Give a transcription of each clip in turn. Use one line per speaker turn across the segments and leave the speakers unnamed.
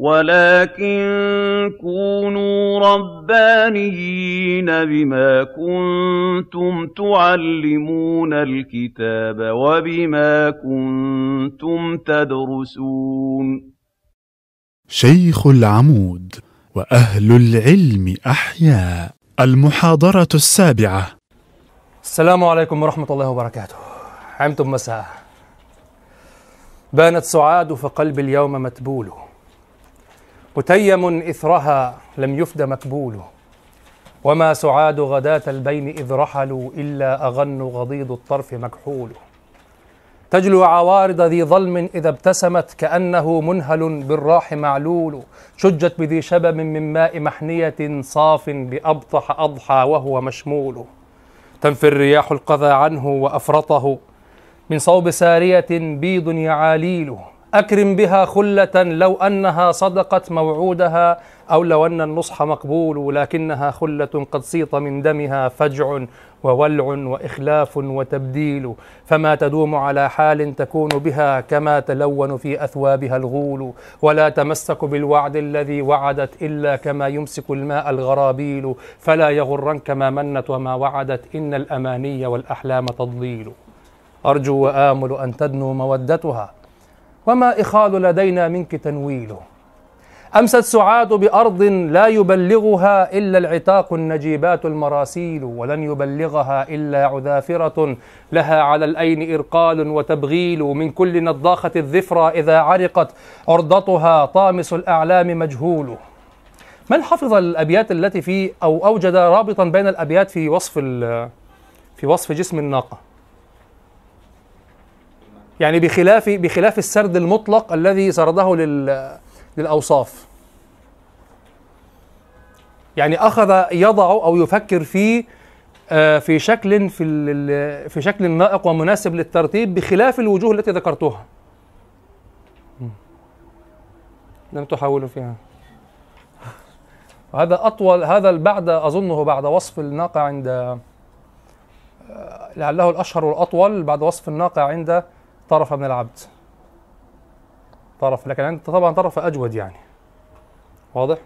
وَلَٰكِن كُونُوا رَبَّانِيِّينَ بِمَا كُنتُمْ تُعَلِّمُونَ الْكِتَابَ وَبِمَا كُنتُمْ تَدْرُسُونَ.
شيخ العمود وأهل العلم أحياء المحاضرة السابعة.
السلام عليكم ورحمة الله وبركاته. عمتم مساء. بانت سعاد فقلبي اليوم متبول. متيم إثرها لم يفد مكبول وما سعاد غداة البين إذ رحلوا إلا أغن غضيض الطرف مكحول تجلو عوارض ذي ظلم إذا ابتسمت كأنه منهل بالراح معلول. شجت بذي شبب من ماء محنية صاف بأبطح أضحى وهو مشمول. تنفي الرياح القذى عنه وأفرطه. من صوب سارية بيض يعاليل أكرم بها خلة لو أنها صدقت موعودها أو لو أن النصح مقبول لكنها خلة قد سيط من دمها فجع وولع وإخلاف وتبديل فما تدوم على حال تكون بها كما تلون في أثوابها الغول ولا تمسك بالوعد الذي وعدت إلا كما يمسك الماء الغرابيل فلا يغرنك ما منت وما وعدت إن الأماني والأحلام تضليل أرجو وآمل أن تدنو مودتها وما إخال لدينا منك تنويل أمست سعاد بأرض لا يبلغها إلا العتاق النجيبات المراسيل ولن يبلغها إلا عذافرة لها على الأين إرقال وتبغيل من كل نضاخة الذفرى إذا عرقت عرضتها طامس الأعلام مجهول. من حفظ الأبيات التي في أو أوجد رابطا بين الأبيات في وصف في وصف جسم الناقة؟ يعني بخلاف بخلاف السرد المطلق الذي سرده لل للأوصاف. يعني أخذ يضع أو يفكر في في شكل في في شكل نائق ومناسب للترتيب بخلاف الوجوه التي ذكرتها. لم تحاولوا فيها. وهذا أطول هذا بعد أظنه بعد وصف الناقة عند لعله الأشهر والأطول بعد وصف الناقة عند طرف من العبد. طرف لكن عند طبعا طرف أجود يعني. واضح؟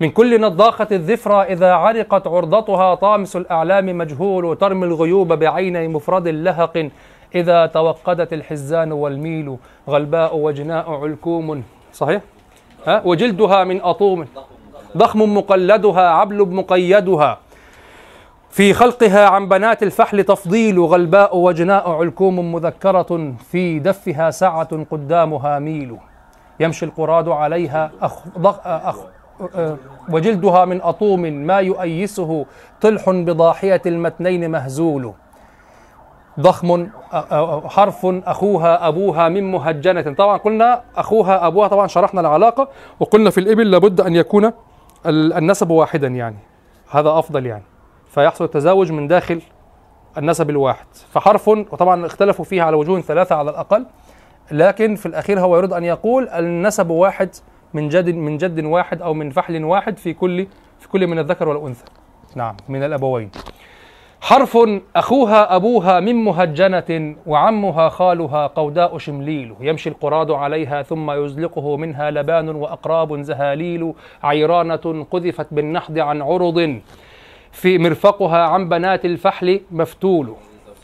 من كل نضاخة الذفرى إذا عرقت عرضتها طامس الأعلام مجهول ترمي الغيوب بعين مفرد لهق. إذا توقدت الحزان والميل غلباء وجناء علكوم. صحيح؟ ها؟ وجلدها من أطوم. ضخم مقلدها عبل مقيدها. في خلقها عن بنات الفحل تفضيل غلباء وجناء علكوم مذكرة في دفها سعة قدامها ميل. يمشي القراد عليها أخ أخ وجلدها من أطوم ما يؤيسه طلح بضاحية المتنين مهزول. ضخم حرف أخوها أبوها من مهجنة. طبعا قلنا أخوها أبوها طبعا شرحنا العلاقة وقلنا في الإبل لابد أن يكون النسب واحدا يعني. هذا أفضل يعني. فيحصل التزاوج من داخل النسب الواحد. فحرف وطبعا اختلفوا فيها على وجوه ثلاثة على الأقل لكن في الأخير هو يريد أن يقول النسب واحد من جد من جد واحد أو من فحل واحد في كل في كل من الذكر والأنثى. نعم من الأبوين. حرف أخوها أبوها من مهجنة وعمها خالها قوداء شمليل. يمشي القراد عليها ثم يزلقه منها لبان وأقراب زهاليل. عيرانة قذفت بالنحض عن عرض. في مرفقها عن بنات الفحل مفتول.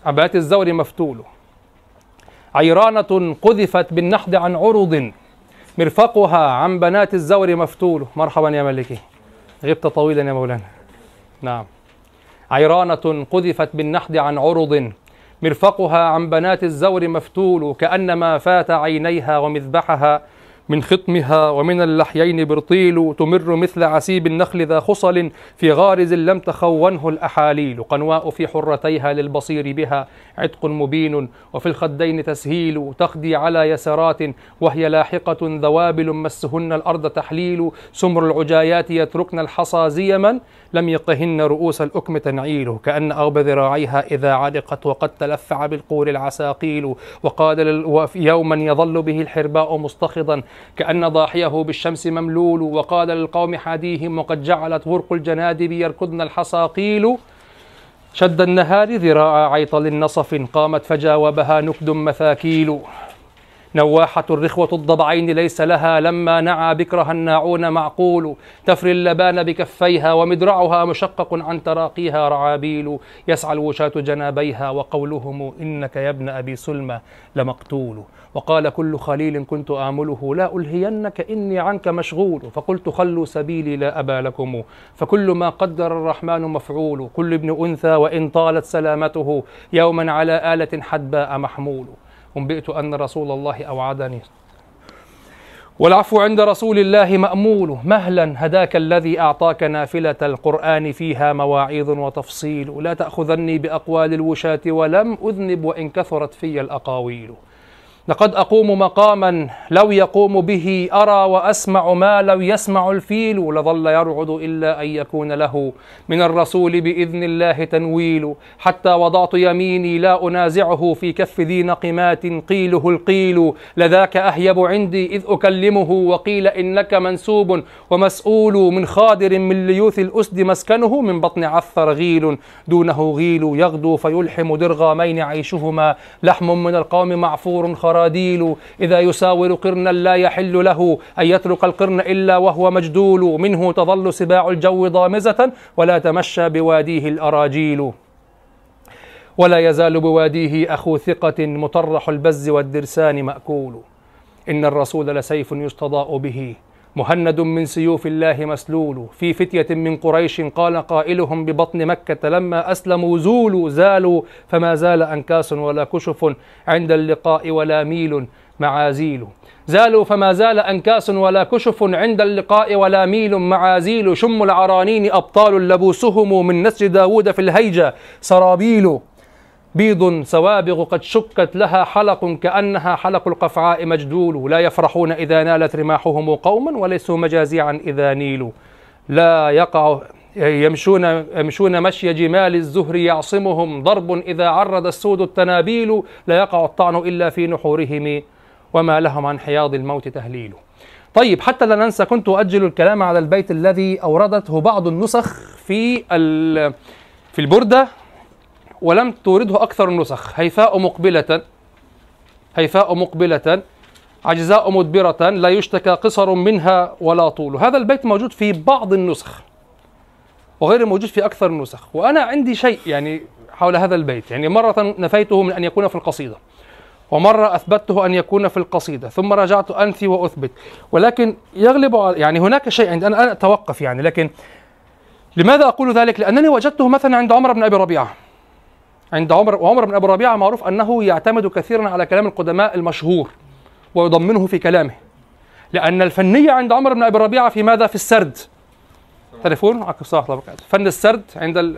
عن بنات الزور مفتول. عيرانة قذفت بالنحض عن عرض. مرفقها عن بنات الزور مفتول. مرحبا يا ملكي. غبت طويلا يا مولانا. نعم. عيرانة قذفت بالنحض عن عرض. مرفقها عن بنات الزور مفتول. كأنما فات عينيها ومذبحها. من خطمها ومن اللحيين برطيل تمر مثل عسيب النخل ذا خصل في غارز لم تخونه الأحاليل. قنواء في حرتيها للبصير بها عتق مبين وفي الخدين تسهيل تخدي على يسرات وهي لاحقة ذوابل مسهن الأرض تحليل. سمر العجايات يتركن الحصى زيما لم يقهن رؤوس الأكم تنعيل. كأن أغب ذراعيها إذا علقت وقد تلفع بالقول العساقيل. وقال يوما يظل به الحرباء مستخضا كأن ضاحيه بالشمس مملول وقال للقوم حاديهم وقد جعلت غرق الجنادب يركضن الحصاقيل. شد النهار ذراع عيطل نصف قامت فجاوبها نكد مثاكيل. نواحة الرخوة الضبعين ليس لها لما نعى بكرها الناعون معقول. تفري اللبان بكفيها ومدرعها مشقق عن تراقيها رعابيل يسعى الوشاة جنابيها وقولهم إنك يا ابن أبي سلمى لمقتول. وقال كل خليل كنت آمله لا ألهينك إني عنك مشغول. فقلت خلوا سبيلي لا أبا لكم. فكل ما قدر الرحمن مفعول. كل ابن أنثى وإن طالت سلامته يوما على آلة حدباء محمول. أنبئت أن رسول الله أوعدني. والعفو عند رسول الله مأمول. مهلا هداك الذي أعطاك نافلة القرآن فيها مواعيظ وتفصيل. لا تأخذني بأقوال الوشاة ولم أذنب وإن كثرت في الأقاويل. لقد أقوم مقاما لو يقوم به أرى وأسمع ما لو يسمع الفيل لظل يرعد إلا أن يكون له من الرسول بإذن الله تنويل. حتى وضعت يميني لا أنازعه في كف ذي نقمات قيله القيل. لذاك أهيب عندي إذ أكلمه وقيل إنك منسوب ومسؤول من خادر من ليوث الأسد مسكنه من بطن عثر غيل. دونه غيل يغدو فيلحم درغامين عيشهما. لحم من القوم معفور خراديل إذا يساور قرنا لا يحل له أن يترك القرن إلا وهو مجدول منه تظل سباع الجو ضامزة ولا تمشى بواديه الأراجيل. ولا يزال بواديه أخو ثقة مطرح البز والدرسان مأكول. إن الرسول لسيف يستضاء به. مهند من سيوف الله مسلول. في فتية من قريش قال قائلهم ببطن مكة لما أسلموا زولوا زالوا فما زال أنكاس ولا كشف عند اللقاء ولا ميل معازيل. زالوا فما زال أنكاس ولا كشف عند اللقاء ولا ميل معازيل. شم العرانين أبطال لبوسهم من نسج داود في الهيجة. سرابيل بيض سوابغ قد شكت لها حلق كأنها حلق القفعاء مجدول لا يفرحون إذا نالت رماحهم قوما وليسوا مجازيعا إذا نيلوا. لا يقع يمشون يمشون مشي جمال الزهر يعصمهم. ضرب إذا عرض السود التنابيل لا يقع الطعن إلا في نحورهم. وما لهم عن حياض الموت تهليل. طيب حتى لا ننسى كنت أؤجل الكلام على البيت الذي أوردته بعض النسخ في في البردة. ولم تورده أكثر النسخ. هيفاء مقبلة. هيفاء مقبلة. عجزاء مدبرة. لا يشتكى قصر منها ولا طول. هذا البيت موجود في بعض النسخ وغير موجود في أكثر النسخ. وأنا عندي شيء يعني حول هذا البيت. يعني مرة نفيته من أن يكون في القصيدة. ومرة أثبته أن يكون في القصيدة. ثم رجعت أنفي وأثبت. ولكن يغلب يعني هناك شيء عندي. أنا أتوقف يعني. لكن لماذا أقول ذلك؟ لأنني وجدته مثلا عند عمر بن أبي ربيعة. عند عمر وعمر بن أبي ربيعة معروف أنه يعتمد كثيرا على كلام القدماء المشهور ويضمنه في كلامه لأن الفنية عند عمر بن أبي ربيعة في ماذا؟ في السرد تعرفون؟ فن السرد عند ال...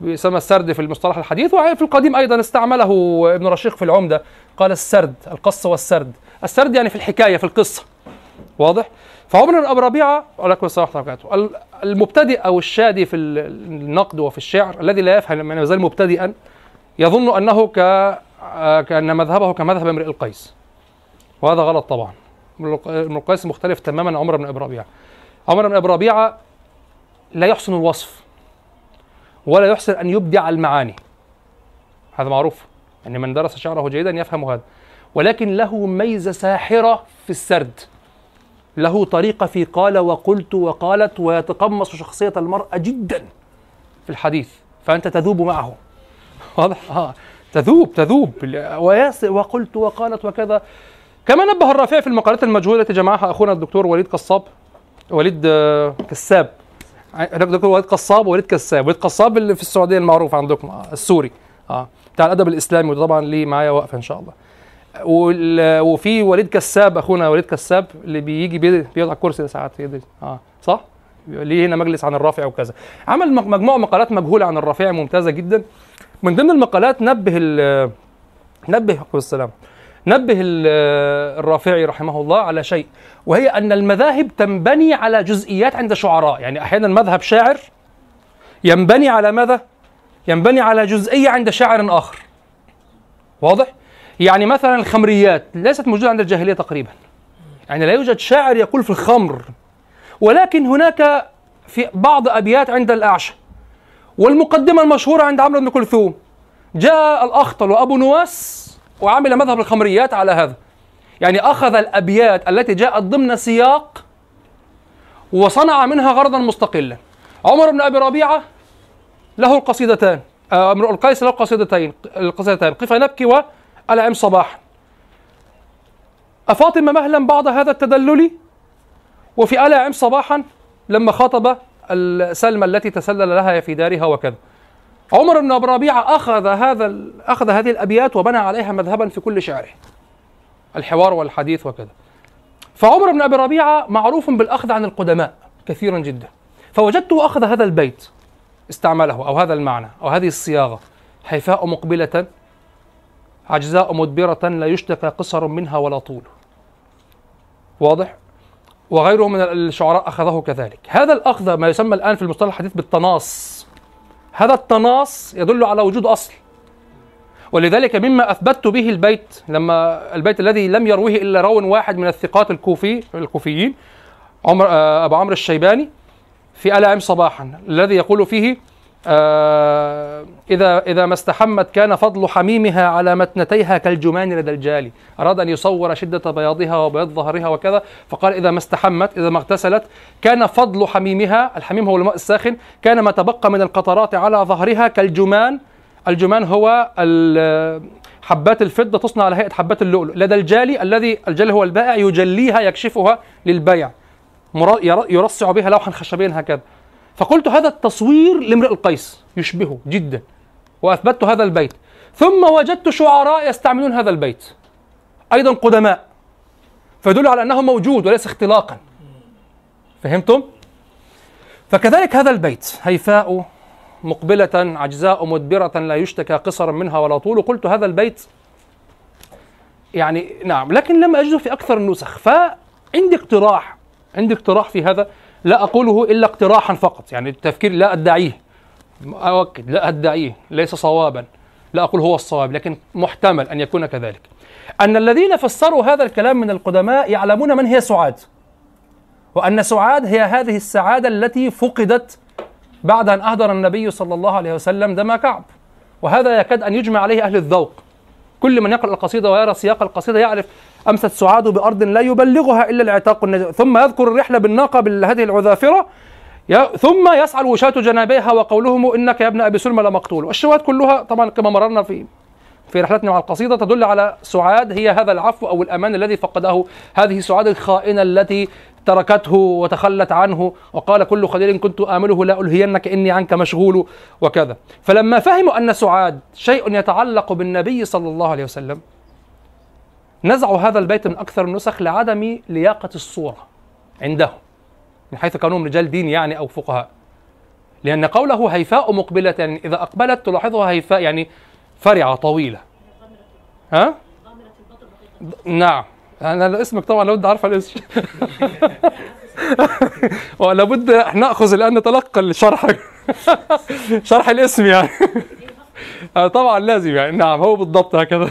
يسمى السرد في المصطلح الحديث وفي القديم أيضا استعمله ابن رشيق في العمدة قال السرد القص والسرد السرد يعني في الحكاية في القصة واضح؟ فعمر بن ابي ربيعه عليكم السلام ورحمه الله المبتدئ أو الشادي في النقد وفي الشعر الذي لا يفهم من يزال مبتدئا يظن أنه ك كأن مذهبه كمذهب امرئ القيس. وهذا غلط طبعا. ابن القيس مختلف تماما عن عمر بن ابي ربيعه عمر بن ابي ربيعه لا يحسن الوصف ولا يحسن أن يبدع المعاني. هذا معروف. يعني من درس شعره جيدا يفهم هذا. ولكن له ميزة ساحرة في السرد. له طريقة في قال وقلت وقالت ويتقمص شخصية المرأة جدا في الحديث. فأنت تذوب معه. واضح؟ آه. تذوب تذوب. وقلت وقالت وكذا. كما نبه الرافعي في المقالات المجهولة التي جمعها أخونا الدكتور وليد قصاب وليد آه، كساب. الدكتور وليد قصاب ووليد كساب. وليد قصاب اللي في السعودية المعروف عندكم آه، السوري. آه. بتاع الأدب الإسلامي. وده طبعا ليه معايا وقفة إن شاء الله. وفي وليد كساب أخونا وليد كساب اللي بيجي بيقعد على الكرسي ساعات آه صح؟ ليه هنا مجلس عن الرافع وكذا عمل مجموعة مقالات مجهولة عن الرافع ممتازة جدا من ضمن المقالات نبه ال نبه السلام نبه الرافعي رحمه الله على شيء وهي أن المذاهب تنبني على جزئيات عند شعراء يعني أحيانا مذهب شاعر ينبني على ماذا؟ ينبني على جزئية عند شاعر آخر واضح؟ يعني مثلا الخمريات ليست موجودة عند الجاهلية تقريبا. يعني لا يوجد شاعر يقول في الخمر. ولكن هناك في بعض أبيات عند الأعشى. والمقدمة المشهورة عند عمرو بن كلثوم. جاء الأخطل وأبو نواس وعمل مذهب الخمريات على هذا. يعني أخذ الأبيات التي جاءت ضمن سياق وصنع منها غرضا مستقلا. عمر بن أبي ربيعة له القصيدتان آه، امرؤ القيس له قصيدتين القصيدتان قف نبكي والعم صباحا أفاطمة مهلا بعد هذا التدلل وفي ألا عم صباحا لما خاطب السلمى التي تسلل لها في دارها وكذا. عمر بن أبي ربيعة أخذ هذا أخذ هذه الأبيات وبنى عليها مذهبا في كل شعره. الحوار والحديث وكذا. فعمر بن أبي ربيعة معروف بالأخذ عن القدماء كثيرا جدا. فوجدته أخذ هذا البيت استعمله أو هذا المعنى أو هذه الصياغة حيفاء مقبلة عجزاء مدبرة لا يشتكى قصر منها ولا طول. واضح؟ وغيره من الشعراء أخذه كذلك. هذا الأخذ ما يسمى الآن في المصطلح الحديث بالتناص. هذا التناص يدل على وجود أصل. ولذلك مما أثبتت به البيت لما البيت الذي لم يروه إلا راو واحد من الثقات الكوفي الكوفيين عمر آه، أبو عمرو الشيباني في ألا عم صباحا الذي يقول فيه إذا إذا ما استحمت كان فضل حميمها على متنتيها كالجمان لدى الجالي أراد أن يصور شدة بياضها وبياض ظهرها وكذا فقال إذا ما استحمت إذا ما اغتسلت كان فضل حميمها الحميم هو الماء الساخن كان ما تبقى من القطرات على ظهرها كالجمان. الجمان هو حبات الفضة تصنع على هيئة حبات اللؤلؤ. لدى الجالي الذي الجالي هو البائع يجليها يكشفها للبيع. يرصع بها لوحا خشبيا هكذا. فقلت هذا التصوير لامرئ القيس يشبهه جدا وأثبتت هذا البيت. ثم وجدت شعراء يستعملون هذا البيت أيضا قدماء فيدل على أنه موجود وليس اختلاقا. فهمتم؟ فكذلك هذا البيت هيفاء مقبلة عجزاء مدبرة لا يشتكى قصرا منها ولا طول. قلت هذا البيت يعني نعم لكن لم أجده في أكثر النسخ. فعندي اقتراح عندي اقتراح في هذا. لا أقوله إلا اقتراحا فقط يعني التفكير لا أدعيه. أؤكد لا أدعيه ليس صوابا لا أقول هو الصواب لكن محتمل أن يكون كذلك. أن الذين فسروا هذا الكلام من القدماء يعلمون من هي سعاد وأن سعاد هي هذه السعادة التي فقدت بعد أن أهدر النبي صلى الله عليه وسلم دم كعب. وهذا يكاد أن يجمع عليه أهل الذوق. كل من يقرأ القصيدة ويرى سياق القصيدة يعرف أمست سعاد بأرض لا يبلغها إلا العتاق النجم ثم يذكر الرحلة بالناقة بهذه العذافرة. ثم يسعى الوشاة جنابيها وقولهم إنك يا ابن أبي سلمى لمقتول. والشواهد كلها طبعا كما مررنا في في رحلتنا مع القصيدة تدل على سعاد هي هذا العفو أو الأمان الذي فقده هذه سعاد الخائنة التي تركته وتخلت عنه. وقال كل خليل كنت آمله لا ألهينك إني عنك مشغول وكذا. فلما فهموا أن سعاد شيء يتعلق بالنبي صلى الله عليه وسلم نزعوا هذا البيت من أكثر النسخ لعدم لياقة الصورة عندهم من حيث كونهم رجال دين يعني أو فقهاء. لأن قوله هيفاء مقبلة يعني إذا أقبلت تلاحظها هيفاء يعني فرعة طويلة. ها؟ نعم. أنا اسمك طبعا لابد أعرف الاسم. ولابد نأخذ الآن نتلقى الشرح. شرح الاسم يعني. طبعا لازم يعني. نعم هو بالضبط هكذا.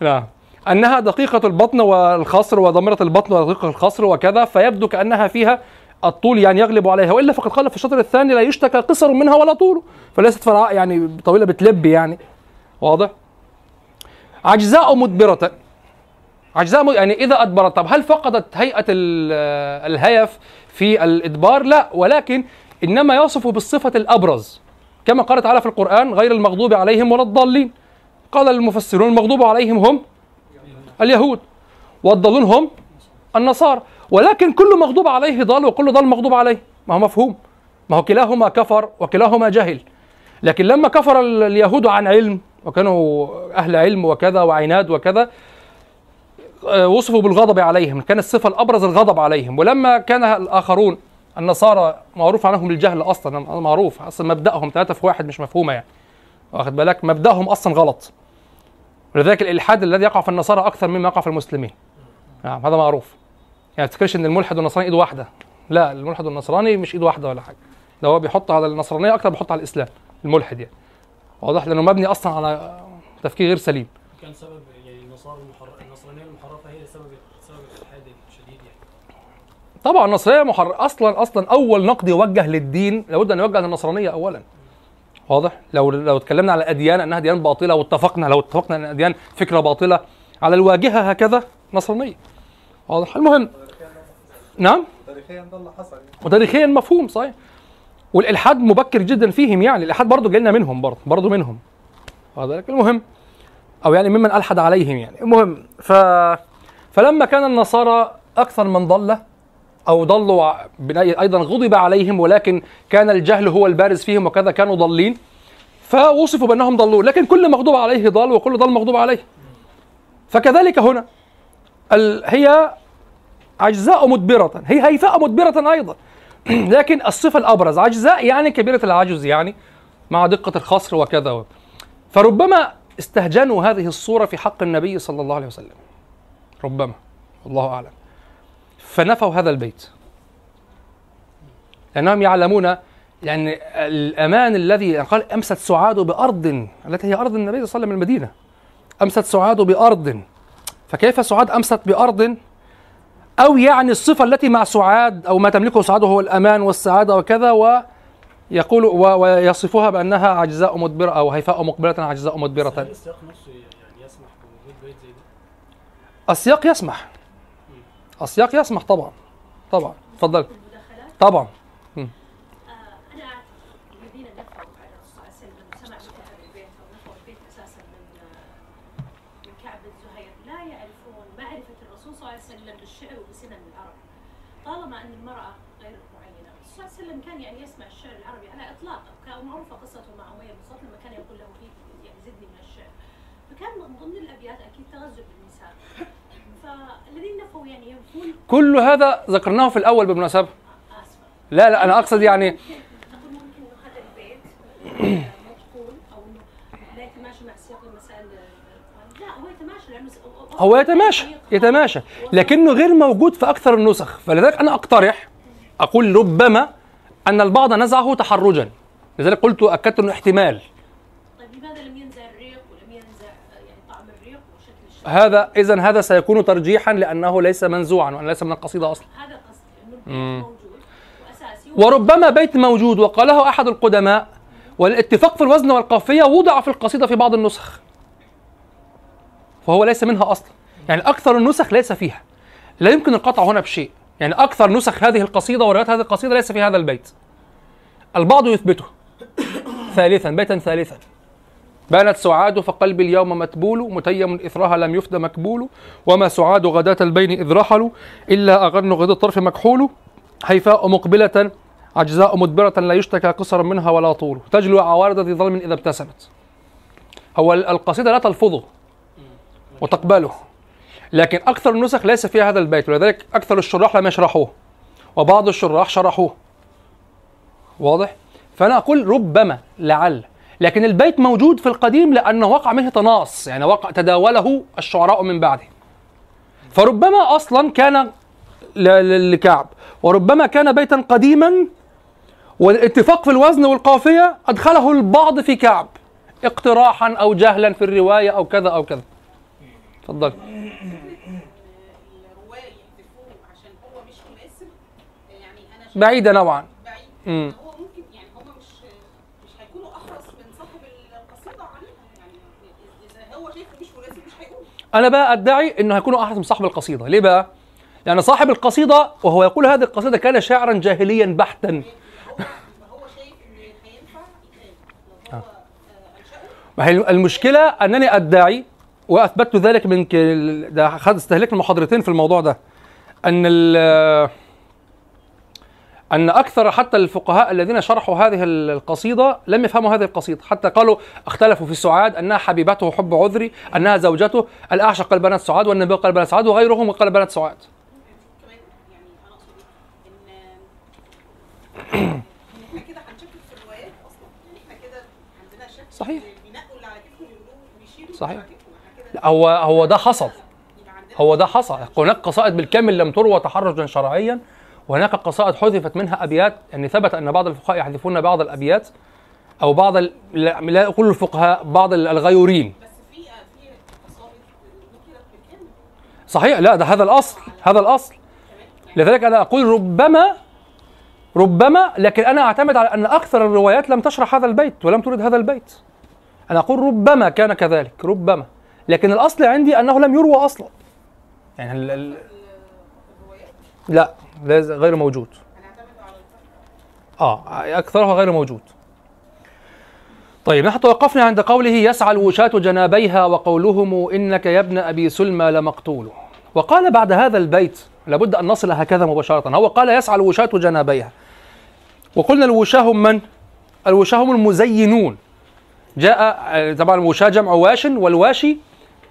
نعم. أنها دقيقة البطن والخصر وضميرة البطن ودقيقة الخصر وكذا فيبدو كأنها فيها الطول يعني يغلب عليها وإلا فقد قال في الشطر الثاني لا يشتكى قصر منها ولا طول فليست فراء يعني طويلة بتلب يعني. واضح؟ عجزاء مدبرة. عجزاء يعني إذا أدبرت طب هل فقدت هيئة الهيف في الإدبار؟ لا ولكن إنما يصف بالصفة الأبرز كما قال تعالى في القرآن غير المغضوب عليهم ولا الضالين. قال المفسرون المغضوب عليهم هم اليهود والضالون هم النصارى. ولكن كل مغضوب عليه ضال وكل ضال مغضوب عليه. ما هو مفهوم. ما هو كلاهما كفر وكلاهما جهل. لكن لما كفر اليهود عن علم وكانوا أهل علم وكذا وعناد وكذا آه، وصفوا بالغضب عليهم. كان الصفة الأبرز الغضب عليهم. ولما كان الآخرون النصارى معروف عنهم الجهل أصلا معروف أصلا مبدأهم ثلاثة في واحد مش مفهومة يعني. واخد بالك؟ مبدأهم أصلا غلط. ولذلك الإلحاد الذي يقع في النصارى أكثر مما يقع في المسلمين. نعم هذا معروف. يعني تفكرش إن الملحد والنصراني إيد واحدة. لا الملحد والنصراني مش إيد واحدة ولا حاجة. ده هو بيحط على النصرانية أكثر بيحط على الإسلام الملحد يعني. واضح؟ لأنه مبني أصلا على تفكير غير سليم.
كان سبب يعني النصارى النصرانية المحرفة هي سبب سبب الإلحاد الشديد يعني.
طبعا النصرانية محر... أصلا أصلا أول نقد يوجه للدين لابد أن يوجه للنصرانية اولا. واضح؟ لو لو اتكلمنا على الاديان أنها أديان باطلة واتفقنا لو اتفقنا أن الاديان فكرة باطلة على الواجهة هكذا نصرانية. واضح؟ المهم نعم؟
تاريخيا ده اللي حصل.
وتاريخيا مفهوم صحيح. والإلحاد مبكر جدا فيهم يعني الإلحاد برضه جالنا منهم برضه برضه منهم. بالك المهم أو يعني ممن ألحد عليهم يعني. المهم ف فلما كان النصارى أكثر من ضل أو ضلوا أيضا غضب عليهم ولكن كان الجهل هو البارز فيهم وكذا كانوا ضالين. فوصفوا بأنهم ضلوا لكن كل مغضوب عليه ضال وكل ضال مغضوب عليه. فكذلك هنا. هي عجزاء مدبرة هي هيفاء مدبرة أيضا. لكن الصفة الأبرز عجزاء يعني كبيرة العجز يعني مع دقة الخصر وكذا. فربما استهجنوا هذه الصورة في حق النبي صلى الله عليه وسلم. ربما والله أعلم. فنفوا هذا البيت. لأنهم يعلمون لأن الأمان الذي قال أمست سعاد بأرض التي هي أرض النبي صلى الله عليه وسلم المدينة. أمست سعاد بأرض. فكيف سعاد أمست بأرض؟ أو يعني الصفة التي مع سعاد أو ما تملكه سعاد هو الأمان والسعادة وكذا ويقول و- ويصفها بأنها عجزاء مدبرة أو هيفاء مقبلة عجزاء مدبرة.
السياق نفسه يعني يسمح بوجود بيت زي ده؟
السياق يسمح. السياق يسمح طبعا. طبعا. تفضل. طبعا
آه، أنا أعتقد الذين نفوا على الرسول صلى الله عليه وسلم وسمع مثل هذا البيت أو نفوا البيت أساسا من آه، من كعب بن زهير لا يعرفون معرفة الرسول صلى الله عليه وسلم بالشعر وبسنن العرب طالما أن المرأة غير معينة الرسول صلى الله عليه وسلم كان يعني يسمع الشعر العربي على إطلاق وكان معروفة قصته مع أمية بن صلت لما كان يقول له في يعني زدني من الشعر فكان من ضمن الأبيات أكيد تغزل بالنساء فالذين نفوا يعني ينفون
كل هذا ذكرناه في الأول بالمناسبة.
آسفة
لا لا أنا أقصد يعني
هو يتماشى
يتماشى لكنه غير موجود في أكثر النسخ. فلذلك أنا أقترح أقول ربما أن البعض نزعه تحرجا. لذلك قلت أكدت أنه احتمال
طيب لماذا لم ينزع الريق ولم ينزع يعني طعم الريق وشكل الشعر
هذا إذا هذا سيكون ترجيحا لأنه ليس منزوعا وأنه ليس من القصيدة أصلا.
هذا قصدي وأساسي
وربما بيت موجود وقاله أحد القدماء والاتفاق في الوزن والقافية وضع في القصيدة في بعض النسخ. فهو ليس منها أصلا. يعني أكثر النسخ ليس فيها. لا يمكن القطع هنا بشيء. يعني أكثر نسخ هذه القصيدة وروايات هذه القصيدة ليس في هذا البيت. البعض يثبته. ثالثا بيتا ثالثا. بانت سعاد فقلبي اليوم متبول متيم إثرها لم يفد مكبول. وما سعاد غداة البين إذ رحلوا إلا أغن غد الطرف مكحول. هيفاء مقبلة عجزاء مدبرة لا يشتكى قصر منها ولا طول. تجلو عوارض ذي ظلم إذا ابتسمت. هو ال- القصيدة لا تلفظه وتقبله لكن أكثر النسخ ليس فيها هذا البيت. ولذلك أكثر الشراح لم يشرحوه وبعض الشراح شرحوه. واضح؟ فأنا أقول ربما لعل لكن البيت موجود في القديم لأنه وقع منه تناص يعني وقع تداوله الشعراء من بعده. فربما أصلا كان ل- ل- لكعب وربما كان بيتا قديما والاتفاق في الوزن والقافية أدخله البعض في كعب اقتراحا أو جهلا في الرواية أو كذا أو كذا. تفضل.
الرواية يحذفوه عشان هو مش مناسب. يعني
بعيدة نوعا.
بعيد
مم.
هو ممكن يعني هم مش مش هيكونوا اخرس من صاحب القصيده عنها يعني اذا هو شايفه مش مناسب مش
أنا بقى أدعي أنه هيكون أحرص من صاحب القصيدة ليه بقى؟ لأن صاحب القصيدة وهو يقول هذه القصيدة كان شاعرا جاهليا بحتا
ان آه،
ما هي المشكلة أنني أدعي وأثبتت ذلك من. ده استهلكنا محاضرتين في الموضوع ده أن ال... أن أكثر حتى الفقهاء الذين شرحوا هذه القصيدة لم يفهموا هذه القصيدة. حتى قالوا اختلفوا في سعاد أنها حبيبته حب عذري أنها زوجته الأعشى قال بنات سعاد والنبي قال بنات سعاد وغيرهم قال بنات سعاد. صحيح. صحيح. هو هو ده حصل. هو ده حصل. هناك قصائد بالكامل لم تروى تحرجا شرعيا. وهناك قصائد حذفت منها أبيات يعني ثبت أن بعض الفقهاء يحذفون بعض الأبيات أو بعض ال... لا أقول الفقهاء بعض ال- الغيورين. صحيح لا ده هذا الأصل هذا الأصل. لذلك أنا أقول ربما ربما لكن أنا أعتمد على أن أكثر الروايات لم تشرح هذا البيت ولم ترد هذا البيت. أنا أقول ربما كان كذلك ربما. لكن الأصل عندي أنه لم يروى أصلا. يعني ال- لا. لاز- غير موجود. آه أكثرها غير موجود. طيب نحن توقفنا عند قوله يسعى الوشاة جنابيها وقولهم إنك يا ابن أبي سلمى لمقتول. وقال بعد هذا البيت لابد أن نصل هكذا مباشرة. هو قال يسعى الوشاة جنابيها. وقلنا الوشاة هم من؟ الوشاة هم المزينون. جاء طبعا الوشاة جمع واش والواشي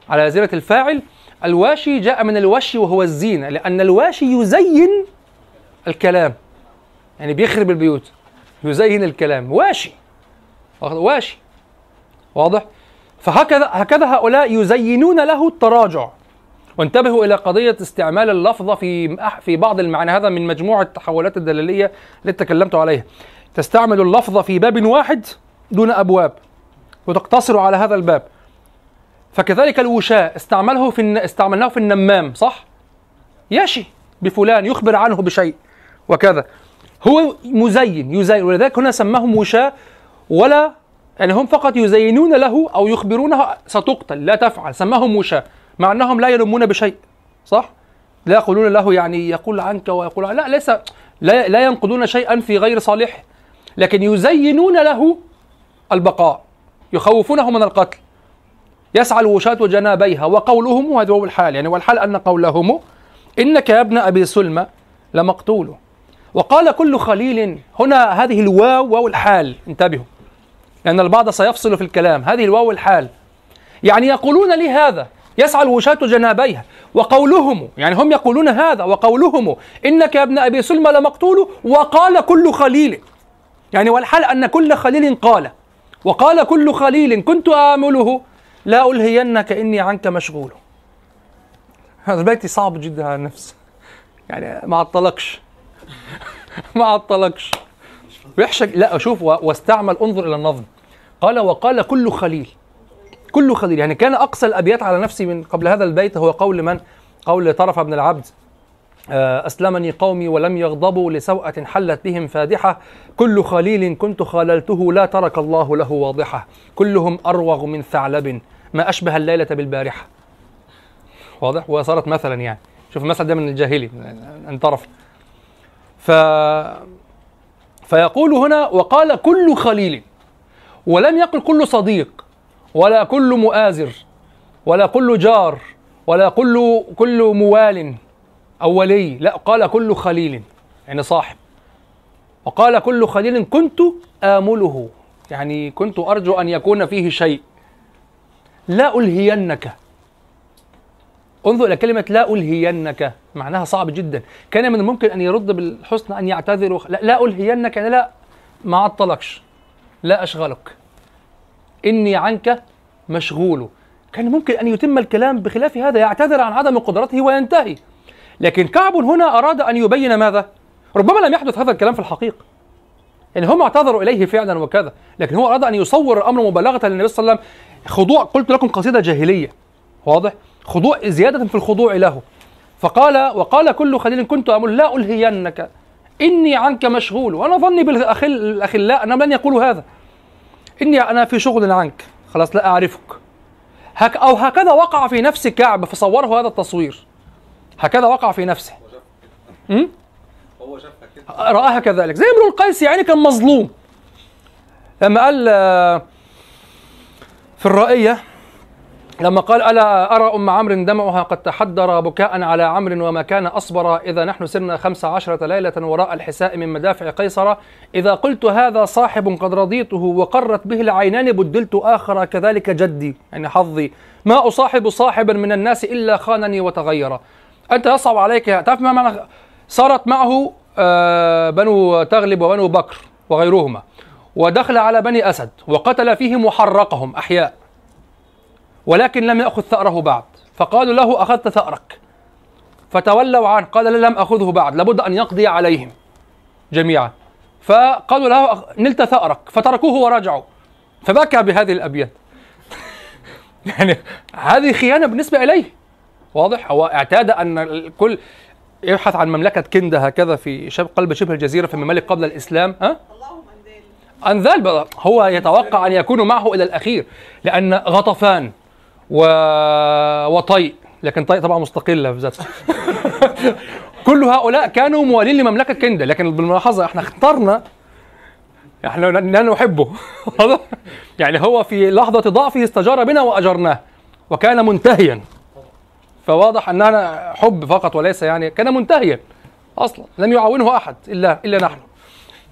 على زينة الفاعل. الواشي جاء من الوشي وهو الزينة لأن الواشي يزين الكلام. يعني بيخرب البيوت. يزين الكلام. واشي. واشي. واضح؟ فهكذا هكذا هؤلاء يزينون له التراجع. وانتبهوا إلى قضية استعمال اللفظ في في بعض المعاني هذا من مجموعه التحولات الدلالية التي تكلمت عليها. تستعمل اللفظ في باب واحد دون أبواب. وتقتصر على هذا الباب. فكذلك الوشاء. استعمله في استعملناه في النمام صح؟ يشي. بفلان يخبر عنه بشيء. وكذا. هو مزين يزين. ولذلك هنا سماهم وشاة ولا يعني هم فقط يزينون له أو يخبرونه ستقتل. لا تفعل. سماهم وشاة مع أنهم لا يلمون بشيء. صح؟ لا يقولون له يعني يقول عنك ويقول لا ليس لا, لا ينقضون شيئا في غير صالحه. لكن يزينون له البقاء. يخوفونه من القتل. يسعى الوشاة جنابيها وقولهم وهذا هو الحال. يعني والحال أن قولهم إنك يا ابن أبي سلمى لمقتول. وقال كل خليل هنا هذه الواو واو الحال. انتبهوا. لأن البعض سيفصل في الكلام. هذه الواو الحال. يعني يقولون لي هذا. يسعى الوشاة جنابيها. وقولهم يعني هم يقولون هذا. وقولهم إنك يا ابن أبي سلمى لمقتول. وقال كل خليل. يعني والحال أن كل خليل قال. وقال كل خليل كنت آمله. لا ألهينك إني عنك مشغول. هذا البيت صعب جدا على النفس. يعني ما عطلكش ما عطلكش. ويحشك لا شوف واستعمل انظر إلى النظم. قال وقال كل خليل. كل خليل. يعني كان أقصى الأبيات على نفسي من قبل هذا البيت هو قول من؟ قول طرف بن العبد. آه، أسلمني قومي ولم يغضبوا لسوءة حلت بهم فادحة. كل خليل كنت خاللته لا ترك الله له واضحة. كلهم أروغ من ثعلب. ما أشبه الليلة بالبارحة. واضح؟ وصارت مثلا يعني. شوف المثل ده من الجاهلي عن طرف ف فيقول هنا وقال كل خليل ولم يقل كل صديق ولا كل مؤازر ولا كل جار ولا كل كل موال أو ولي لا قال كل خليل يعني صاحب. وقال كل خليل كنت آمله يعني كنت أرجو أن يكون فيه شيء. لا ألهينك. انظر إلى كلمة لا ألهينك. معناها صعب جدا. كان من الممكن أن يرد بالحسن أن يعتذر وخ- لا, لا ألهينك يعني لا ما عطلكش. لا أشغلك. إني عنك مشغول. كان ممكن أن يتم الكلام بخلاف هذا يعتذر عن عدم قدرته وينتهي. لكن كعب هنا أراد أن يبين ماذا؟ ربما لم يحدث هذا الكلام في الحقيقة. يعني هم اعتذروا إليه فعلا وكذا لكن هو أراد أن يصور الأمر مبالغة للنبي صلى الله عليه وسلم. خضوع قلت لكم قصيدة جاهلية. واضح؟ خضوع زيادة في الخضوع له. فقال وقال كل خليل كنت أمل لا ألهينك إني عنك مشغول وأنا ظني بالأخل الأخلاء أنهم لن يقولوا هذا. إني أنا في شغل عنك خلاص لا أعرفك. هك أو هكذا وقع في نفس كعب فصوره هذا التصوير. هكذا وقع في نفسه. م?
هو شافها كده.
رآها كذلك. زي امرؤ القيس يعني كان مظلوم. لما قال آه، في الرائية لما قال ألا أرى أم عمرو دمعها قد تحدر بكاء على عمرو وما كان أصبر إذا نحن سرنا خمس عشرة ليلة وراء الحساء من مدافع قيصر. إذا قلت هذا صاحب قد رضيته وقرت به العينان بدلت آخر كذلك جدي يعني حظي. ما أصاحب صاحبا من الناس إلا خانني وتغير. أنت يصعب عليك تعرف ما معنى صارت معه آه، بنو تغلب وبنو بكر وغيرهما ودخل على بني أسد وقتل فيهم وحرقهم أحياء. ولكن لم يأخذ ثأره بعد. فقالوا له أخذت ثأرك. فتولوا عنه قال لم أخذه بعد. لابد أن يقضي عليهم جميعا. فقالوا له نلت ثأرك. فتركوه ورجعوا. فبكى بهذه الأبيات. يعني هذه خيانة بالنسبة إليه. واضح؟ هو اعتاد أن الكل يبحث عن مملكة كندة هكذا في قلب شبه الجزيرة في الممالك قبل الإسلام. ها؟ أنذال. هو يتوقع أن يكونوا معه إلى الأخير لأن غطفان. و... وطيء. لكن طي طبعا مستقله في ذاتها كل هؤلاء كانوا موالين لمملكة كندا. لكن بالملاحظة إحنا اخترنا إحنا لا نحبه؟ يعني هو في لحظة ضعفه استجار بنا وأجرناه. وكان منتهيا. فواضح أننا حب فقط وليس يعني كان منتهيا. أصلا لم يعاونه أحد الا إلا نحن.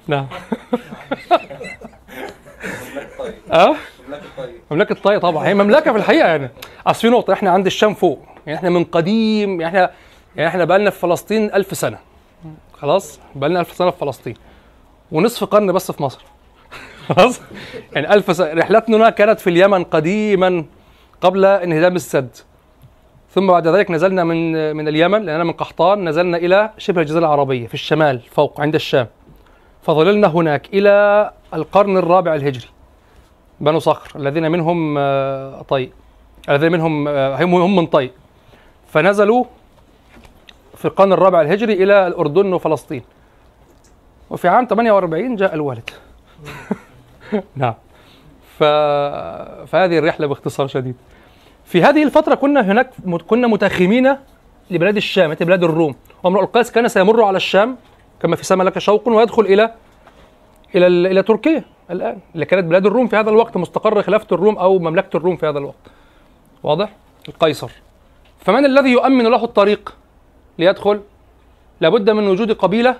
نعم. أه؟ مملكة طي طبعا. هي مملكة في الحقيقة يعني. أصل في نقطة إحنا عند الشام فوق. يعني إحنا من قديم يعني إحنا يعني إحنا بقالنا في فلسطين ألف سنة. خلاص؟ بقالنا ألف سنة في فلسطين. ونصف قرن بس في مصر. خلاص؟ يعني ألف سنة. رحلتنا كانت في اليمن قديما قبل انهدام السد. ثم بعد ذلك نزلنا من من اليمن لأننا من قحطان نزلنا إلى شبه الجزيرة العربية في الشمال فوق عند الشام. فظللنا هناك إلى القرن الرابع الهجري. بنو صخر الذين منهم آه، طي الذين منهم آه، هم من طي فنزلوا في القرن الرابع الهجري إلى الأردن وفلسطين. وفي عام 48 جاء الوالد. نعم. ف... فهذه الرحلة باختصار شديد. في هذه الفترة كنا هناك كنا متخمين لبلاد الشام بلاد الروم. وامرؤ القيس كان سيمر على الشام كما في سما لك شوقٌ ويدخل إلى إلى إلى تركيا. الآن اللي كانت بلاد الروم في هذا الوقت مستقر خلافة الروم أو مملكة الروم في هذا الوقت واضح؟ القيصر فمن الذي يؤمن له الطريق ليدخل؟ لابد من وجود قبيلة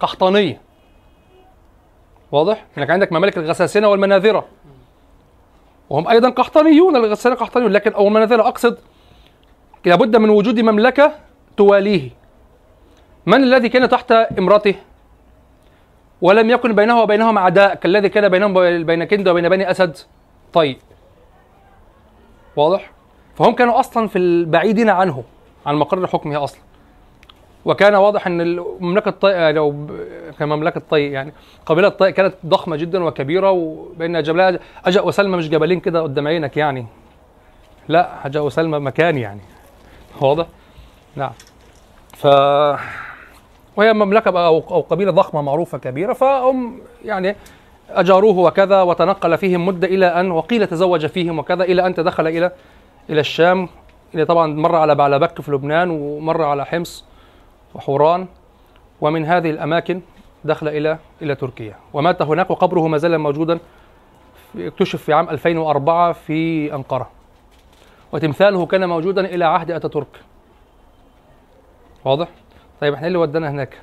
قحطانية واضح؟ انك عندك ممالك الغساسنة والمناذرة وهم أيضا قحطانيون الغساسنة قحطانيون لكن أو المناذرة أقصد لابد من وجود مملكة تواليه من الذي كان تحت امرته ولم يكن بينه وبينهم عداء كالذي كان بينهم بين كند وبين بني أسد. طيب. واضح؟ فهم كانوا أصلا في البعيدين عنه عن مقر حكمه أصلا. وكان واضح إن مملكة طي لو كمملكه طي يعني قبيلة طي كانت ضخمة جدا وكبيرة وبين جبلها اجا وسلمى مش جبلين كده قدام عينك يعني. لا اجا وسلمى مكان يعني. واضح؟ نعم. ف وهي أو أو قبيلة ضخمة معروفة كبيرة فهم يعني أجاروه وكذا وتنقل فيهم مدة إلى ان وقيل تزوج فيهم وكذا إلى أن تدخل إلى إلى الشام اللي طبعا مر على بعلبك في لبنان ومر على حمص وحوران ومن هذه الأماكن دخل إلى إلى تركيا. ومات هناك وقبره ما زال موجودا اكتشف في عام 2004 في أنقرة. وتمثاله كان موجودا إلى عهد أتاتورك. واضح؟ طيب إحنا إيه اللي ودانا هناك؟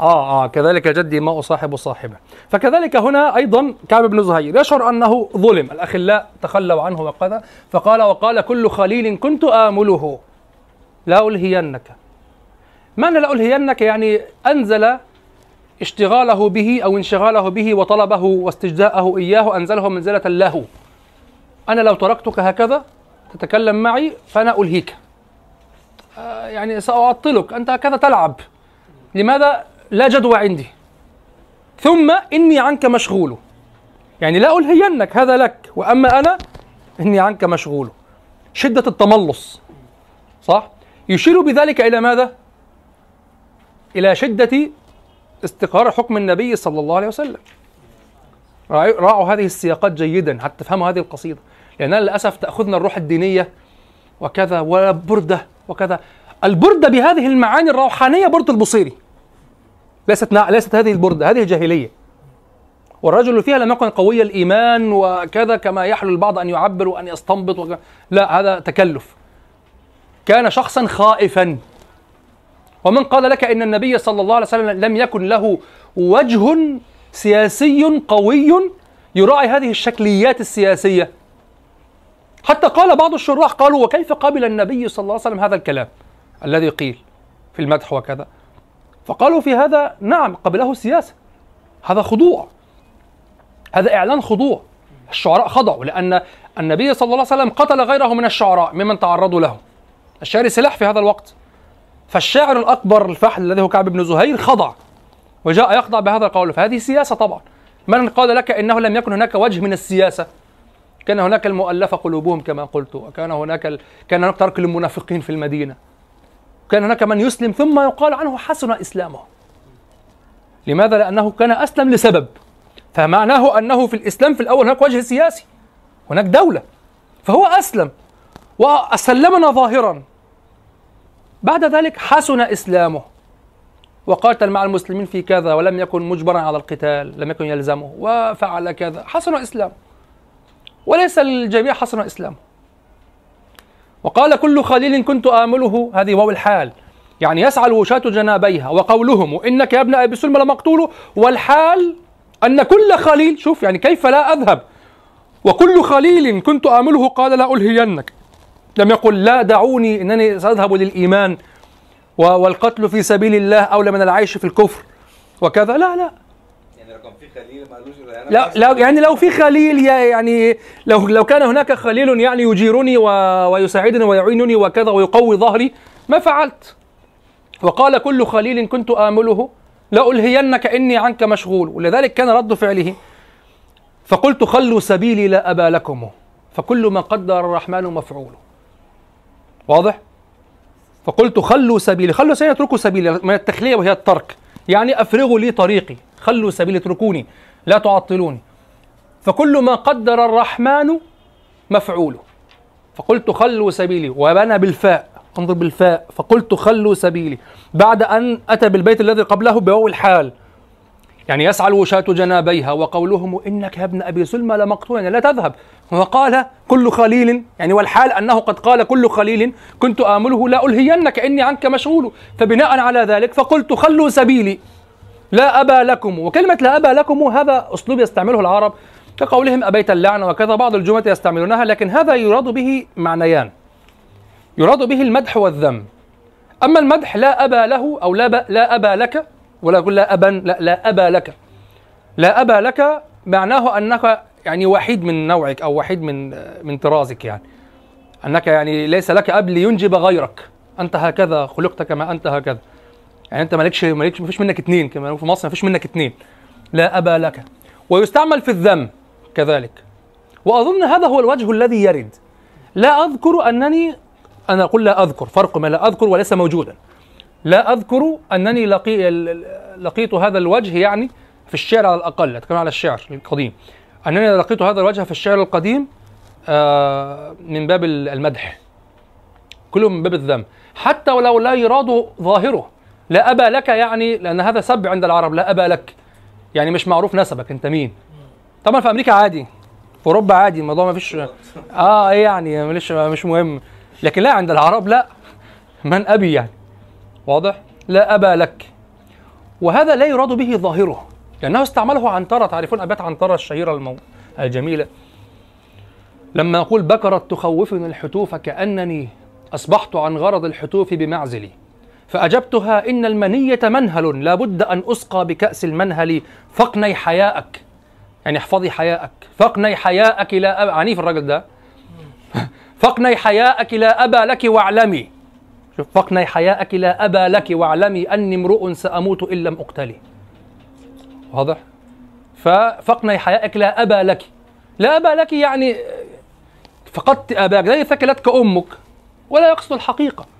آه آه كذلك جدي ما اصاحب صاحبه. فكذلك هنا أيضا كعب بن زهير. يشعر أنه ظلم. الأخلاء تخلوا عنه وكذا فقال وقال كل خليل كنت آمله. لا ألهينك. معنى لا ألهينك؟ يعني أنزل اشتغاله به أو انشغاله به وطلبه واستجداءه إياه انزله منزلة له. أنا لو تركتك هكذا تتكلم معي فأنا ألهيك. آه يعني سأعطلك. أنت هكذا تلعب. لماذا لا جدوى عندي؟ ثم إني عنك مشغول. يعني لا ألهينك هذا لك. وأما أنا إني عنك مشغول. شدة التملص. صح؟ يشير بذلك إلى ماذا؟ إلى شدة استقرار حكم النبي صلى الله عليه وسلم. راعوا راعوا هذه السياقات جيدا حتى تفهموا هذه القصيدة. لأننا للأسف تأخذنا الروح الدينية وكذا وبردة وكذا. البردة بهذه المعاني الروحانية بردة البصيري. ليست نا... ليست هذه البردة هذه جاهلية والرجل فيها لم يكن قوي الإيمان وكذا كما يحلو البعض أن يعبر وأن يستنبط وك... لا هذا تكلف. كان شخصا خائفا. ومن قال لك إن النبي صلى الله عليه وسلم لم يكن له وجه سياسي قوي يراعي هذه الشكليات السياسية. حتى قال بعض الشراح قالوا وكيف قبل النبي صلى الله عليه وسلم هذا الكلام الذي قيل في المدح وكذا؟ فقالوا في هذا نعم قبله السياسة. هذا خضوع. هذا إعلان خضوع. الشعراء خضعوا لأن النبي صلى الله عليه وسلم قتل غيره من الشعراء ممن تعرضوا له الشعر سلاح في هذا الوقت. فالشاعر الأكبر الفحل الذي هو كعب بن زهير خضع وجاء يخضع بهذا القول. فهذه سياسة طبعا. من قال لك إنه لم يكن هناك وجه من السياسة؟ كان هناك المؤلفة قلوبهم كما قلت وكان هناك ال... كان هناك ترك للمنافقين في المدينة. كان هناك من يسلم ثم يقال عنه حسن إسلامه. لماذا؟ لأنه كان أسلم لسبب. فمعناه أنه في الإسلام في الأول هناك وجه سياسي هناك دولة. فهو أسلم وأسلمنا ظاهرا. بعد ذلك حسن إسلامه. وقاتل مع المسلمين في كذا ولم يكن مجبرا على القتال لم يكن يلزمه وفعل كذا. حسن إسلامه وليس الجميع حسن إسلامه وقال كل خليل كنت آمله هذه واو الحال. يعني يسعى الوشاة جنابيها وقولهم إنك يا ابن أبي سلمى لمقتول. والحال أن كل خليل شوف يعني كيف لا أذهب. وكل خليل كنت آمله قال لا ألهينك. لم يقل لا دعوني إنني سأذهب للإيمان. والقتل في سبيل الله أولى من العيش في الكفر. وكذا. لا لا.
كان في خليل ما قالوش لا
لا يعني لو في خليل يعني لو لو كان هناك خليل يعني يجيرني و- ويساعدني ويعينني وكذا ويقوي ظهري ما فعلت. وقال كل خليل كنت آمله لألهينك إني عنك مشغول. ولذلك كان رد فعله. فقلت خلوا سبيلي لا أبا لكم. فكل ما قدر الرحمن مفعول واضح؟ فقلت خلوا سبيلي. خلوا سبيلي اتركوا سبيلي من التخلية وهي الترك. يعني أفرغوا لي طريقي. خلوا سبيلي اتركوني لا تعطلوني. فكل ما قدر الرحمن مفعول فقلت خلوا سبيلي وبنى بالفاء انظر بالفاء. فقلت خلوا سبيلي. بعد أن أتى بالبيت الذي قبله بواو الحال. يعني يسعى الوشاة جنابيها وقولهم إنك يا ابن أبي سلمى لمقتول يعني لا تذهب. وقال كل خليل يعني والحال أنه قد قال كل خليل كنت آمله لا ألهينك إني عنك مشغول. فبناء على ذلك فقلت خلوا سبيلي. لا أبا لكم. وكلمة لا أبا لكم هذا أسلوب يستعمله العرب كقولهم أبيت اللعنة وكذا بعض الجمل يستعملونها لكن هذا يراد به معنيان. يراد به المدح والذم. أما المدح لا أبا له أو لا, ب... لا أبا لك ولا يقول لا أبا لا, لا أبا لك. لا أبا لك معناه أنك يعني وحيد من نوعك أو وحيد من من طرازك يعني. أنك يعني ليس لك أب لينجب غيرك. أنت هكذا خلقت كما أنت هكذا. يعني أنت مالكش مالكش مفيش منك اثنين كما في مصر مفيش منك اثنين لا أبا لك. ويستعمل في الذم كذلك. وأظن هذا هو الوجه الذي يرد. لا أذكر أنني أنا أقول لا أذكر فرق ما لا أذكر وليس موجودا. لا أذكر أنني لقي لقيت هذا الوجه يعني في الشعر على الأقل أتكلم على الشعر القديم. أنني لقيت هذا الوجه في الشعر القديم آه، من باب المدح. كله من باب الذم. حتى ولو لا يراد ظاهره. لا أبا لك يعني لأن هذا سب عند العرب لا أبا لك. يعني مش معروف نسبك أنت مين؟ طبعا في أمريكا عادي في أوروبا عادي الموضوع ما فيش آه إيه يعني مش مش مهم. لكن لا عند العرب لا. من أبي يعني. واضح؟ لا أبا لك. وهذا لا يراد به ظاهره لأنه استعمله عنترة. تعرفون أبيات عنترة الشهيرة المو... الجميلة؟ لما أقول بكرت تخوفني الحتوف كأنني أصبحت عن غرض الحتوف بمعزلي. فأجبتها إن المنية منهل لا بد أن أسقى بكأس المنهل. فقني حياءك. يعني احفظي حياءك. فقني حياءك لا أب... عنيف الراجل ده. فقني حياءك لا أبا لك واعلمي. شوف فقني حياءك لا أبا لك واعلمي أني امرؤ سأموت إن لم أقتلي. واضح؟ ففقني حياءك لا أبا لك. لا أبا لك يعني فقدت أباك. لا ثكلتك أمك. ولا يقصد الحقيقة.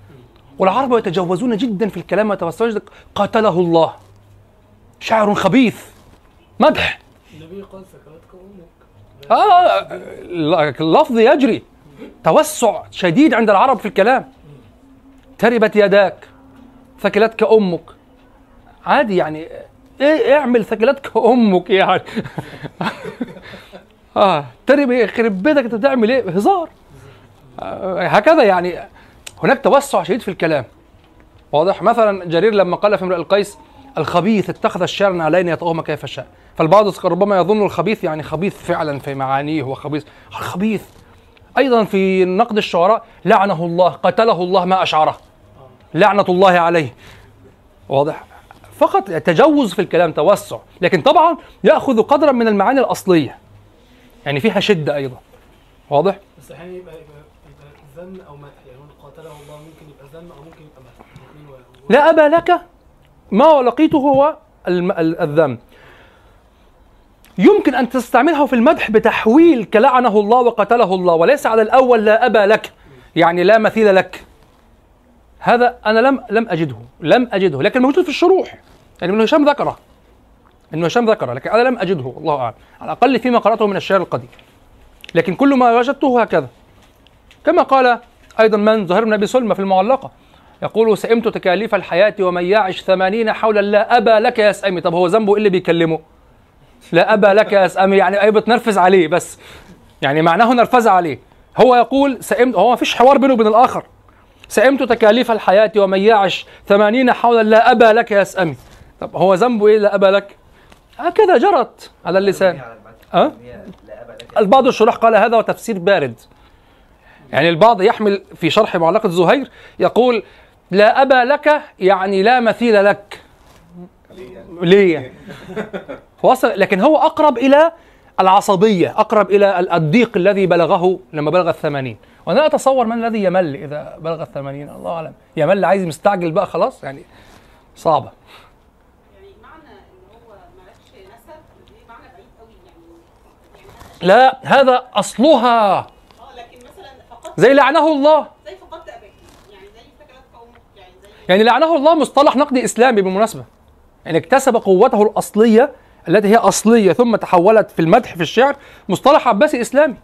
والعرب يتجوزون جدا في الكلام ويتوسعون قاتله الله. شعر خبيث. مدح.
النبي قال سكرتك أمك
آه اللفظ يجري. توسع شديد عند العرب في الكلام. تربت يداك ثكلتك أمك. عادي يعني إيه اعمل ثكلتك أمك يعني. آه ترب يخرب بيتك أنت بتعمل إيه؟ هزار. آه هكذا يعني. هناك توسع شديد في الكلام. واضح. مثلا جرير لما قال في امرئ القيس الخبيث اتخذ الشر علينا يطؤهما كيف شاء. فالبعض ربما يظن الخبيث يعني خبيث فعلا في معانيه وخبيث الخبيث. أيضا في نقد الشعراء لعنه الله قتله الله ما أشعره. لعنة الله عليه. واضح. فقط تجوز في الكلام توسع. لكن طبعا يأخذ قدرا من المعاني الأصلية. يعني فيها شدة أيضا. واضح.
بس أحيانا يبقى يبقى ذم أو مدح يعني هو قاتله الله ممكن يبقى ذم أو ممكن يبقى مدح الاثنين و-
لا أبا لك. ما لقيته هو الذم يمكن أن تستعملها في المدح بتحويل كلعنه الله وقتله الله وليس على الأول لا أبا لك يعني لا مثيل لك. هذا أنا لم لم أجده لم أجده لكن موجود في الشروح. يعني ابن هشام ذكره. ابن هشام ذكره لكن أنا لم أجده والله أعلم. على الأقل فيما قرأته من الشعر القديم. لكن كل ما وجدته هكذا. كما قال أيضا من زهير بن أبي سلمى في المعلقة. يقول سئمت تكاليف الحياة ومن يعش ثمانين حولا. لا أبا لك يا سأمي طب هو ذنبه إيه اللي بيكلمه؟ لا أبا لك يا سأمي يعني أي بتنرفز عليه بس. يعني معناه نرفز عليه. هو يقول سئمت. هو ما فيش حوار بينه وبين الآخر. سئمت تكاليف الحياة ومن يعش ثمانين حولا. لا أبا لك يا سأمي طب هو ذنبه إيه؟ لا أبا لك. هكذا جرت على اللسان. أه؟ البعض الشراح قال هذا وتفسير بارد. يعني البعض يحمل في شرح معلقة زهير يقول لا أبا لك يعني لا مثيل لك. ليه وصل لكن هو أقرب إلى العصبية أقرب إلى الضيق الذي بلغه لما بلغ الثمانين. وأنا أتصور من الذي يمل إذا بلغ الثمانين الله أعلم. يمل عايز مستعجل بقى خلاص يعني صعبة.
يعني يعني
لا هذا أصلها.
لكن مثلا فقدت
زي لعنه الله
زي فقدت اباك يعني زي ثكلت قومك يعني
لعنه الله مصطلح نقدي إسلامي بالمناسبة. يعني اكتسب قوته الأصلية التي هي أصلية ثم تحولت في المدح في الشعر مصطلح عباسي
إسلامي.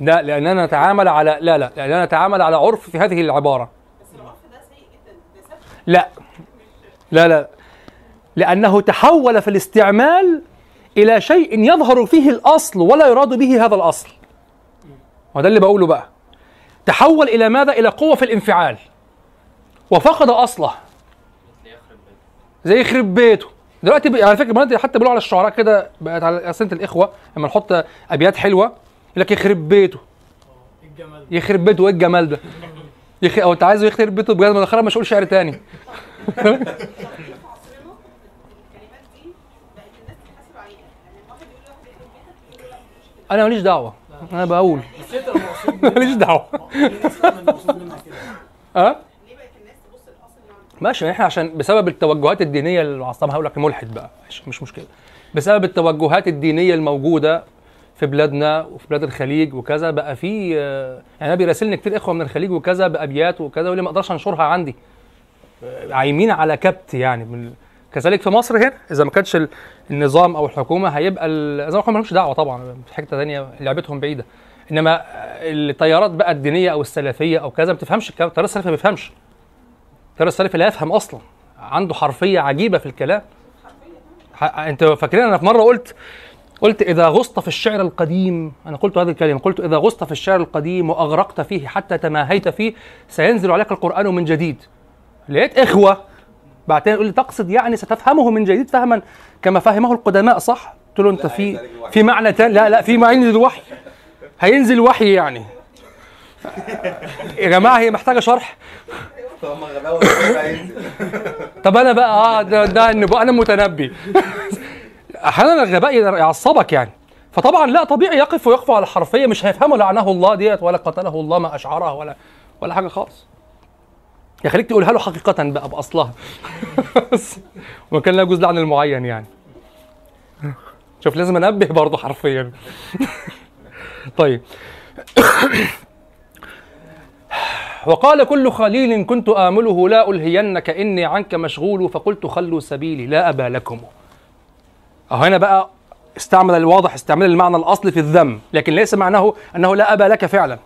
لا
لأننا نتعامل على لا لا لأننا نتعامل على عرف في هذه العبارة.
بس العرف ده سيء جدا
لا. لا لا. لأنه تحول في الاستعمال إلى شيء يظهر فيه الأصل ولا يراد به هذا الأصل. وده اللي بقوله بقى. تحول إلى ماذا؟ إلى قوة في الانفعال. وفقد أصله. زي يخرب بيته. دلوقتي بقى على فكرة حتى بيقولوا على الشعراء كده بقت على سنه الإخوة لما نحط أبيات حلوة يقول لك يخرب بيته. يخرب بيته إيه الجمال ده؟ يخ... أو أنت عايزه يخرب بيته بجد؟ ما خلاص مش هقول شعر تاني
في عصرنا الكلمات دي بقت الناس تتحاسب عليها يعني واحد يقول لواحد يخرب بيتك يقول له لا مش كده
أنا ماليش دعوة. أنا بقول.
بس انت المقصود
ماليش
دعوة. أه؟ لاصل المعنى
ماشي إحنا عشان بسبب التوجهات الدينية اللي عصبها هقول لك ملحد بقى. مش, مش مشكلة. بسبب التوجهات الدينية الموجودة في بلادنا وفي بلاد الخليج وكذا بقى في آه، يعني أنا بيراسلني كتير إخوة من الخليج وكذا بأبيات وكذا يقول لي ما أقدرش أنشرها عندي. آه، عايمين على كبت يعني من كذلك في مصر هنا إذا ما كانش ال- النظام أو الحكومة هيبقى ال- زي ما ما لهمش دعوة طبعا في حتة ثانية لعبتهم بعيدة. إنما التيارات بقى الدينية أو السلفية أو كذا ما بتفهمش الكلام التيار السلفي ما بيفهمش. التيار السلفي لا يفهم أصلا عنده حرفية عجيبة في الكلام. أنت فاكرين أنا في مرة قلت قلت إذا غصت في الشعر القديم أنا قلت هذه الكلمة قلت إذا غصت في الشعر القديم وأغرقت فيه حتى تماهيت فيه سينزل عليك القرآن من جديد. لقيت إخوة بعدين يقول لي تقصد يعني ستفهمه من جديد فهما كما فهمه القدماء صح؟ قلت له
أنت
في. في معنى تاني لا لا في ما ينزل وحي. هينزل وحي يعني. يا جماعة هي محتاجة شرح؟ طب أنا بقى آه ده, ده النبوة أنا متنبي. أحيانا الغباء يعصبك يعني. فطبعا لا طبيعي يقف ويقف على الحرفيه مش هيفهموا لعنه الله ديت ولا قتله الله ما اشعرها ولا ولا حاجة خالص. يخليك تقولها له حقيقة بقى بأصلها. وما كان لا يجوز لعن المعين يعني. شوف لازم أنبه برضه حرفيا. طيب. وقال كل خليل كنت آمله لا ألهينك إني عنك مشغول فقلت خلوا سبيلي لا أبا لكم. هنا بقى استعمل الواضح استعمال المعنى الأصلي في الذم لكن ليس معناه أنه لا أبا لك فعلا.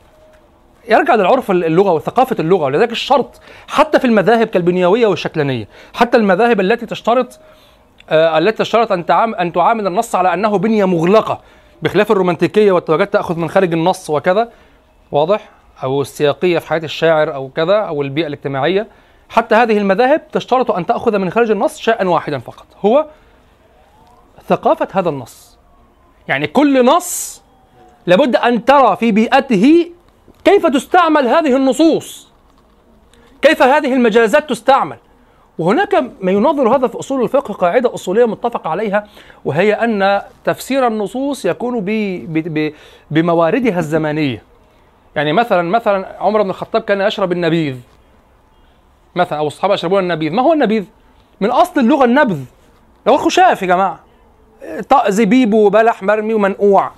يرجع للعرف اللغة وثقافة اللغة ولذلك الشرط حتى في المذاهب كالبنيوية والشكلانية حتى المذاهب التي تشترط آه التي تشترط تعامل أن تعامل النص على أنه بنية مغلقة بخلاف الرومانتيكية والتوجهات تأخذ من خارج النص وكذا واضح؟ أو السياقية في حياة الشاعر أو كذا أو البيئة الاجتماعية. حتى هذه المذاهب تشترط أن تأخذ من خارج النص شيئا واحدا فقط. هو ثقافة هذا النص. يعني كل نص لابد أن ترى في بيئته كيف تستعمل هذه النصوص؟ كيف هذه المجازات تستعمل؟ وهناك ما ينظر هذا في أصول الفقه قاعدة أصولية متفق عليها وهي أن تفسير النصوص يكون ب- ب- بمواردها الزمانية. يعني مثلا مثلا عمر بن الخطاب كان يشرب النبيذ. مثلا أو الصحابة يشربون النبيذ. ما هو النبيذ؟ من أصل اللغة النبذ. هو خشاف يا جماعة. زبيب وبلح مرمي ومنقوع.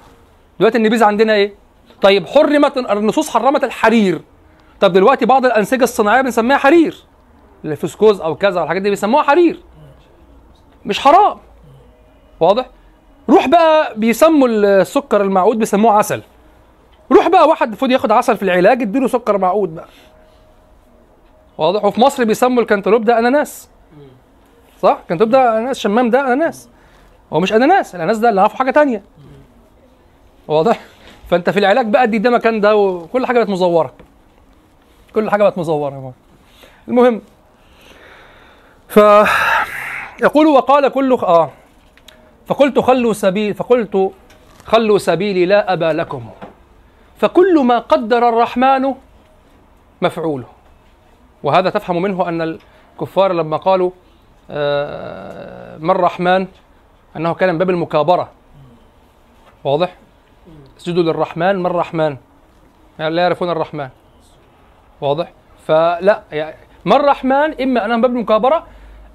دلوقتي النبيذ عندنا إيه؟ طيب حرمت النصوص حرمت الحرير. طب دلوقتي بعض الأنسجة الصناعية بنسميها حرير. الفسكوز أو كذا والحاجات دي بيسموها حرير. مش حرام. واضح؟ روح بقى بيسموا السكر المعود بيسموه عسل. روح بقى واحد المفروض ياخد عسل في العلاج اديله سكر معود بقى. واضح؟ وفي مصر بيسموا الكنتالوب ده أناناس. صح؟ الكنتالوب ده أناناس شمام ده أناناس. هو مش أناناس الأناناس ده اللي عارفه حاجة تانية. واضح؟ فانت في العلاج بقى ادي ده مكان ده وكل حاجة بقت مزورة. كل حاجة بقت مزورة. المهم ف يقول وقال كل آه. فقلت خلوا سبيل فقلت خلوا سبيلي لا أبا لكم. فكل ما قدر الرحمن مفعوله. وهذا تفهم منه أن الكفار لما قالوا آه، ما الرحمن؟ أنه كان من باب المكابرة. واضح؟ اسجدوا للرحمن ما الرحمن؟ يعني لا يعرفون الرحمن. واضح؟ فلا يعني ما الرحمن؟ أنه من باب المكابرة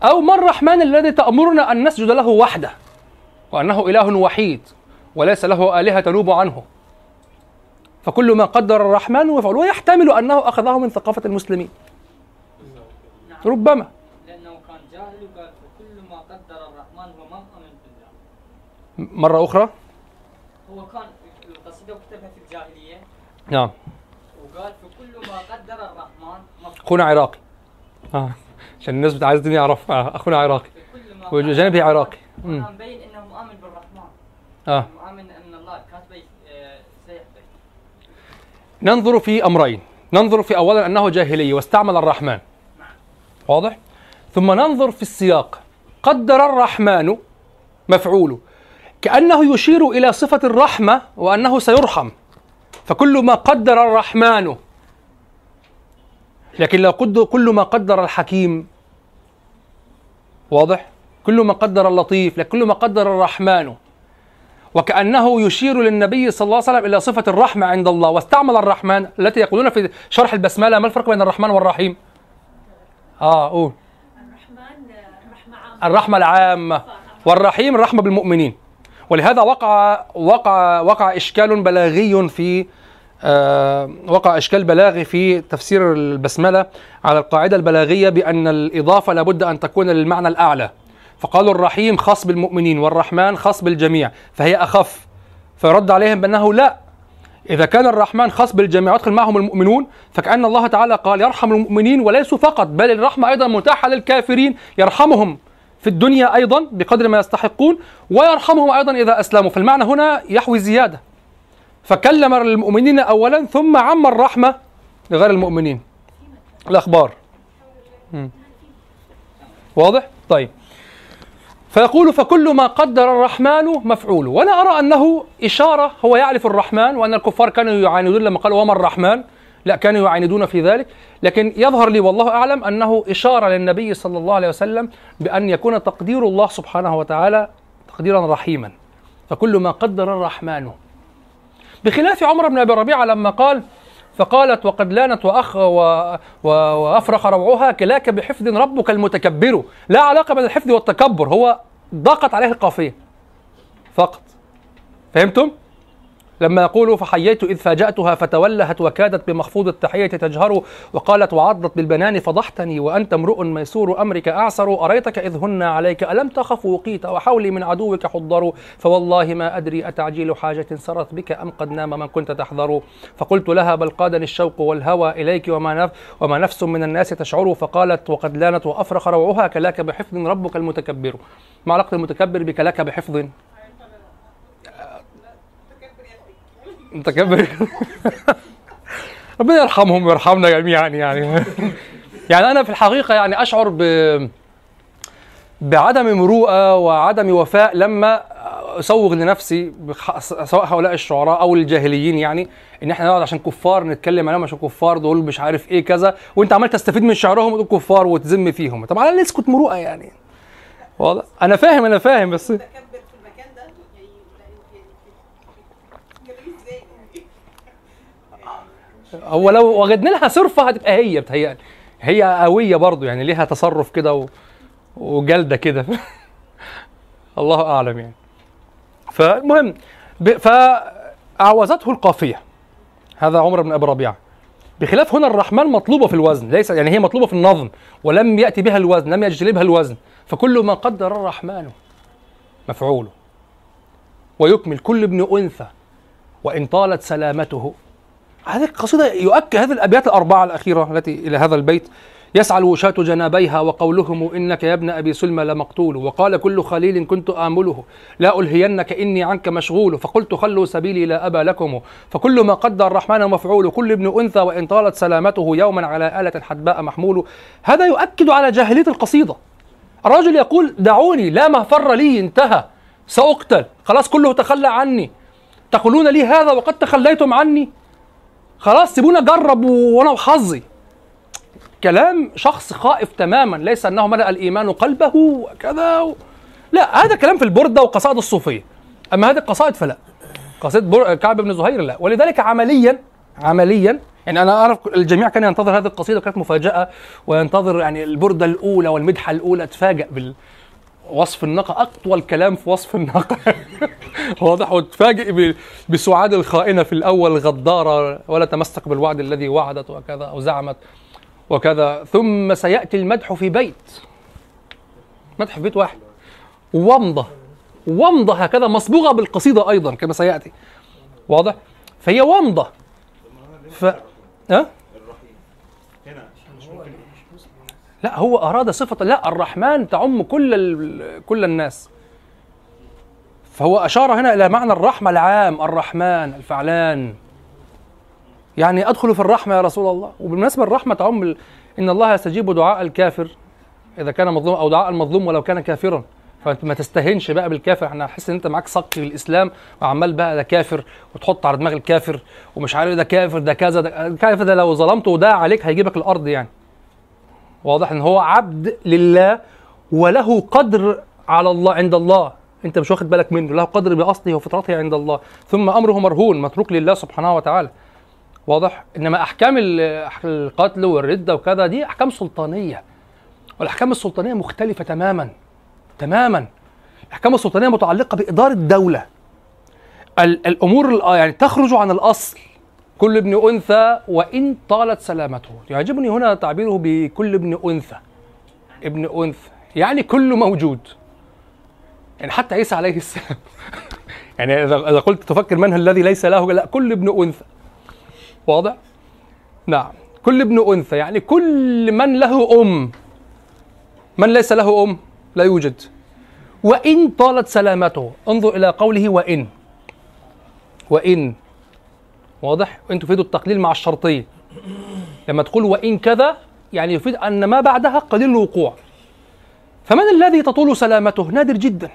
أو ما الرحمن الذي تأمرنا أن نسجد له وحده؟ وأنه إله وحيد وليس له آلهة تنوب عنه. فكل ما قدر الرحمن ويفعل ويحتمل أنه أخذه من ثقافة المسلمين. ربما.
لأنه كان جاهل وقال فكل ما قدر الرحمن هو أمن بالله.
مرة أخرى.
هو كان القصيدة كتبها في الجاهلية
نعم.
وقال فكل ما قدر الرحمن
أخونا عراقي. آه. عشان الناس بتاع عايزين يعرف آه. أخونا عراقي. وجانبه عراقي.
مبين إنه مؤمن بالرحمن.
آه.
مؤمن إن الله كاتب آه، سيحدث
ننظر في أمرين. ننظر في أولا أنه جاهلي واستعمل الرحمن. واضح؟ ثم ننظر في السياق. قدر الرحمن مفعوله. كأنه يشير إلى صفة الرحمة وأنه سيرحم. فكل ما قدر الرحمن. لكن لو قد كل ما قدر الحكيم. واضح؟ كل ما قدر اللطيف لكن كل ما قدر الرحمن. وكأنه يشير للنبي صلى الله عليه وسلم إلى صفة الرحمة عند الله. واستعمل الرحمن التي يقولون في شرح البسملة ما الفرق بين الرحمن والرحيم؟ آه قول.
الرحمن
الرحمة العامة. والرحيم الرحمة بالمؤمنين. ولهذا وقع وقع وقع إشكال بلاغي في آه وقع إشكال بلاغي في تفسير البسملة على القاعدة البلاغية بأن الإضافة لابد أن تكون للمعنى الأعلى. فقالوا الرحيم خاص بالمؤمنين والرحمن خاص بالجميع فهي أخف. فيرد عليهم بأنه لا. إذا كان الرحمن خاص بالجميع ويدخل معهم المؤمنون فكأن الله تعالى قال يرحم المؤمنين وليسوا فقط بل الرحمة أيضا متاحة للكافرين يرحمهم. في الدنيا أيضا بقدر ما يستحقون ويرحمهم أيضا إذا أسلموا. فالمعنى هنا يحوي زيادة. فكلم المؤمنين أولا ثم عم الرحمة لغير المؤمنين. الأخبار. واضح؟ طيب. فيقول فكل ما قدر الرحمن مفعول وأنا أرى أنه إشارة هو يعرف الرحمن وأن الكفار كانوا يعاندون لما قالوا وما الرحمن؟ لا كانوا يعاندون في ذلك. لكن يظهر لي والله أعلم أنه إشارة للنبي صلى الله عليه وسلم بأن يكون تقدير الله سبحانه وتعالى تقديرا رحيما. فكل ما قدر الرحمن. بخلاف عمر بن أبي ربيعة لما قال فقالت وقد لانت وأخ و... و... وأفرخ روعها كلاك بحفظ ربك المتكبر. لا علاقة بين الحفظ والتكبر هو ضاقت عليه القافية. فقط. فهمتم؟ لما يقول فحييت إذ فاجأتها فتولهت وكادت بمخفوض التحية تجهر وقالت وعضت بالبنان فضحتني وأنت امرؤ ميسور أمرك أعسر أريتك إذ هن عليك ألم تخف وقيت وحولي من عدوك حضر فوالله ما أدري أتعجيل حاجة سرت بك أم قد نام من كنت تحذر فقلت لها بل قادني الشوق والهوى إليك وما, نف وما نفس من الناس تشعر فقالت وقد لانت وأفرخ روعها كلاك بحفظ ربك المتكبر ما علاقة المتكبر بكلاك بحفظ؟ متكبر. ربنا يرحمهم ويرحمنا جميعا يعني. يعني أنا في الحقيقة يعني أشعر ب بعدم مروءة وعدم وفاء لما اسوغ لنفسي سواء هؤلاء الشعراء أو الجاهليين يعني إن إحنا نقعد عشان كفار نتكلم عليهم عشان كفار دول مش عارف إيه كذا وأنت عمال تستفيد من شعرهم وتقول كفار وتذم فيهم. طب على اسكت مروءة يعني. أنا فاهم أنا فاهم بس
متكبر في المكان ده يعني جميل إزاي يعني
هو لو وجدنا لها صرفة هتبقى هي بتهيألي. هي قوية برضو يعني ليها تصرف كده و... وجلدة كده. الله أعلم يعني. فالمهم ب... فأعوزته القافية. هذا عمر بن أبي ربيعة. بخلاف هنا الرحمن مطلوبة في الوزن ليس يعني هي مطلوبة في النظم ولم يأتي بها الوزن لم يجلبها الوزن. فكل ما قدر الرحمن مفعوله. ويكمل كل ابن أنثى وإن طالت سلامته هذه القصيدة يؤكد هذه الأبيات الأربعة الأخيرة التي إلى هذا البيت. يسعى الوشاة جنابيها وقولهم إنك يا ابن أبي سلمى لمقتول. وقال كل خليل كنت آمله لا ألهينك إني عنك مشغول. فقلت خلوا سبيلي لا أبا لكم. فكل ما قدر الرحمن مفعول. كل ابن أنثى وإن طالت سلامته يوما على آلة حدباء محمول. هذا يؤكد على جاهلية القصيدة. الرجل يقول دعوني لا مفر لي انتهى. سأقتل. خلاص كله تخلى عني. تقولون لي هذا وقد تخليتم عني؟ خلاص سيبوني اجرب وأنا وحظي. كلام شخص خائف تماما ليس أنه ملأ الإيمان قلبه وكذا و... لا هذا كلام في البردة وقصائد الصوفية. أما هذه القصائد فلا. قصيدة بر... كعب بن زهير لا. ولذلك عمليا عمليا يعني أنا أعرف الجميع كان ينتظر هذه القصيدة كانت مفاجأة وينتظر يعني البردة الأولى والمدحة الأولى تفاجأ بال وصف الناقة أطول كلام في وصف الناقة واضح وتفاجئ بسعاد الخائنة في الأول غدارة ولا تمسك بالوعد الذي وعدت وكذا أو زعمت وكذا. ثم سيأتي المدح في بيت. مدح في بيت واحد. ومضة ومضة هكذا مصبوغة بالقصيدة أيضا كما سيأتي. واضح؟ فهي ومضة ف... أه؟ لا هو أراد صفة لا الرحمن تعم كل. كل الناس. فهو أشار هنا إلى معنى الرحمة العام الرحمن الفعلان. يعني أدخل في الرحمة يا رسول الله. وبالمناسبة الرحمة تعم. إن الله يستجيب دعاء الكافر. إذا كان مظلوم أو دعاء المظلوم ولو كان كافرا. فأنت ما تستهينش بقى بالكافر. إحنا حاسس إن أنت معاك صك في الاسلام وعمال بقى ده كافر وتحط على دماغ الكافر ومش عارف ده كافر ده كذا ده الكافر ده لو ظلمته وده عليك هيجيبك الأرض يعني. واضح إن هو عبد لله وله قدر على الله عند الله. أنت مش واخد بالك منه. له قدر بأصله وفطرته عند الله. ثم أمره مرهون متروك لله سبحانه وتعالى. واضح انما أحكام ال- القتل والردة وكذا دي أحكام سلطانية. والأحكام السلطانية مختلفة تماما. تماما. الأحكام السلطانية متعلقة بإدارة الدولة. ال- الأمور ال- يعني تخرج عن الأصل. كل ابن أنثى وإن طالت سلامته. يعجبني هنا تعبيره بكل ابن أنثى. ابن أنثى. يعني كل موجود. يعني حتى عيسى عليه السلام. يعني اذا قلت تفكر من الذي ليس له لا كل ابن أنثى. واضح؟ نعم. كل ابن أنثى. يعني كل من له أم. من ليس له أم؟ لا يوجد. وإن طالت سلامته. انظر إلى قوله وإن. وإن. واضح؟ ان تفيد التقليل مع الشرطيه لما تقول وإن كذا يعني يفيد أن ما بعدها قليل الوقوع. فمن الذي تطول سلامته؟ نادر جدا.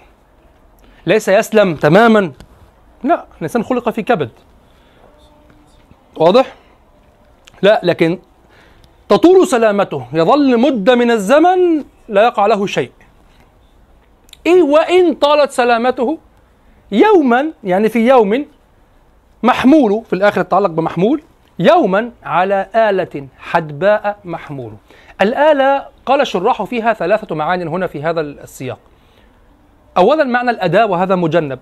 ليس يسلم تماما. لا الإنسان خلق في كبد. واضح؟ لا لكن تطول سلامته يظل مدة من الزمن لا يقع له شيء. إيه وإن طالت سلامته؟ يوما يعني في يوم محمول في الآخر يتعلق بمحمول يوما على آلة حدباء محمول. الآلة قال الشراح فيها ثلاثة معان هنا في هذا السياق. أولا معنى الأداة وهذا مجنب.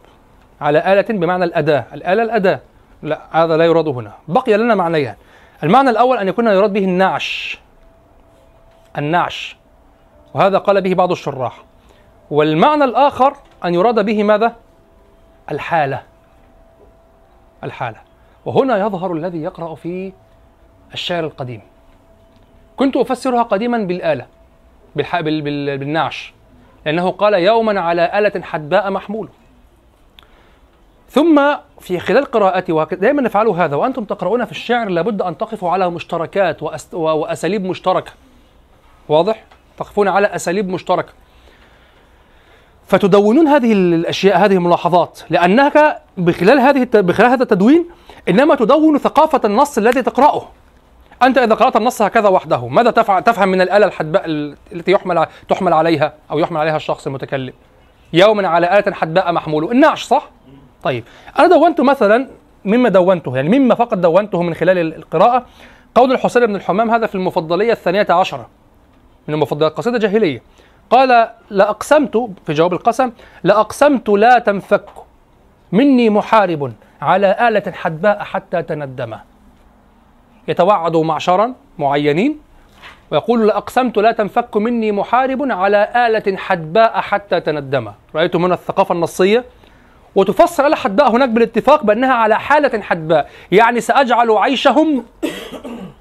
على آلة بمعنى الأداة. الآلة الأداة. لا هذا لا يراد هنا. بقي لنا معنيان. المعنى الأول أن يكون يراد به النعش. النعش. وهذا قال به بعض الشراح. والمعنى الآخر أن يراد به ماذا؟ الحالة. الحالة وهنا يظهر الذي يقرأ في الشعر القديم كنت أفسرها قديما بالآلة. بالنعش لأنه قال يوما على آلة حدباء محمول ثم في خلال قراءتي ودائما نفعل هذا وأنتم تقرؤون في الشعر لابد أن تقفوا على مشتركات. وأساليب مشتركة واضح؟ تقفون على أساليب مشتركة فتدونون هذه الأشياء هذه الملاحظات لأنك بخلال هذه بخلال هذا التدوين إنما تدون ثقافة النص الذي تقرأه. أنت إذا قرأت النص هكذا وحده ماذا تفهم من الآلة الحدباء ال- التي يحمل تحمل عليها أو يحمل عليها الشخص المتكلم؟ يوما على آلة حدباء محمول. النعش صح؟ طيب أنا دونت مثلا مما دونته يعني مما فقط دونته من خلال ال- القراءة قول الحسين بن الحمام هذا في المفضلية الثانية عشرة من المفضلات قصيدة جاهلية. قال لأقسمت في جواب القسم لأقسمت لا تنفك مني محارب على آلة حدباء حتى تندم. يتوعد معشرا معينين ويقول لأقسمت لا تنفك مني محارب على آلة حدباء حتى تندم. رأيتم هنا الثقافة النصية؟ وتفسر آلة حدباء هناك بالاتفاق بأنها على حالة حدباء يعني سأجعل عيشهم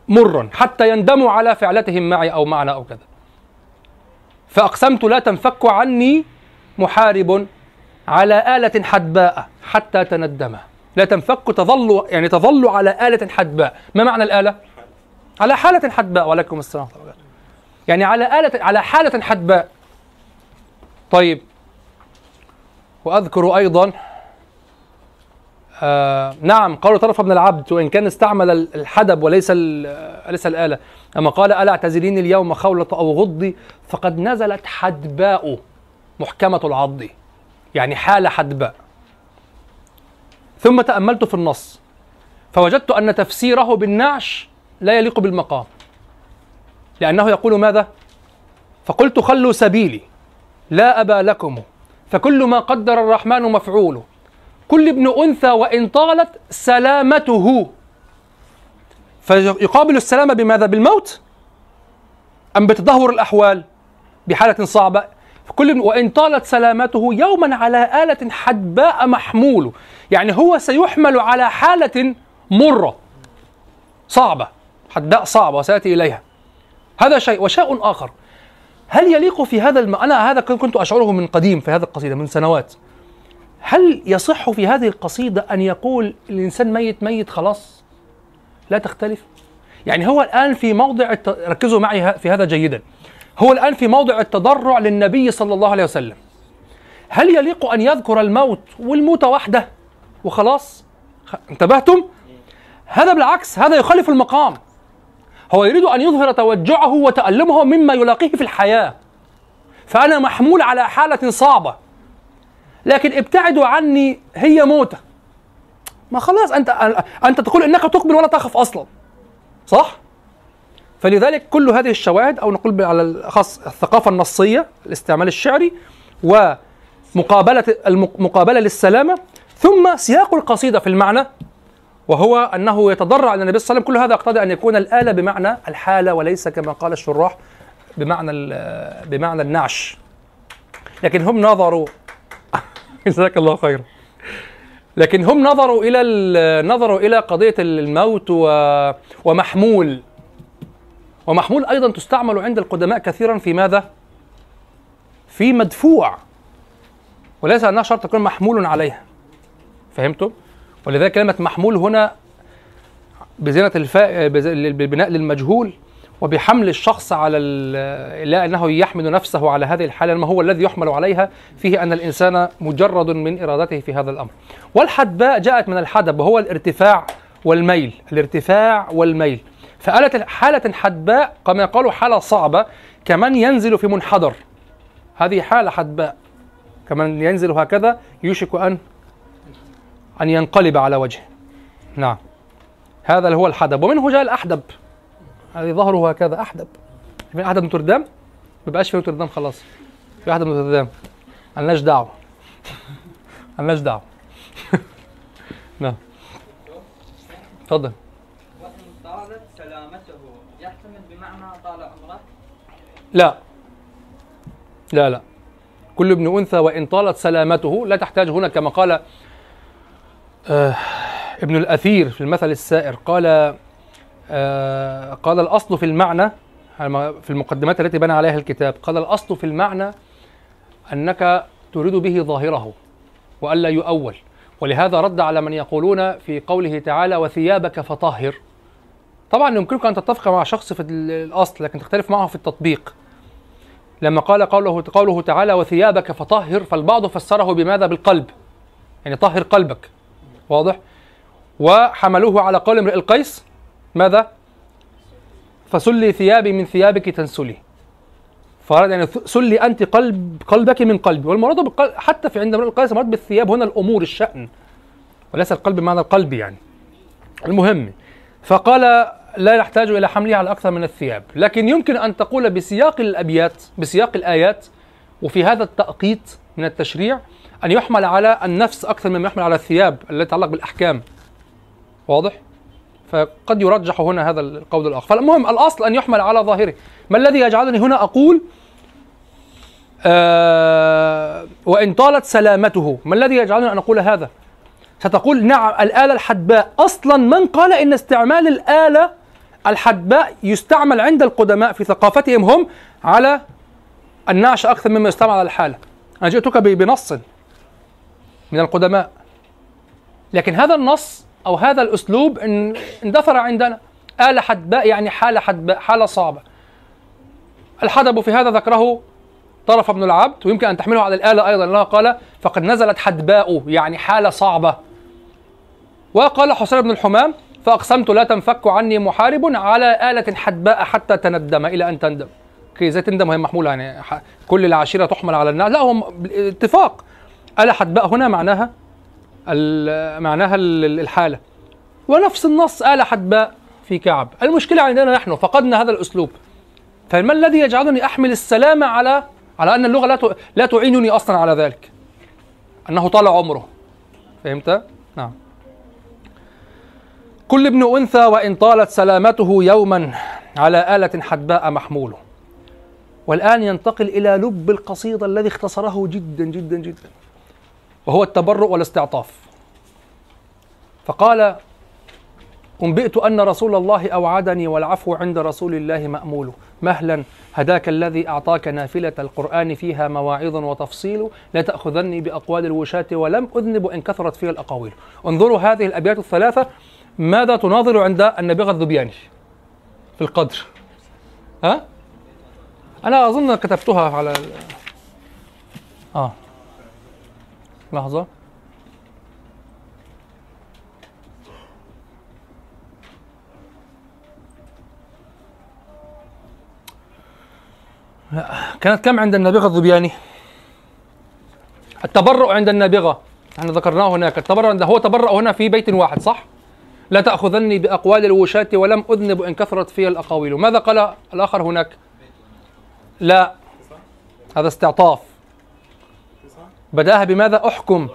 مرا حتى يندموا على فعلتهم معي أو معنا أو كذا. فأقسمت لا تنفك عني محارب على آلة حدباء حتى تندم. لا تنفك تظل يعني تظل على آلة حدباء. ما معنى الآلة؟ على حالة حدباء. وعليكم السلام. يعني على آلة على حالة حدباء. طيب. وأذكر أيضا آه نعم قول طرف بن العبد وإن كان استعمل الحدب وليس ليس الآلة. أما قال ألا اعتذريني اليوم خولة أو غضي فقد نزلت حدباء محكمة العض. يعني حال حدباء. ثم تأملت في النص. فوجدت أن تفسيره بالنعش لا يليق بالمقام. لأنه يقول ماذا؟ فقلت خلوا سبيلي لا أبا لكم. فكل ما قدر الرحمن مفعول كل ابن أنثى وإن طالت سلامته. فيقابل السلامة بماذا؟ بالموت. أم بتدهور الأحوال بحالة صعبة؟ فكل وإن طالت سلامته يوما على آلة حدباء محمول. يعني هو سيحمل على حالة مرة. صعبة. حداء صعبة وسيأتي إليها. هذا شيء وشيء آخر. هل يليق في هذا الم... أنا هذا كنت أشعره من قديم في هذه القصيدة من سنوات. هل يصح في هذه القصيدة أن يقول الإنسان ميت ميت خلاص؟ لا تختلف. يعني هو الآن في موضع الت... ركزوا معي في هذا جيدا. هو الآن في موضع التضرع للنبي صلى الله عليه وسلم. هل يليق أن يذكر الموت والموت وحده وخلاص؟ انتبهتم؟ هذا بالعكس هذا يخالف المقام. هو يريد أن يظهر توجعه وتألمه مما يلاقيه في الحياة. فأنا محمول على حالة صعبة. لكن ابتعدوا عني هي موتة. ما خلاص أنت أنت تقول إنك تقبل ولا تخف أصلا. صح؟ فلذلك كل هذه الشواهد أو نقول على الأخص الثقافة النصية الاستعمال الشعري ومقابلة المقابلة للسلامة ثم سياق القصيدة في المعنى وهو أنه يتضرع إلى النبي صلى الله عليه وسلم. كل هذا يقتضي أن يكون الآلة بمعنى الحالة وليس كما قال الشراح بمعنى بمعنى النعش. لكن هم نظروا. جزاك الله خيرا. لكن هم نظروا إلى ال- نظروا إلى قضية الموت و- ومحمول ومحمول أيضا تستعمل عند القدماء كثيرا في ماذا؟ في مدفوع وليس أنها شرط تكون محمول عليها فهمتم؟ ولذلك كلمة محمول هنا بزينة الفاء بز- بالبناء للمجهول وبحمل الشخص على لا أنه يحمل نفسه على هذه الحالة ما هو الذي يحمل عليها فيه أن الإنسان مجرد من إرادته في هذا الأمر. والحدباء جاءت من الحدب وهو الارتفاع والميل، الارتفاع والميل. فآلة حالة حدباء كما قالوا حالة صعبة كمن ينزل في منحدر. هذه حالة حدباء كمن ينزل هكذا يوشك ان أن ينقلب على وجهه نعم هذا هو الحدب ومنه جاء الأحدب هذه ظهره هكذا أحدب. من أحدب نوتردام ما بقاش في نوتردام خلاص. في أحدب نوتردام ملناش دعوة ملناش دعوة. نعم اتفضل
وإن طالت سلامته يحتمل بمعنى طال عمره
لا. لا لا. كل ابن أنثى وإن طالت سلامته لا تحتاج هنا كما قال آه ابن الأثير في المثل السائر. قال قال الأصل في المعنى في المقدمات التي بنى عليها الكتاب قال الأصل في المعنى أنك تريد به ظاهره وألا يؤول. ولهذا رد على من يقولون في قوله تعالى وثيابك فطهر. طبعا يمكنك أن تتفق مع شخص في الأصل لكن تختلف معه في التطبيق. لما قال قوله قوله تعالى وثيابك فطهر فالبعض فسره بماذا؟ بالقلب. يعني طهر قلبك. واضح؟ وحملوه على قول امرئ القيس ماذا؟ فسلي ثيابي من ثيابك تنسلي. فأراد يعني سلي أنت قلب قلبك من قلبي. والمراد بالقلب حتى في عند امرئ القيس المراد بالثياب هنا الأمور الشأن. وليس القلب بمعنى القلب يعني. المهم فقال لا نحتاج إلى حمله على أكثر من الثياب. لكن يمكن أن تقول بسياق الأبيات بسياق الآيات وفي هذا التأقيت من التشريع أن يحمل على النفس أكثر مما يحمل على الثياب التي تتعلق بالأحكام. واضح؟ فقد يرجح هنا هذا القول الآخر. فالمهم الأصل أن يحمل على ظاهره. ما الذي يجعلني هنا أقول؟ آه وإن طالت سلامته. ما الذي يجعلني أن أقول هذا؟ ستقول نعم الآلة الحدباء. أصلا من قال إن استعمال الآلة الحدباء يستعمل عند القدماء في ثقافتهم هم على النعش أكثر مما يستعمل على الحالة؟ أنا جئتك بنص من القدماء. لكن هذا النص أو هذا الأسلوب ان- اندثر عندنا. آلة حدباء يعني حالة حدباء حالة صعبة الحدب في هذا ذكره طرف بن العبد ويمكن أن تحمله على الآلة أيضا. الله قال فقد نزلت حدباء يعني حالة صعبة وقال حسين بن الحمام فأقسمت لا تنفك عني محارب على آلة حدباء حتى تندم إلى أن تندم. أوكي إزاي تندم وهي محمولة يعني كل العشيرة تحمل على الناس. لا هو م- اتفاق. آلة حدباء هنا معناها معناها ال- الحالة. ونفس النص آلة حدباء في كعب. المشكلة عندنا نحن فقدنا هذا الأسلوب. فما الذي يجعلني أحمل السلامة على على أن اللغة لا تعينني أصلا على ذلك؟ أنه طال عمره. فهمت؟ نعم. كل ابن أنثى وإن طالت سلامته يوما على آلة حدباء محموله والآن ينتقل إلى لب القصيدة الذي اختصره جدا جدا جدا. وهو التبرؤ والاستعطاف. فقال أنبئت أن رسول الله أوعدني والعفو عند رسول الله مأمول. مهلا هداك الذي أعطاك نافلة القرآن فيها مواعظ وتفصيل. لا تأخذني بأقوال الوشاة ولم أذنب إن كثرت فيها الأقاويل. انظروا هذه الأبيات الثلاثة ماذا تناظر عند النبغة الذبياني في القدر؟ ها؟ أنا أظن كتبتها على. آه. لحظة كانت كم عند النابغة الذبياني؟ التبرؤ عند النابغة إحنا ذكرناه هناك التبرؤ عند هو تبرأ هنا في بيت واحد صح؟ لا تأخذني بأقوال الوشاة ولم أذنب إن كثرت في الأقاويل ماذا قال الآخر هناك؟ لا هذا استعطاف بداها بماذا؟ أحكم.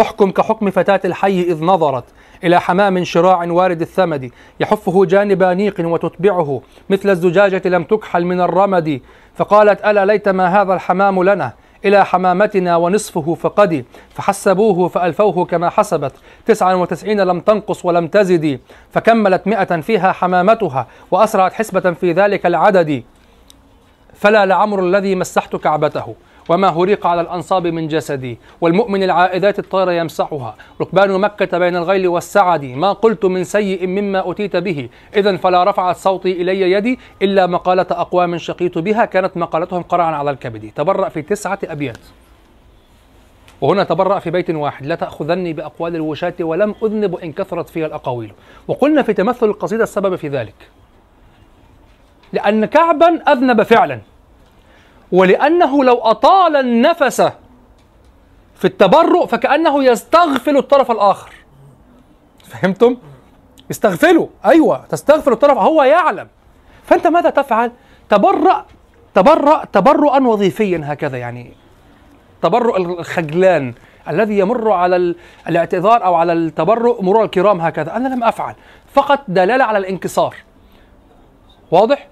أحكم كحكم فتاة الحي إذ نظرت إلى حمام شراع وارد الثمد يحفه جانب نيق وتتبعه مثل الزجاجة لم تكحل من الرمد. فقالت ألا ليت ما هذا الحمام لنا؟ إلى حمامتنا ونصفه فقد. فحسبوه فألفوه كما حسبت. تسعا وتسعين لم تنقص ولم تزد. فكملت مئة فيها حمامتها وأسرعت حسبة في ذلك العدد. فلا لعمر الذي مسحت كعبته. وما هريق على الأنصاب من جسدي والمؤمن العائدات الطير يمسحها. ركبان مكة بين الغيل والسعد ما قلت من سيء مما أتيت به. إذا فلا رفعت صوتي إلي يدي إلا مقالة أقوام شقيت بها كانت مقالتهم قرعا على الكبد. تبرأ في تسعة أبيات. وهنا تبرأ في بيت واحد. لا تأخذني بأقوال الوشاة ولم أذنب إن كثرت فيها الأقاويل. وقلنا في تمثل القصيدة السبب في ذلك. لأن كعبا أذنب فعلا. ولأنه لو أطال النفس في التبرؤ فكأنه يستغفل الطرف الآخر فهمتم؟ يستغفله أيوة تستغفل الطرف هو يعلم فأنت ماذا تفعل؟ تبرأ تبرأ تبرؤا وظيفيا هكذا يعني تبرؤ الخجلان الذي يمر على ال- الاعتذار أو على التبرؤ مرور الكرام هكذا أنا لم أفعل فقط دلالة على الانكسار واضح؟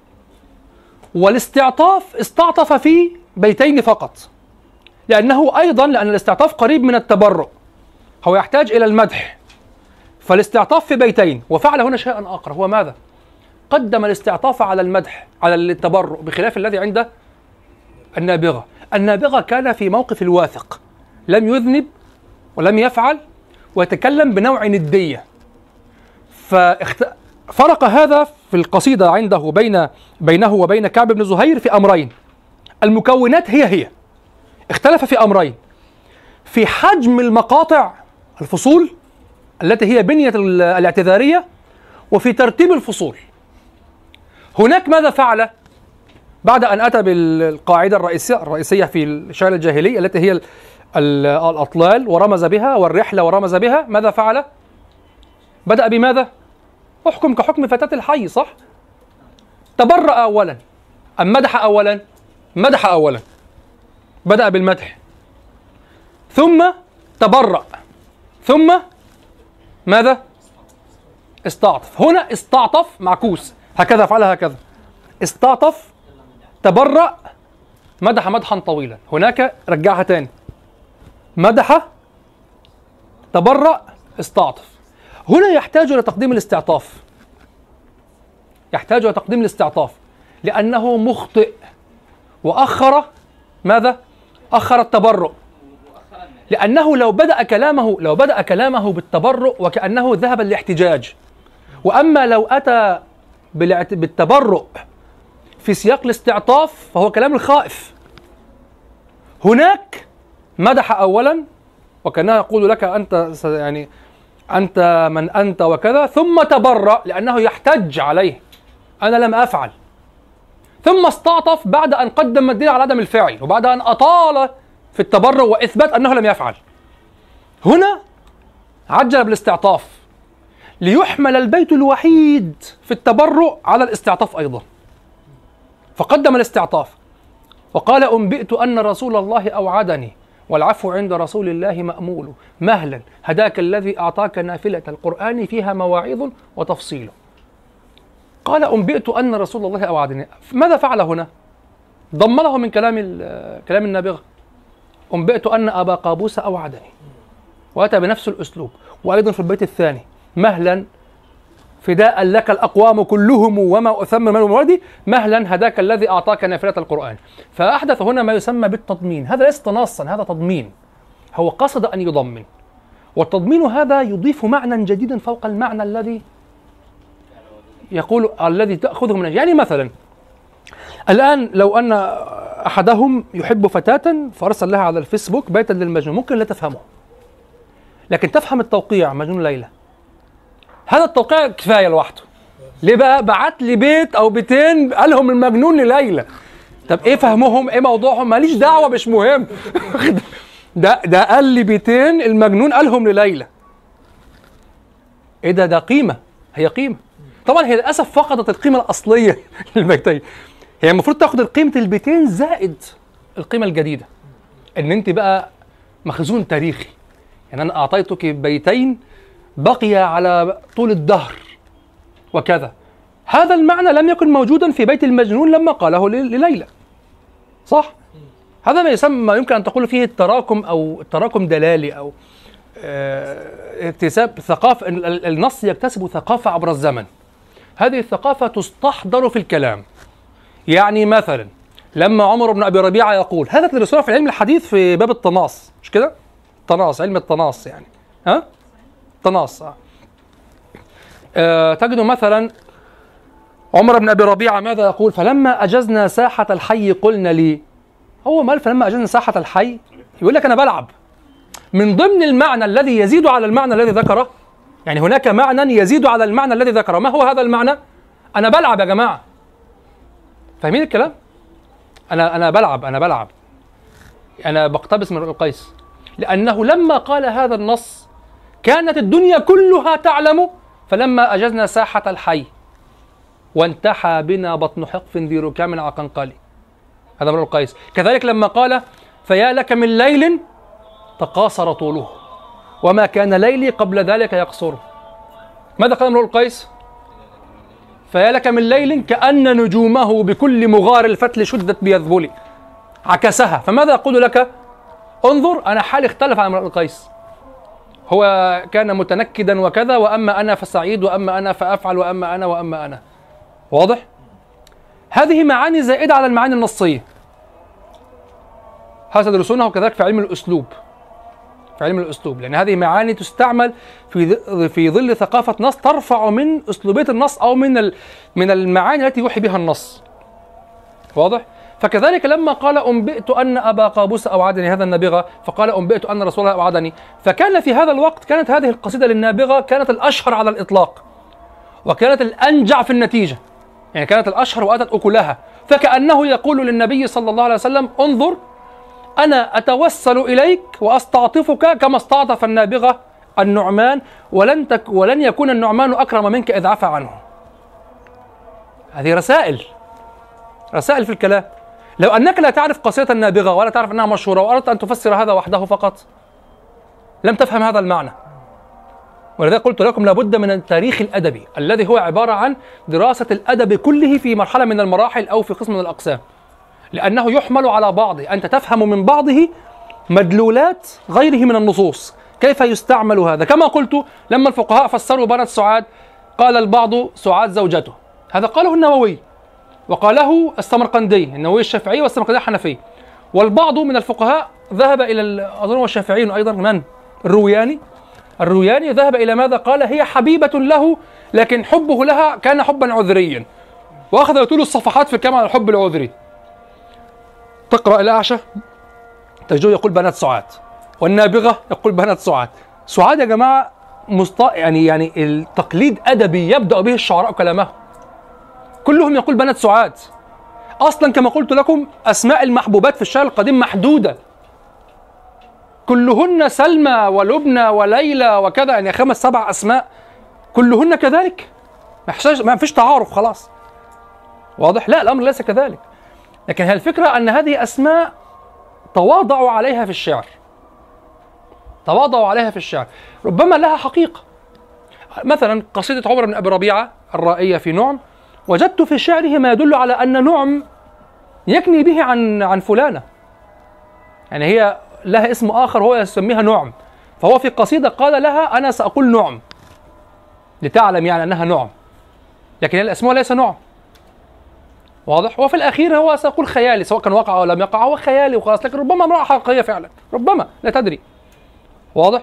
والاستعطاف استعطف في بيتين فقط. لأنه أيضا لأن الاستعطاف قريب من التبرؤ. هو يحتاج إلى المدح. فالاستعطاف في بيتين وفعل هنا شيئا آخر. هو ماذا؟ قدم الاستعطاف على المدح على التبرؤ بخلاف الذي عند النابغة. النابغة كان في موقف الواثق. لم يذنب ولم يفعل ويتكلم بنوع ندية. فاخت... فرق هذا في القصيدة عنده بين بينه وبين كعب بن زهير في أمرين. المكونات هي هي. اختلف في أمرين. في حجم المقاطع الفصول التي هي بنية ال- الاعتذارية وفي ترتيب الفصول. هناك ماذا فعل؟ بعد أن أتى بالقاعدة الرئيسية الرئيسية في الشعر الجاهلي التي هي ال- ال- الأطلال ورمز بها والرحلة ورمز بها ماذا فعل؟ بدأ بماذا؟ أحكم كحكم فتاة الحي صح؟ تبرأ أولا. أم مدح أولا؟ مدح أولا. بدأ بالمدح. ثم تبرأ. ثم ماذا؟ استعطف. هنا استعطف معكوس. هكذا فعلها هكذا. استعطف تبرأ مدح مدحا طويلا. هناك رجعها تاني. مدح تبرأ استعطف. هنا يحتاج إلى تقديم الاستعطاف. يحتاج إلى تقديم الاستعطاف. لأنه مخطئ. وأخر ماذا؟ أخر التبرؤ. لأنه لو بدأ كلامه لو بدأ كلامه بالتبرؤ وكأنه ذهب للاحتجاج. وأما لو أتى بالتبرؤ في سياق الاستعطاف فهو كلام الخائف. هناك مدح أولا وكأنه يقول لك أنت يعني أنت من أنت وكذا ثم تبرأ لأنه يحتج عليه. أنا لم أفعل. ثم استعطف بعد أن قدم الدليل على عدم الفعل وبعد أن أطال في التبرؤ وإثبات أنه لم يفعل. هنا عجل بالاستعطاف. ليحمل البيت الوحيد في التبرؤ على الاستعطاف أيضا. فقدم الاستعطاف. وقال أنبئت أن رسول الله أوعدني. والعفو عند رسول الله مأمول. مهلا. هداك الذي أعطاك نافلة. القرآن فيها مواعظ وتفصيل. قال أنبئت أن رسول الله أوعدني. ماذا فعل هنا؟ ضمنه من كلام كلام النابغة. أنبئت أن أبا قابوس أوعدني. وأتى بنفس الأسلوب. وأيضا في البيت الثاني. مهلا. فداء لك الأقوام كلهم وما أثمر من ولدي مهلا هداك الذي أعطاك نافلة القرآن. فأحدث هنا ما يسمى بالتضمين. هذا ليس تنصا هذا تضمين. هو قصد أن يضمن. والتضمين هذا يضيف معنى جديدا فوق المعنى الذي يقول الذي تأخذه من يعني مثلا الآن لو أن أحدهم يحب فتاة فأرسل لها على الفيسبوك بيتا للمجنون. ممكن لا تفهمه. لكن تفهم التوقيع مجنون ليلى. هذا التوقيع كفاية لوحده. ليه بقى؟ بعت لي بيت أو بيتين قالهم المجنون لليلى. طب إيه فهمهم؟ إيه موضوعهم؟ ماليش دعوة مش مهم. ده ده قال لي بيتين المجنون قالهم لليلى. إيه ده؟ ده قيمة. هي قيمة. طبعا هي للأسف فقدت القيمة الأصلية للبيتين. هي المفروض تاخد قيمة البيتين زائد القيمة الجديدة. إن أنت بقى مخزون تاريخي. يعني أنا أعطيتك بيتين بقي على طول الدهر وكذا. هذا المعنى لم يكن موجودا في بيت المجنون لما قاله لليلى. صح؟ هذا ما يسمى يمكن أن تقول فيه التراكم أو التراكم دلالي أو آه، اكتساب ثقافه ال- ال- النص يكتسب ثقافة عبر الزمن. هذه الثقافة تستحضر في الكلام. يعني مثلا لما عمر بن أبي ربيعة يقول هذا تدرسوها في علم الحديث في باب التناص مش كده؟ التناص علم التناص يعني. ها؟ تناص آه. تجد مثلا عمر بن أبي ربيعة ماذا يقول؟ فلما أجزنا ساحة الحي قلنا لي هو مال فلما أجزنا ساحة الحي؟ يقول لك أنا بلعب. من ضمن المعنى الذي يزيد على المعنى الذي ذكره يعني هناك معنى يزيد على المعنى الذي ذكره. ما هو هذا المعنى؟ أنا بلعب يا جماعة. فاهمين الكلام؟ أنا أنا بلعب أنا بلعب. أنا بقتبس من القيس. لأنه لما قال هذا النص كانت الدنيا كلها تعلم فلما أجزنا ساحة الحي وانتحى بنا بطن حقف ذي ركام عقنقلي. هذا امرؤ القيس. كذلك لما قال فيا لك من ليل تقاصر طوله وما كان ليلي قبل ذلك يقصر ماذا قال امرؤ القيس؟ فيا لك من ليل كأن نجومه بكل مغار الفتل شدت بيذبلي. عكسها. فماذا أقول لك؟ انظر أنا حالي اختلف عن امرؤ القيس. هو كان متنكدا وكذا وأما أنا فسعيد وأما أنا فأفعل وأما أنا وأما أنا. واضح؟ هذه معاني زائدة على المعاني النصية. هذا تدرسونه؟ كذلك في علم الأسلوب. في علم الأسلوب. لأن هذه معاني تستعمل في في ظل ثقافة نص ترفع من أسلوبية النص أو من من المعاني التي يوحي بها النص. واضح؟ فكذلك لما قال أنبئت أن أبا قابوس أوعدني هذا النابغة فقال أنبئت أن رسول الله أوعدني. فكان في هذا الوقت كانت هذه القصيدة للنابغة كانت الأشهر على الإطلاق وكانت الأنجع في النتيجة. يعني كانت الأشهر وأتت أكلها. فكأنه يقول للنبي صلى الله عليه وسلم انظر أنا أتوسل إليك وأستعطفك كما استعطف النابغة النعمان ولن تك ولن يكون النعمان أكرم منك إذ عفى عنه. هذه رسائل. رسائل في الكلام. لو أنك لا تعرف قصيدة النابغة ولا تعرف أنها مشهورة وأردت أن تفسر هذا وحده فقط لم تفهم هذا المعنى. ولذلك قلت لكم لابد من التاريخ الأدبي الذي هو عبارة عن دراسة الأدب كله في مرحلة من المراحل أو في قسم من الأقسام. لأنه يحمل على بعضه أنت تفهم من بعضه مدلولات غيره من النصوص. كيف يستعمل هذا؟ كما قلت لما الفقهاء فسروا بنت سعاد قال البعض سعاد زوجته. هذا قاله النووي. وقاله السمرقندي النووي الشافعي والسمرقندي الحنفي. والبعض من الفقهاء ذهب إلى ال- أظن هو الشافعي أيضا من؟ الروياني. الروياني ذهب إلى ماذا؟ قال هي حبيبة له لكن حبه لها كان حبا عذريا. وأخذ يطول الصفحات في الكلام عن الحب العذري. تقرأ الأعشى؟ تجده يقول بنات سعاد. والنابغة؟ يقول بنات سعاد. سعاد يا جماعة مست... يعني يعني التقليد أدبي يبدأ به الشعراء كلامهم كلهم يقول بنات سعاد. أصلا كما قلت لكم أسماء المحبوبات في الشعر القديم محدودة. كلهن سلمى ولبنى وليلى وكذا يعني خمس سبع أسماء. كلهن كذلك؟ ما فيش تعارف خلاص. واضح؟ لا الأمر ليس كذلك. لكن هي الفكرة أن هذه أسماء تواضعوا عليها في الشعر. تواضعوا عليها في الشعر. ربما لها حقيقة. مثلا قصيدة عمر بن أبي ربيعة الرائية في نعم وجدت في شعره ما يدل على أن نعم يكني به عن عن فلانة. يعني هي لها اسم آخر هو يسميها نعم. فهو في قصيدة قال لها أنا سأقول نعم. لتعلم يعني أنها نعم. لكن هي الأسماء ليس نعم. واضح؟ وفي الأخير هو سيقول خيالي سواء كان وقع أو لم يقع هو خيالي وخلاص. لكن ربما امرأة حقيقية فعلا. ربما لا تدري. واضح؟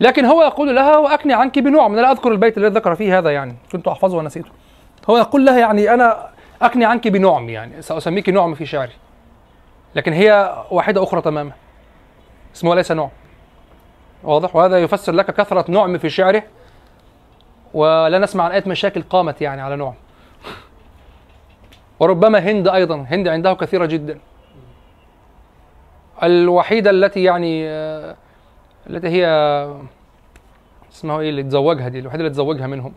لكن هو يقول لها وأكني عنك بنعم. أنا لا أذكر البيت الذي ذكر فيه هذا يعني. كنت أحفظه ونسيته. هو يقول لها يعني أنا اكني عنك بنعم يعني سأسميك نعم في شعري. لكن هي واحدة أخرى تماما. اسمها ليس نعم. واضح؟ وهذا يفسر لك كثرة نعم في شعره. ولا نسمع عن آية مشاكل قامت يعني على نعم. وربما هند أيضا هند عنده كثيرة جدا. الوحيدة التي يعني التي هي اسمها إيه اللي تزوجها دي؟ الوحيدة اللي تزوجها منهم.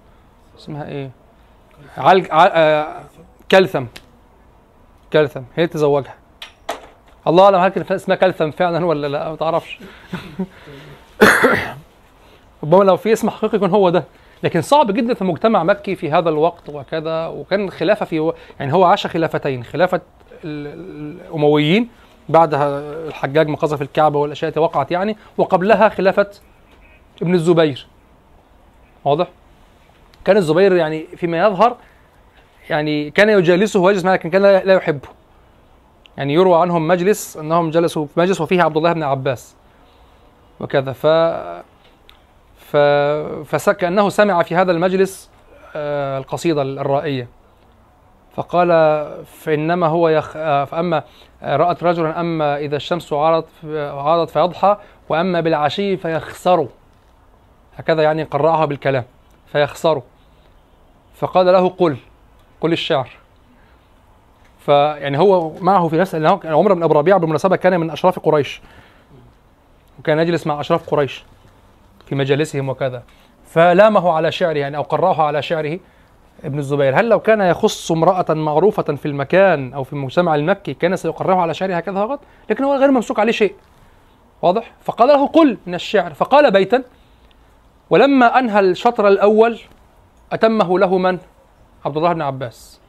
اسمها إيه؟ عل... عل... آه... كلثم. كلثم هي اللي تزوجها. الله أعلم هل كان اسمها كلثم فعلا ولا لا ما تعرفش. ربما لو في اسم حقيقي يكون هو ده. لكن صعب جدا في مجتمع مكي في هذا الوقت وكذا وكان خلافة في يعني هو عاش خلافتين خلافة ال- ال- الأمويين بعدها الحجاج ما قذف الكعبة والأشياء التي وقعت يعني وقبلها خلافة ابن الزبير. واضح؟ كان الزبير يعني فيما يظهر يعني كان يجالسه ويجلس معه لكن كان لا يحبه. يعني يروى عنهم مجلس أنهم جلسوا في مجلس وفيه عبد الله بن عباس وكذا. ف ف فكأنه سمع في هذا المجلس آه، القصيدة الرائية. فقال فإنما هو يخ... آه، فأما آه، رأت رجلا أما إذا الشمس عارضت عارضت فيضحى وأما بالعشي فيخسر. هكذا يعني قرأها بالكلام فيخسر. فقال له قل قل الشعر. فيعني هو معه في نفس لأنه كان عمر بن ابي ربيعة بالمناسبه كان من أشراف قريش. وكان يجلس مع أشراف قريش في مجالسهم وكذا. فلامه على شعره يعني أو قراه على شعره ابن الزبير. هل لو كان يخص امرأة معروفة في المكان أو في المجتمع المكي كان سيقرره على شعره هكذا فقط لكن هو غير ممسوك عليه شيء. واضح؟ فقال له قل من الشعر. فقال بيتا ولما أنهى الشطر الأول أتمه له من؟ عبد الله بن عباس.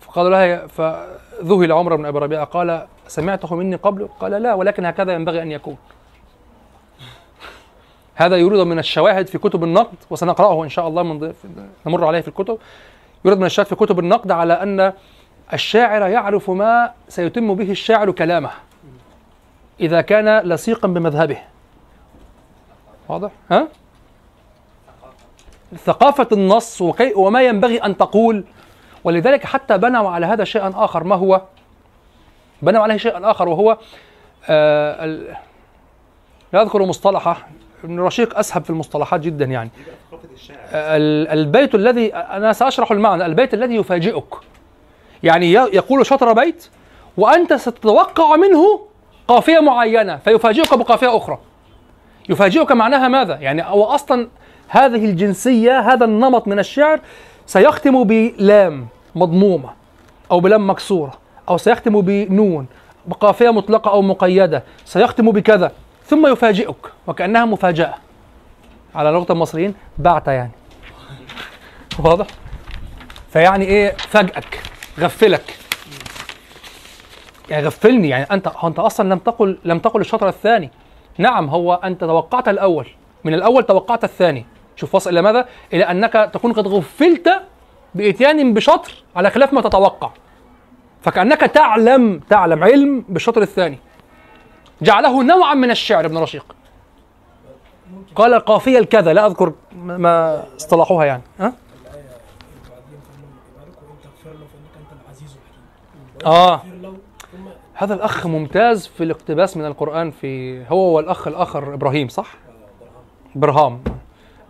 فقال له فذهل عمر بن أبي ربيعة قال سمعته مني قبل؟ قال لا ولكن هكذا ينبغي أن يكون. هذا يريد من الشواهد في كتب النقد وسنقرأه إن شاء الله من نمر عليه في الكتب. يريد من الشواهد في كتب النقد على أن الشاعر يعرف ما سيتم به الشاعر كلامه إذا كان لصيقا بمذهبه. واضح؟ ها؟ ثقافة النص وكي وما ينبغي أن تقول. ولذلك حتى بنوا على هذا شيئا آخر. ما هو؟ بنوا عليه شيئا آخر وهو آه. لا أذكر مصطلحه. ابن رشيق أسهب في المصطلحات جدا يعني. آه ال- البيت الذي أنا سأشرح المعنى. البيت الذي يفاجئك. يعني يقول شطر بيت وأنت ستتوقع منه قافية معينة فيفاجئك بقافية أخرى. يفاجئك معناها ماذا؟ يعني هو أصلا هذه الجنسية هذا النمط من الشعر سيختم بلام مضمومة أو بلام مكسورة أو سيختم بنون بقافية مطلقة أو مقيدة سيختم بكذا ثم يفاجئك وكأنها مفاجأة. على لغه المصريين بعتة يعني. واضح؟ فيعني إيه؟ فاجئك غفلك. يعني غفلني يعني أنت أنت أصلا لم تقل لم تقل الشطر الثاني. نعم هو أنت توقعت الأول. من الأول توقعت الثاني. شوف وصل إلى ماذا؟ إلى أنك تكون قد غفلت بإتيان بشطر على خلاف ما تتوقع. فكأنك تعلم تعلم علم بالشطر الثاني. جعله نوعا من الشعر ابن رشيق. قال القافية الكذا لا أذكر ما- اصطلحوها يعني. ها؟
ثم
هذا الأخ ممتاز في الاقتباس من القرآن في هو والأخ الآخر إبراهيم صح؟ برهام.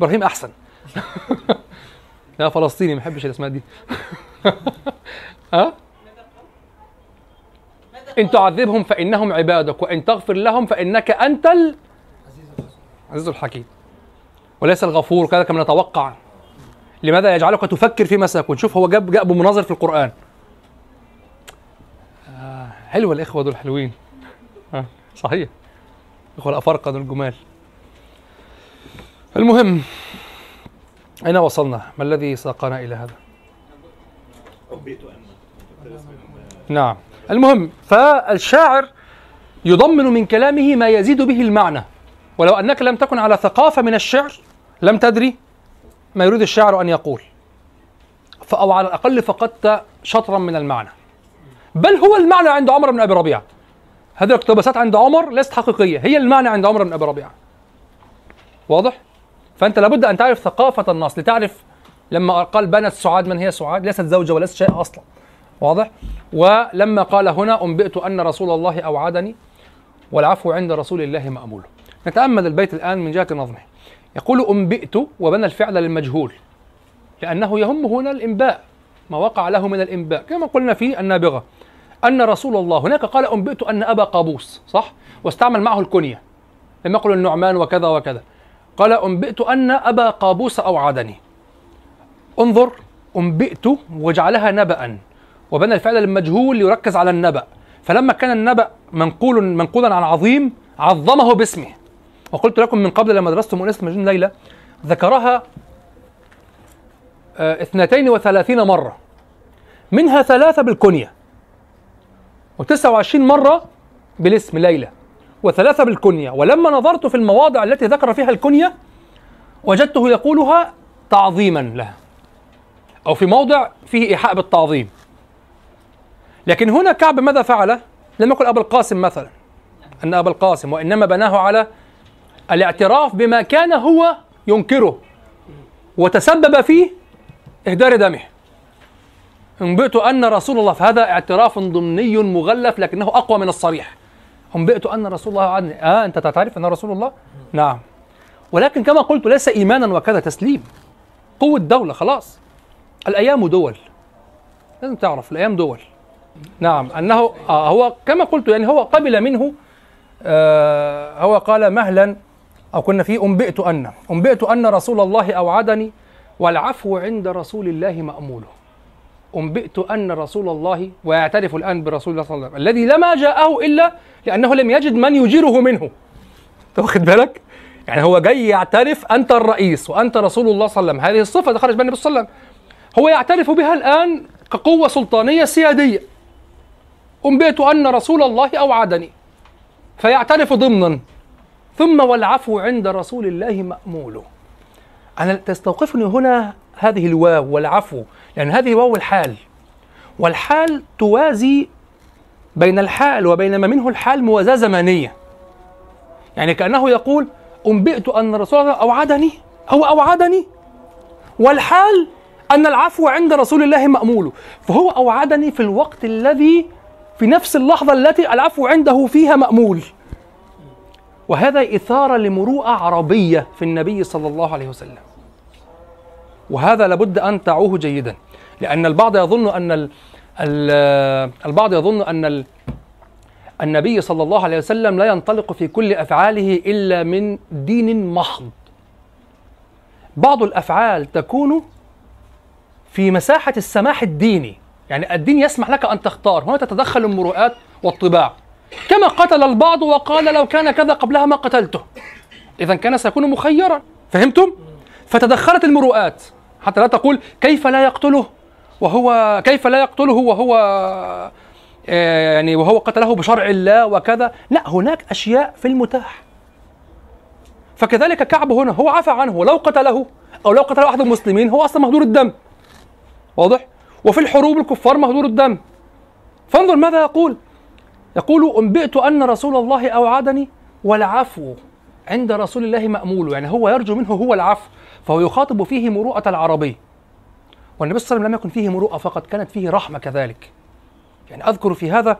إبراهيم أحسن. لا فلسطيني ما بحبش الأسماء دي. ها؟ إن تعذبهم فإنهم عبادك وإن تغفر لهم فإنك أنت العزيز الحكيم. وليس الغفور كذا كما نتوقع. لماذا يجعلك تفكر فيما سيكون شوف هو جاب جاب مناظر في القرآن. حلوة الإخوة دول حلوين. ها صحيح. الاخوه الأفارقة دول جمال. المهم أين وصلنا؟ ما الذي ساقنا إلى هذا؟ نعم. المهم فالشاعر يضمن من كلامه ما يزيد به المعنى. ولو أنك لم تكن على ثقافة من الشعر لم تدري ما يريد الشاعر أن يقول. أو على الأقل فقدت شطرا من المعنى. بل هو المعنى عند عمر بن أبي ربيعة. هذه الاقتباسات عند عمر ليست حقيقية هي المعنى عند عمر بن أبي ربيعة. واضح؟ فأنت لابد أن تعرف ثقافة النص لتعرف لما قال بنت سعاد من هي سعاد؟ ليست زوجة وليست شيء أصلا. واضح؟ ولما قال هنا أنبئت أن رسول الله أوعدني والعفو عند رسول الله مأمول. نتأمل البيت الآن من جهة نظمه. يقول أنبئت وبنى الفعل للمجهول لأنه يهم هنا الإنباء ما وقع له من الإنباء. كما قلنا في النابغة أن رسول الله هناك قال أنبئت أن أبا قابوس صح؟ واستعمل معه الكنية. لم يقل النعمان وكذا وكذا. قال أنبئت أن أبا قابوس أوعدني. انظر أنبئت وجعلها نبأ وبنى الفعل المجهول ليركز على النبأ. فلما كان النبأ منقول منقولا عن عظيم عظمه باسمه. وقلت لكم من قبل لما درستم أنس مجنون ليلى ذكرها آه، اثنتين وثلاثين مرة. منها ثلاثة بالكنية وتسعة وعشرين مرة بالاسم ليلى. وثلاثة بالكنية. ولما نظرت في المواضع التي ذكر فيها الكنية وجدته يقولها تعظيما لها. أو في موضع فيه إيحاء بالتعظيم. لكن هنا كعب ماذا فعل؟ لم يقل أبا القاسم مثلا. أن أبا القاسم وإنما بناه على الاعتراف بما كان هو ينكره. وتسبب في إهدار دمه. انبئت أن رسول الله فهذا اعتراف ضمني مغلف لكنه أقوى من الصريح. انبئت أن رسول الله عني آه أنت تعرف أن رسول الله؟ نعم. ولكن كما قلت ليس إيمانا وكذا تسليم. قوة دولة خلاص. الأيام دول. لازم تعرف الأيام دول. نعم. أنه آه هو كما قلت يعني هو قبل منه آه هو قال مهلا أو كنا فيه أنبئت أن. أنبئت أن رسول الله أوعدني والعفو عند رسول الله مأموله. أنبئت أن رسول الله ويعترف الآن برسول الله صلى الله عليه وسلم. الذي لما جاءه إلا لأنه لم يجد من يجيره منه. واخد بالك؟ يعني هو جاي يعترف أنت الرئيس وأنت رسول الله صلى الله عليه وسلم. هذه الصفة دخلت بين النبي صلى الله عليه وسلم. هو يعترف بها الآن كقوة سلطانية سيادية. أنبئت أن رسول الله أوعدني. فيعترف ضمنا. ثم والعفو عند رسول الله مأمول أنا تستوقفني هنا هذه الواو والعفو. لأن هذه واو الحال. والحال توازي بين الحال وبين ما منه الحال موازاة زمنية. يعني كأنه يقول أنبئت أن رسول الله أوعدني هو أوعدني. والحال أن العفو عند رسول الله مأمول. فهو أوعدني في الوقت الذي في نفس اللحظة التي العفو عنده فيها مأمول. وهذا إثارة لمروءة عربية في النبي صلى الله عليه وسلم. وهذا لابد أن تعوه جيدا. لأن البعض يظن أن ال ال البعض يظن أن ال النبي صلى الله عليه وسلم لا ينطلق في كل أفعاله إلا من دين محض. بعض الأفعال تكون في مساحة السماح الديني. يعني الدين يسمح لك أن تختار. هنا تتدخل المروءات والطباع. كما قتل البعض وقال لو كان كذا قبلها ما قتلته. إذا كان سيكون مخيرا. فهمتم؟ فتدخلت المروءات. حتى لا تقول كيف لا يقتله؟ وهو كيف لا يقتله وهو آه، يعني وهو قتله بشرع الله وكذا. لا هناك أشياء في المتاح. فكذلك كعب هنا هو عفى عنه. لو قتله أو لو قتل أحد المسلمين هو أصلا مهدور الدم. واضح؟ وفي الحروب الكفار مهدور الدم. فانظر ماذا يقول. يقول أنبئت أن رسول الله أوعدني والعفو عند رسول الله مأمول. يعني هو يرجو منه هو العفو فهو يخاطب فيه مروءة العربي والنبي صلى الله عليه وسلم لم يكن فيه مروءة فقط كانت فيه رحمة كذلك. يعني أذكر في هذا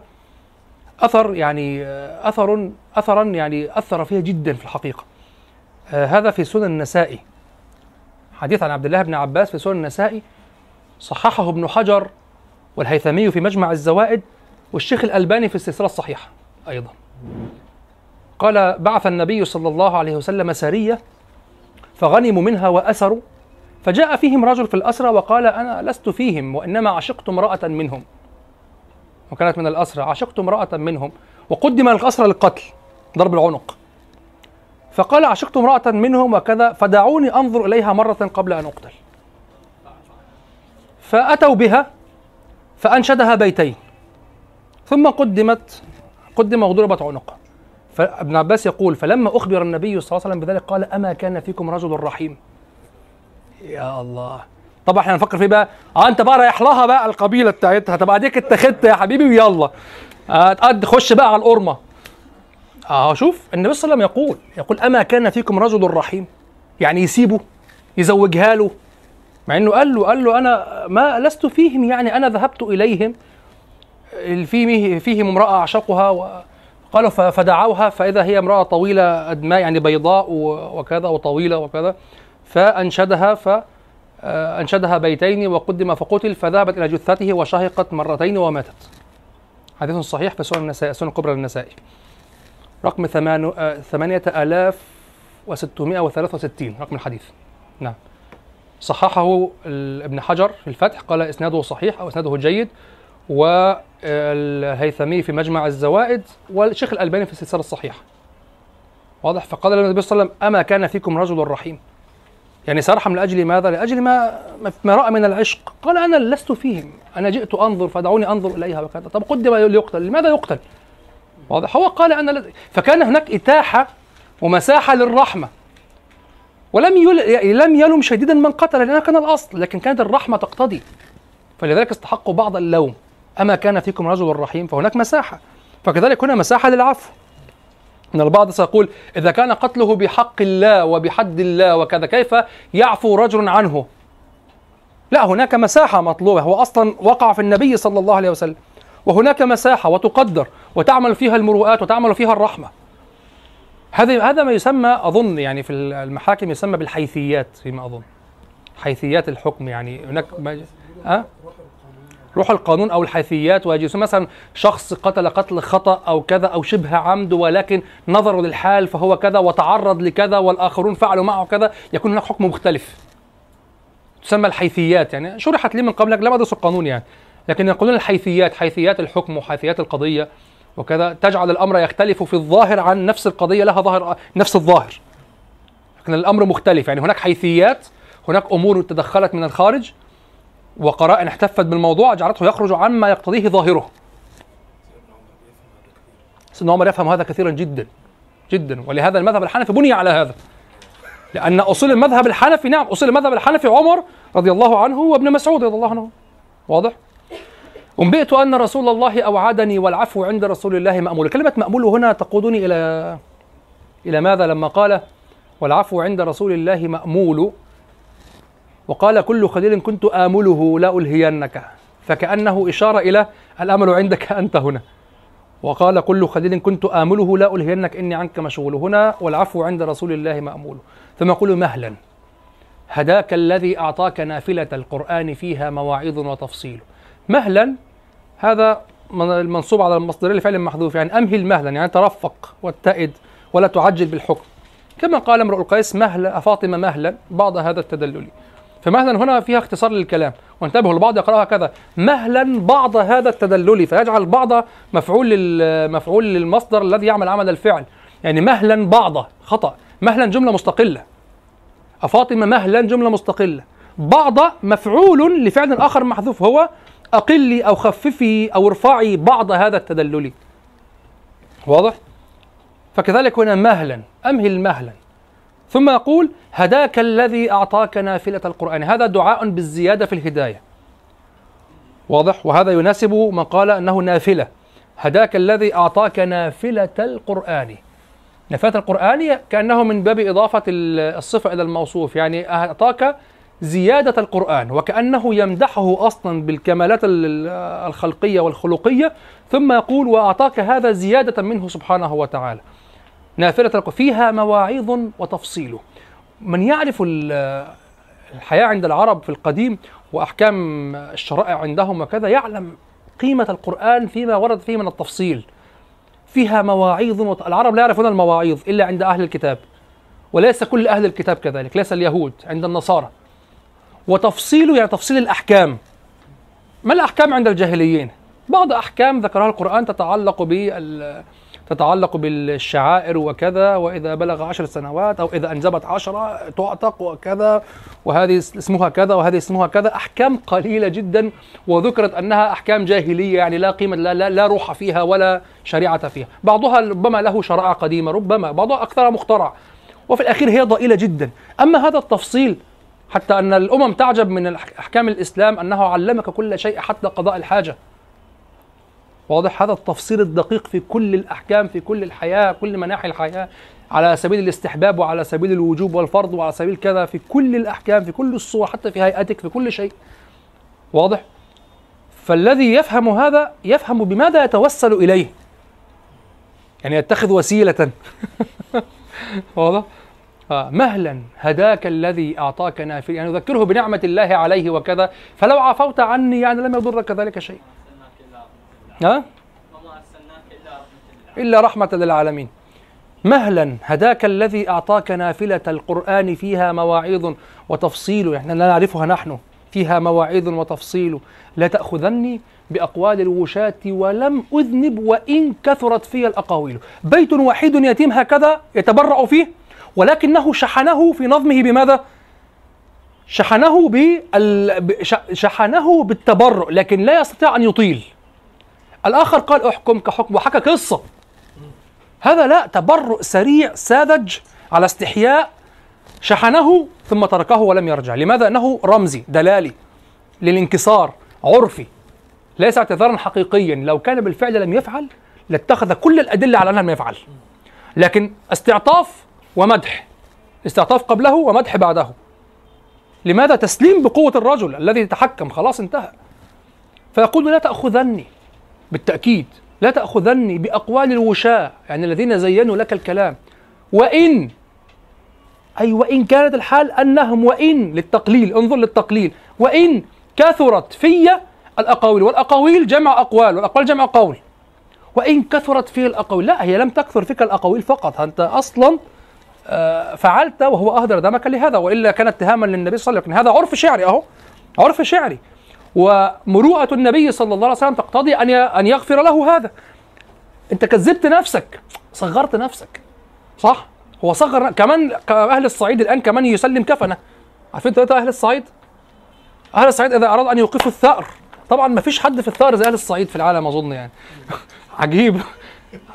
أثر يعني آه، أثر أثرا يعني أثر فيه جدا في الحقيقة. آه، هذا في سنن النسائي. حديث عن عبد الله بن عباس في سنن النسائي صححه ابن حجر والهيثمي في مجمع الزوائد والشيخ الألباني في السلسلة الصحيحة أيضا. قال بعث النبي صلى الله عليه وسلم سرية فغنموا منها وأسروا فجاء فيهم رجل في الأسرى وقال أنا لست فيهم وإنما عشقت امرأة منهم. وكانت من الأسرى عشقت امرأة منهم وقدم الأسرى للقتل ضرب العنق. فقال عشقت امرأة منهم وكذا فدعوني أنظر إليها مرة قبل أن أقتل. فأتوا بها فأنشدها بيتين. ثم قدمت قدم وضربت عنقه فابن عباس يقول فلما أخبر النبي صلى الله عليه وسلم بذلك قال أما كان فيكم رجل رحيم. يا الله. طبعا إحنا نفكر فيه بقى. آه أنت بقى رايح لها بقى القبيلة بتاعتها. طب أديك اتخذت يا حبيبي ويلا. آه تقد خش بقى على القرمة. آه شوف النبي صلى الله عليه وسلم يقول يقول أما كان فيكم رجل رحيم؟ يعني يسيبه يزوجها له. مع إنه قال له قال له أنا ما لست فيهم يعني أنا ذهبت إليهم. فيه فيهم امرأة أعشقها وقالوا ف- فدعوها فإذا هي امرأة طويلة ادماء يعني بيضاء وكذا وطويلة وكذا. فأنشدها ف آه، أنشدها بيتين وقدم فقتل فذهبت إلى جثته وشهقت مرتين وماتت. حديث صحيح في سنن النسائي سنن الكبرى للنسائي. رقم آه، ثمانية آلاف وستمائة وثلاثة وستين رقم الحديث. نعم. صححه ابن حجر في الفتح قال إسناده صحيح أو إسناده جيد والهيثمي في مجمع الزوائد والشيخ الألباني في السلسلة الصحيحة. واضح؟ فقال النبي صلى الله عليه وسلم أما كان فيكم رجل رحيم. يعني سرحم لأجل ماذا؟ لأجل ما ما رأى من العشق. قال أنا لست فيهم. أنا جئت أنظر فدعوني أنظر إليها وكذا. طب قدم ليقتل لماذا يقتل؟ واضح. هو قال أنا لد... فكان هناك إتاحة ومساحة للرحمة. ولم يل... لم يلم شديدا من قتل لأنها كان الأصل لكن كانت الرحمة تقتضي. فلذلك استحقوا بعض اللوم. أما كان فيكم رجل رحيم فهناك مساحة. فكذلك هنا مساحة للعفو. ان البعض سيقول إذا كان قتله بحق الله وبحد الله وكذا كيف يعفو رجل عنه؟ لا هناك مساحة مطلوبة. هو أصلا وقع في النبي صلى الله عليه وسلم. وهناك مساحة وتقدر وتعمل فيها المروءات وتعمل فيها الرحمة. هذا هذا ما يسمى أظن يعني في المحاكم يسمى بالحيثيات فيما أظن. حيثيات الحكم يعني هناك ما أه؟ روح القانون أو الحيثيات ويجلس مثلا شخص قتل قتل خطأ أو كذا أو شبه عمد ولكن نظروا للحال فهو كذا وتعرض لكذا والآخرون فعلوا معه كذا يكون هناك حكم مختلف. تسمى الحيثيات يعني شرحت لي من قبل لم أدرس القانون يعني لكن يقولون الحيثيات حيثيات الحكم وحيثيات القضية وكذا تجعل الأمر يختلف في الظاهر عن نفس القضية لها ظاهر نفس الظاهر. لكن الأمر مختلف يعني هناك حيثيات هناك أمور تدخلت من الخارج وقرائن احتفت بالموضوع جعلته يخرج عما يقتضيه ظاهره. سيدنا عمر يفهم هذا كثيرا جدا جدا. ولهذا المذهب الحنفي بني على هذا. لأن أصول المذهب الحنفي نعم أصول المذهب الحنفي عمر رضي الله عنه وابن مسعود رضي الله عنه. واضح؟ أنبئت أن رسول الله أوعدني والعفو عند رسول الله مأمول. كلمة مأمول هنا تقودني إلى إلى ماذا لما قال والعفو عند رسول الله مأمول؟ وقال كل خليل كنت آمله لا ألهينك. فكأنه إشارة إلى الأمل عندك أنت هنا. وقال كل خليل كنت آمله لا ألهينك إني عنك مشغول. هنا والعفو عند رسول الله مأمول. ثم يقول مهلا. هداك الذي أعطاك نافلة القرآن فيها مواعظ وتفصيل. مهلا هذا من- المنصوب على المصدر لفعل محذوف يعني أمهل مهلا يعني ترفق واتئد ولا تعجل بالحكم. كما قال امرؤ القيس مهلا فاطمة مهلا بعض هذا التدلل. فمهلا هنا فيها اختصار للكلام. وانتبهوا البعض يقرأها كذا. مهلا بعض هذا التدلل فيجعل بعض مفعول مفعول للمصدر الذي يعمل عمل الفعل. يعني مهلا بعض خطأ. مهلا جملة مستقلة. فاطمة مهلا جملة مستقلة. بعض مفعول لفعل آخر محذوف هو أقلي أو خففي أو ارفعي بعض هذا التدلل. واضح؟ فكذلك هنا مهلا. أمهل مهلا. ثم يقول هداك الذي أعطاك نافلة القرآن. هذا دعاء بالزيادة في الهداية. واضح؟ وهذا يناسب من قال أنه نافلة. هداك الذي أعطاك نافلة القرآن. نافلة القرآن كأنه من باب إضافة ال- الصفة إلى الموصوف. يعني أعطاك زيادة القرآن وكأنه يمدحه أصلا بالكمالات ال- الخلقية والخلقية. ثم يقول وأعطاك هذا زيادة منه سبحانه وتعالى. نافلة القرآن. فيها مواعظ وتفصيل. من يعرف ال- الحياة عند العرب في القديم وأحكام الشرائع عندهم وكذا يعلم قيمة القرآن فيما ورد فيه من التفصيل. فيها مواعيظ وت... العرب لا يعرفون المواعيظ إلا عند أهل الكتاب. وليس كل أهل الكتاب كذلك ليس اليهود عند النصارى. وتفصيل يعني تفصيل الأحكام. ما الأحكام عند الجاهليين؟ بعض أحكام ذكرها القرآن تتعلق بال تتعلق بالشعائر وكذا وإذا بلغ عشر سنوات أو إذا أنجبت عشرة تعتق وكذا وهذه اسمها كذا وهذه اسمها كذا. أحكام قليلة جدا وذكرت أنها أحكام جاهلية يعني لا قيمة لا, لا, لا روح فيها ولا شريعة فيها. بعضها ربما له شرائع قديمة ربما بعضها أكثر مخترع. وفي الأخير هي ضئيلة جدا. أما هذا التفصيل حتى أن الأمم تعجب من أحكام الإسلام أنه علمك كل شيء حتى قضاء الحاجة. واضح هذا التفصيل الدقيق في كل الأحكام في كل الحياة كل مناحي الحياة على سبيل الاستحباب وعلى سبيل الوجوب والفرض وعلى سبيل كذا في كل الأحكام في كل الصور حتى في هيئتك في كل شيء. واضح؟ فالذي يفهم هذا يفهم بماذا يتوسل إليه. يعني يتخذ وسيلة. واضح؟ آه مهلا هداك الذي أعطاك نافل يعني يذكره بنعمة الله عليه وكذا فلو عفوت عني يعني لم يضرك ذلك شيء. ها؟
إلا رحمة للعالمين.
مهلا هداك الذي أعطاك نافلة القرآن فيها مواعظ وتفصيل. يعني لا نعرفها نحن. فيها مواعظ وتفصيل. لا تأخذني بأقوال الوشاة ولم أذنب وإن كثرت في الأقاويل. بيت وحيد يتيم هكذا يتبرع فيه ولكنه شحنه في نظمه بماذا؟ شحنه بال... شحنه بالتبرع لكن لا يستطيع أن يطيل. الآخر قال أحكم كحكم وحكى قصة. هذا لا تبرؤ سريع ساذج على استحياء شحنه ثم تركه ولم يرجع. لماذا؟ أنه رمزي دلالي للانكسار عرفي ليس اعتذارا حقيقيا. لو كان بالفعل لم يفعل لاتخذ كل الأدلة على أنه لم يفعل. لكن استعطاف ومدح استعطاف قبله ومدح بعده. لماذا؟ تسليم بقوة الرجل الذي يتحكم خلاص انتهى. فيقول لا تأخذني. بالتأكيد. لا تأخذني بأقوال الوشاة يعني الذين زينوا لك الكلام. وإن أي وإن كانت الحال أنهم وإن للتقليل انظر للتقليل. وإن كثرت في الأقاويل والأقاويل جمع أقوال والأقوال جمع قول. وإن كثرت في الأقاويل لا هي لم تكثر فيك الأقاويل فقط. أنت أصلا آه، فعلت وهو أهدر دمك لهذا وإلا كان اتهاما للنبي صلى الله عليه وسلم. هذا عرف شعري أهو عرف شعري. ومروءة النبي صلى الله عليه وسلم تقتضي أن أن يغفر له هذا. أنت كذبت نفسك صغرت نفسك. صح؟ هو صغر كمان أهل الصعيد الآن كمان يسلم كفنة. عارفين ثلاثة أهل الصعيد؟ أهل الصعيد إذا اراد أن يوقفوا الثأر. طبعا ما فيش حد في الثأر زي أهل الصعيد في العالم أظن يعني. عجيب.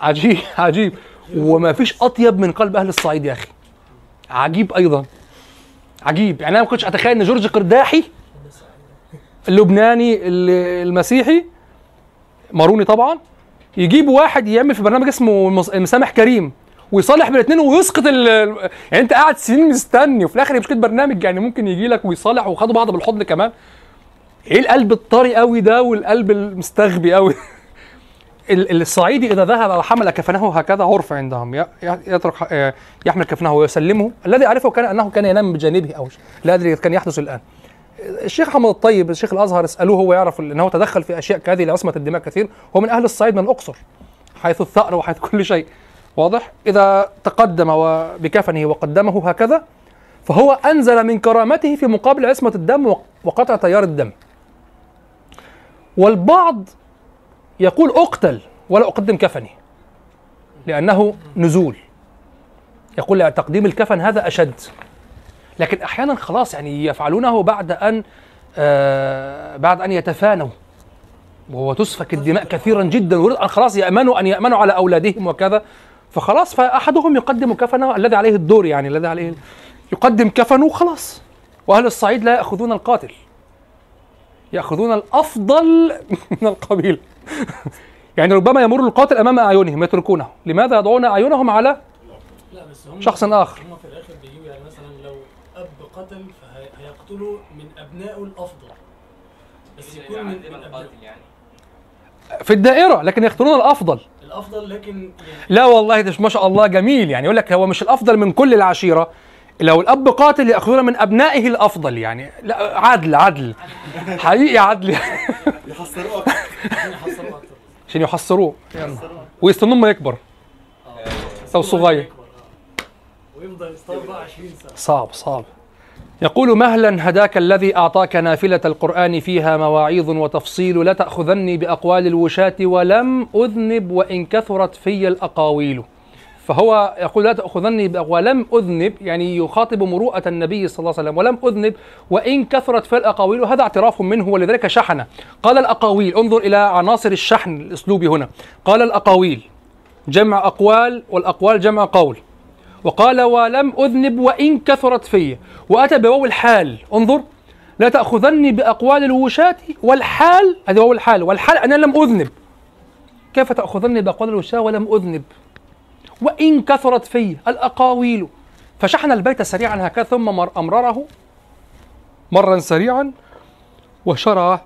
عجيب عجيب. وما فيش أطيب من قلب أهل الصعيد يا أخي. عجيب أيضا. عجيب. يعني أنا ما كنتش أتخيل إن جورج قرداحي اللبناني ال- المسيحي ماروني طبعا يجيب واحد يعمل في برنامج اسمه مس- مسامح كريم ويصالح بين الاثنين ويسقط ال يعني انت قاعد سنين مستني وفي الآخر مش كده برنامج يعني ممكن يجي لك ويصالح وخدوا بعض بالحضن كمان. إيه القلب الطري قوي ده والقلب المستغبي قوي؟ ال- الصعيدي إذا ذهب وحمل كفنه هكذا عرف عندهم. يترك آه، يحمل كفنه ويسلمه. الذي اعرفه كان أنه كان ينام بجانبه أو لا أدري كان يحدث الآن. الشيخ محمد الطيب الشيخ الأزهر اسألوه هو يعرف إن هو تدخل في أشياء كهذه لعصمه الدماء كثير. هو من أهل الصعيد من الأقصر حيث الثأر وحيث كل شيء. واضح؟ إذا تقدم و- بكفنه وقدمه هكذا فهو أنزل من كرامته في مقابل عصمة الدم وق- وقطع تيار الدم. والبعض يقول أقتل ولا أقدم كفني لأنه نزول. يقول تقديم الكفن هذا أشد. لكن أحيانا خلاص يعني يفعلونه بعد أن آه بعد أن يتفانوا. وتسفك الدماء كثيرا جدا ويريد أن خلاص يأمنوا أن يأمنوا على أولادهم وكذا. فخلاص فأحدهم يقدم كفنه الذي عليه الدور يعني الذي عليه يقدم كفنه وخلاص. وأهل الصعيد لا يأخذون القاتل. يأخذون الأفضل من القبيله يعني ربما يمر القاتل أمام أعينهم يتركونه. لماذا يضعون أعينهم على
لا بس هم
شخص آخر.
هم في الآخر بيجوا يعني مثلا لو اب قتل فهيقتلوا من ابنائه الأفضل. بس يكون من, من أبنائه.
يعني.
في الدائرة لكن يختارون الأفضل.
الأفضل لكن يعني
لا والله ده ما شاء الله جميل يعني. يقول لك هو مش الأفضل من كل العشيرة. لو الأب قاتل يأخذون من أبنائه الأفضل يعني. لا عدل عدل. حقيقي عدل.
يحصلوا أكتر.
عشان يحصروه. ويستنوا ما يكبر. لو صغير.
يكبر، آه. ويفضل يصطاد بقى 20 سنة.
صعب صعب. يقول مهلا هداك الذي أعطاك نافلة القرآن فيها مواعيظ وتفصيل لا تأخذني بأقوال الوشاة ولم أذنب وإن كثرت في الأقاويل. فهو يقول لا تأخذني ولم أذنب يعني يخاطب مروءة النبي صلى الله عليه وسلم ولم أذنب وإن كثرت في الأقاويل وهذا اعتراف منه ولذلك شحن. قال الأقاويل انظر إلى عناصر الشحن الأسلوبي هنا. قال الأقاويل جمع أقوال والأقوال جمع قول. وقال ولم أذنب وإن كثرت في وأتى بواو الحال. انظر لا تأخذني بأقوال الوشاة والحال. هذه واو الحال. والحال أنا لم أذنب. كيف تأخذني بأقوال الوشاة ولم أذنب؟ وإن كثرت في الأقاويل. فشحن البيت سريعا هكذا ثم مر أمرره مرا سريعا وشرع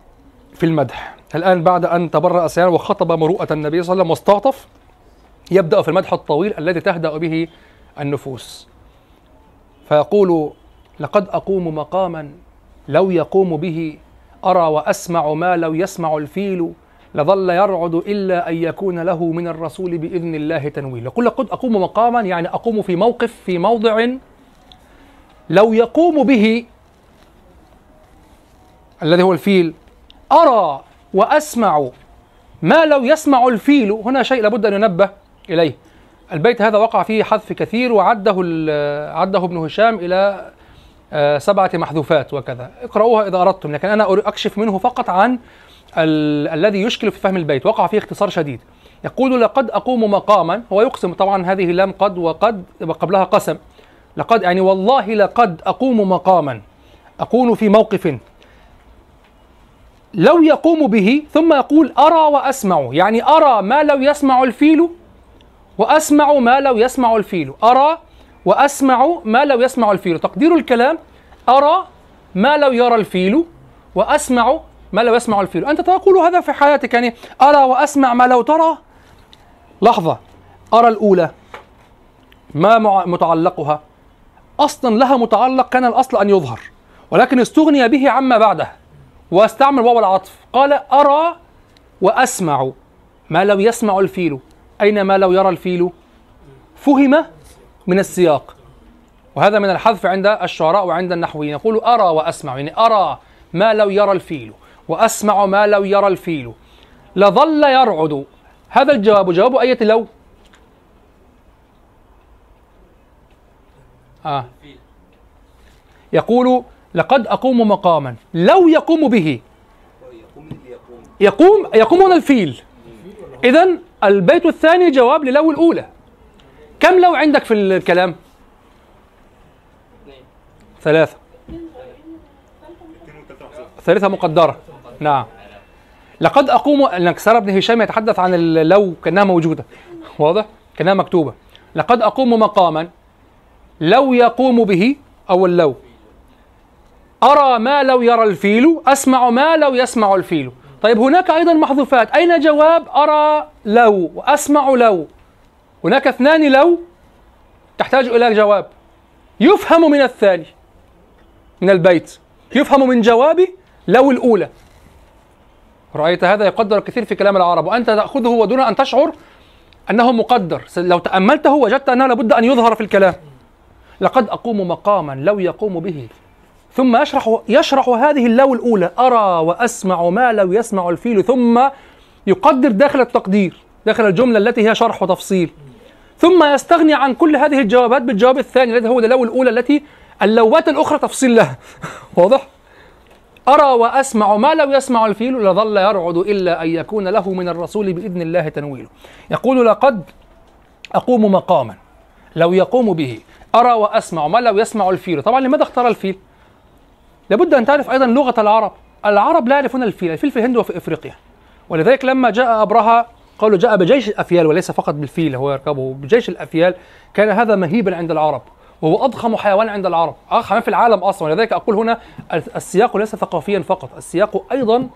في المدح. الآن بعد أن تبرأ سريعا وخطب مروءة النبي صلى الله عليه وسلم واستعطف يبدأ في المدح الطويل الذي تهدأ به النفوس. فيقول لقد أقوم مقاما لو يقوم به أرى وأسمع ما لو يسمع الفيل لظل يرعد إلا أن يكون له من الرسول بإذن الله تنويل. يقول لقد أقوم مقاما يعني أقوم في موقف في موضع لو يقوم به الذي هو الفيل أرى وأسمع ما لو يسمع الفيل. هنا شيء لابد أن ينبه إليه. البيت هذا وقع فيه حذف كثير وعده عده ابن هشام إلى آه، سبعة محذوفات وكذا. اقرأوها إذا أردتم لكن أريد أكشف منه فقط عن ال- الذي يشكل في فهم البيت. وقع فيه اختصار شديد. يقول لقد أقوم مقاما هو يقسم طبعا هذه لام قد وقد وقبلها قسم. لقد يعني والله لقد أقوم مقاما. أكون في موقف. لو يقوم به ثم يقول أرى وأسمع. يعني أرى ما لو يسمع الفيل وأسمع ما لو يسمع الفيل. أرى وأسمع ما لو يسمع الفيل. تقدير الكلام أرى ما لو يرى الفيل وأسمع ما لو يسمع الفيل. أنت تقول هذا في حياتك يعني أرى وأسمع ما لو ترى؟ لحظة. أرى الأولى. ما متعلقها؟ أصلا لها متعلق كان الأصل أن يظهر ولكن استغني به عما بعده واستعمل واو العطف. قال أرى وأسمع ما لو يسمع الفيل. أين ما لو يرى الفيل فهم من السياق. وهذا من الحذف عند الشعراء وعند النحويين. يقول أرى وأسمع يعني أرى ما لو يرى الفيل وأسمع ما لو يرى الفيل. لظل يرعد. هذا الجواب جواب أية لو؟ آه. يقول لقد أقوم مقاما. لو يقوم به.
يقوم اللي يقوم
يقوم يقوم هنا الفيل. إذا البيت الثاني جواب للو الأولى. كم لو عندك في الكلام؟ ثلاثة. ثالثة مقدرة. نعم. لقد أقوم لأنك ترى ابن هشام يتحدث عن اللو كأنها موجودة. واضح؟ كأنها مكتوبة. لقد أقوم مقاما لو يقوم به أو اللو. أرى ما لو يرى الفيل أسمع ما لو يسمع الفيل. طيب هناك أيضا محذوفات. أين جواب أرى لو؟ وأسمع لو. هناك اثنان لو. تحتاج إلى جواب. يفهم من الثاني من البيت. يفهم من جواب لو الأولى. رأيت هذا يقدر كثير في كلام العرب. وأنت تأخذه ودون أن تشعر أنه مقدر. لو تأملته وجدت أنه لابد أن يظهر في الكلام. لقد أقوم مقاما لو يقوم به. ثم يشرح يشرح هذه اللو الأولى. أرى وأسمع ما لو يسمع الفيل ثم يقدر داخل التقدير داخل الجملة التي هي شرح وتفصيل. ثم يستغني عن كل هذه الجوابات بالجواب الثاني الذي هو اللو الأولى التي اللوات الأخرى تفصيل لها. واضح؟ أرى وأسمع ما لو يسمع الفيل لظل يرعد إلا أن يكون له من الرسول بإذن الله تنويله يقول لقد أقوم مقاما لو يقوم به. أرى وأسمع ما لو يسمع الفيل. طبعا لماذا اختار الفيل؟ لابد أن تعرف أيضا لغة العرب. العرب لا يعرفون الفيل الفيل في الهند وفي إفريقيا. ولذلك لما جاء أبرهة قالوا جاء بجيش الأفيال وليس فقط بالفيل هو يركبه بجيش الأفيال كان هذا مهيبا عند العرب وهو أضخم حيوان عند العرب أضخم في العالم أصلا. ولذلك أقول هنا السياق ليس ثقافيا فقط السياق أيضا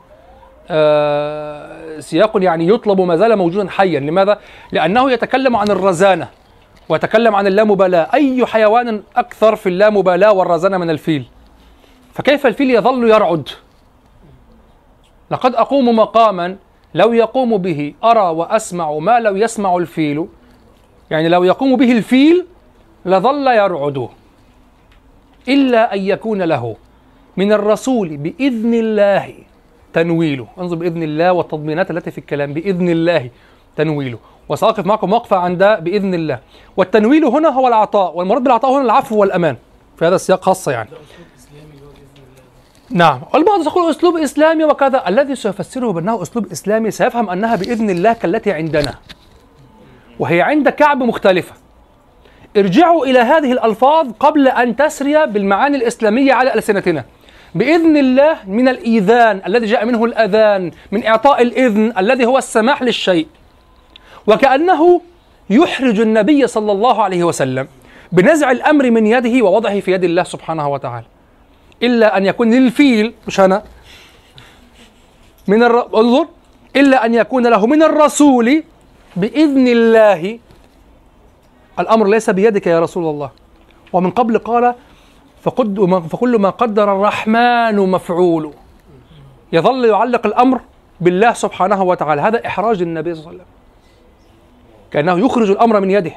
آه سياق يعني يطلب ما زال موجودا حيا. لماذا؟ لأنه يتكلم عن الرزانة ويتكلم عن اللامبالاة. أي حيوان أكثر في اللامبالاة والرزانة من الفيل؟ فكيف الفيل يظل يرعد؟ لقد أقوم مقاما لو يقوم به أرى وأسمع ما لو يسمع الفيل. يعني لو يقوم به الفيل لظل يرعد. إلا أن يكون له من الرسول بإذن الله تنويله انظر بإذن الله والتضمينات التي في الكلام بإذن الله تنويله وسأقف معكم وقفة عند بإذن الله. والتنويل هنا هو العطاء والمراد بالعطاء هنا العفو والأمان. في هذا السياق خاصة يعني
ده اسلوب اسلامي اللي هو باذن الله
نعم. البعض يقول أسلوب إسلامي وكذا. الذي سيفسره بأنه أسلوب إسلامي سيفهم أنها بإذن الله كالتي عندنا. وهي عند كعب مختلفة. ارجعوا إلى هذه الألفاظ قبل أن تسري بالمعاني الإسلامية على ألسنتنا. بإذن الله من الإيذان الذي جاء منه الأذان من إعطاء الإذن الذي هو السماح للشيء. وكأنه يحرج النبي صلى الله عليه وسلم بنزع الأمر من يده ووضعه في يد الله سبحانه وتعالى. إلا أن يكون للفيل مش أنا من الر... انظر إلا أن يكون له من الرسول بإذن الله. الأمر ليس بيدك يا رسول الله. ومن قبل قال فقد فكل ما قدر الرحمن مفعول يظل يعلق الأمر بالله سبحانه وتعالى. هذا إحراج النبي صلى الله عليه وسلم. كأنه يخرج الأمر من يده.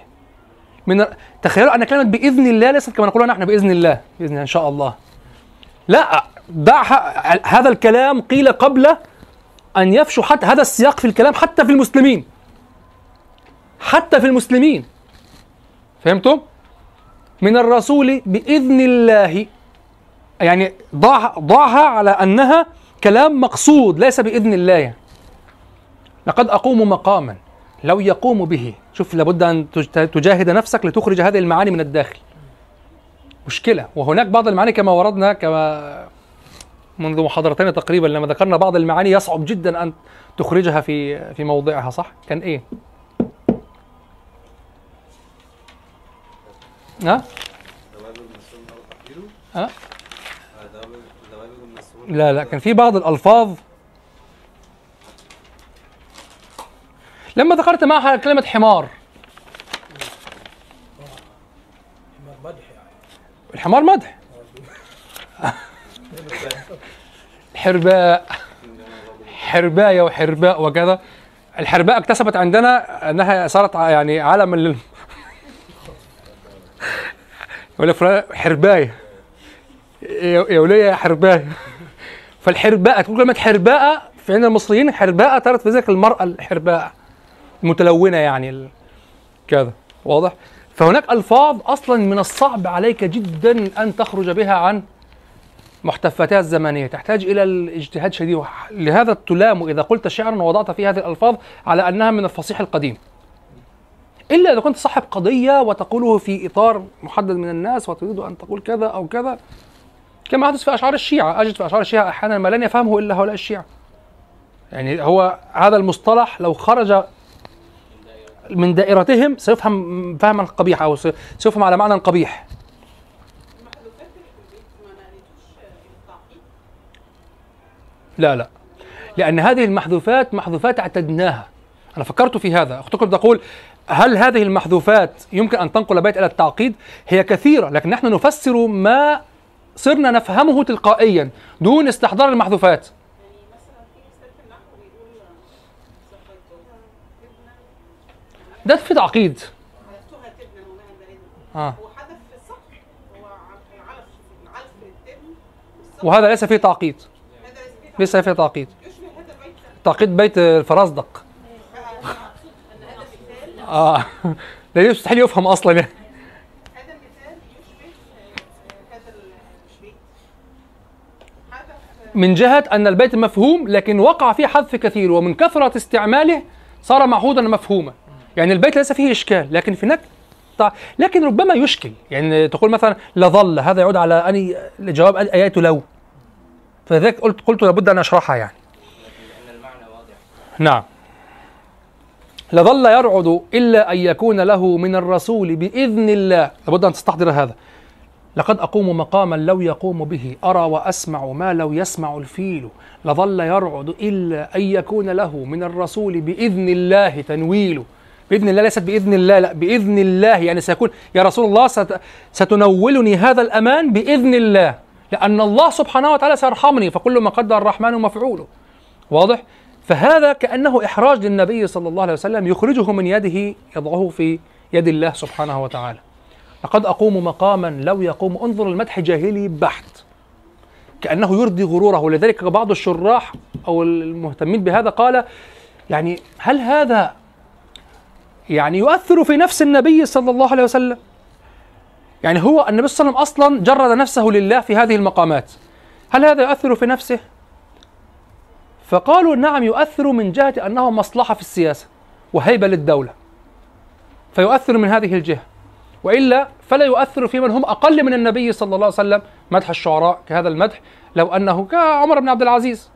من تخيلوا أن كلمة بإذن الله ليست كما نقولها نحن بإذن الله. بإذن الله إن شاء الله. لا دع هذا الكلام قيل قبل أن يفشو حتى هذا السياق في الكلام حتى في المسلمين. حتى في المسلمين. فهمتم؟ من الرسول بإذن الله. يعني ضع ضعها على أنها كلام مقصود ليس بإذن الله. لقد أقوم مقاما لو يقوم به. شوف لابد تج- تجاهد نفسك لتخرج هذه المعاني من الداخل. مشكلة. وهناك بعض المعاني كما وردنا كما منذ محاضرتين تقريبا لما ذكرنا بعض المعاني يصعب جدا أن تخرجها في في موضعها صح؟ كان إيه؟ ها؟ ها؟ لا لا كان في بعض الألفاظ. لما ذكرت معها كلمة حمار
حمار مدح يعني
الحمار مدح. حرباء حرباية وحرباء وكذا. الحرباء اكتسبت عندنا إنها صارت يعني علم لل فلان حرباية يا ولية يا حرباية فالحرباء تقول كلمة حرباء في عند المصريين حرباء ترت في ذلك المرأة الحرباء المتلونة يعني كذا. واضح؟ فهناك ألفاظ أصلا من الصعب عليك جدا أن تخرج بها عن محتفاتها الزمنية. تحتاج إلى الاجتهاد شديد. لهذا تلام إذا قلت شعرا ووضعت فيه هذه الألفاظ على أنها من الفصيح القديم. إلا إذا كنت صاحب قضية وتقوله في إطار محدد من الناس وتريد أن تقول كذا أو كذا كما حدث في أشعار الشيعة. أجد في أشعار الشيعة أحيانا ما لن يفهمه إلا هؤلاء الشيعة. يعني هو هذا المصطلح لو خرج من دائرتهم سيفهم فهما قبيحا أو سيفهم على معنى قبيح لا لا. لأن هذه المحذوفات محذوفات اعتدناها. أنا فكرت في هذا. أختكم تقول هل هذه المحذوفات يمكن أن تنقل بيت إلى التعقيد؟ هي كثيرة لكن نحن نفسر ما صرنا نفهمه تلقائيا دون استحضار المحذوفات. ده في تعقيد. آه. وهذا ليس فيه تعقيد.
ليس فيه
تعقيد. تعقيد بيت الفرزدق. آه. ده يستحيل يفهم أصلا. يعني من جهة أن البيت مفهوم لكن وقع فيه حذف كثير ومن كثرة استعماله صار معهودا مفهوما. يعني البيت ليس فيه إشكال لكن في طع- لكن ربما يشكل. يعني تقول مثلا لظل هذا يعود على أني جواب آيات لو. فلذلك قلت قلت لابد أن أشرحها يعني.
لأن المعنى واضح
نعم. لظل يرعد إلا أن يكون له من الرسول بإذن الله. لابد أن تستحضر هذا. لقد أقوم مقاما لو يقوم به أرى وأسمع ما لو يسمع الفيل. لظل يرعد إلا أن يكون له من الرسول بإذن الله تنويل. بإذن الله ليست بإذن الله لا بإذن الله يعني سيكون يا رسول الله ست ستنولني هذا الأمان بإذن الله لأن الله سبحانه وتعالى سيرحمني فكل ما قدر الرحمن مفعوله. واضح؟ فهذا كأنه إحراج للنبي صلى الله عليه وسلم يخرجه من يده يضعه في يد الله سبحانه وتعالى. لقد أقوم مقاما لو يقوم انظر المدح جاهلي بحت. كأنه يرضي غروره ولذلك بعض الشراح أو المهتمين بهذا قال يعني هل هذا يعني يؤثر في نفس النبي صلى الله عليه وسلم. يعني هو النبي صلى الله عليه وسلم أصلا جرد نفسه لله في هذه المقامات. هل هذا يؤثر في نفسه؟ فقالوا نعم يؤثر من جهة أنه مصلحة في السياسة وهيبة للدولة. فيؤثر من هذه الجهة. وإلا فلا يؤثر في من هم أقل من النبي صلى الله عليه وسلم. مدح الشعراء كهذا المدح لو أنه كعمر بن عبد العزيز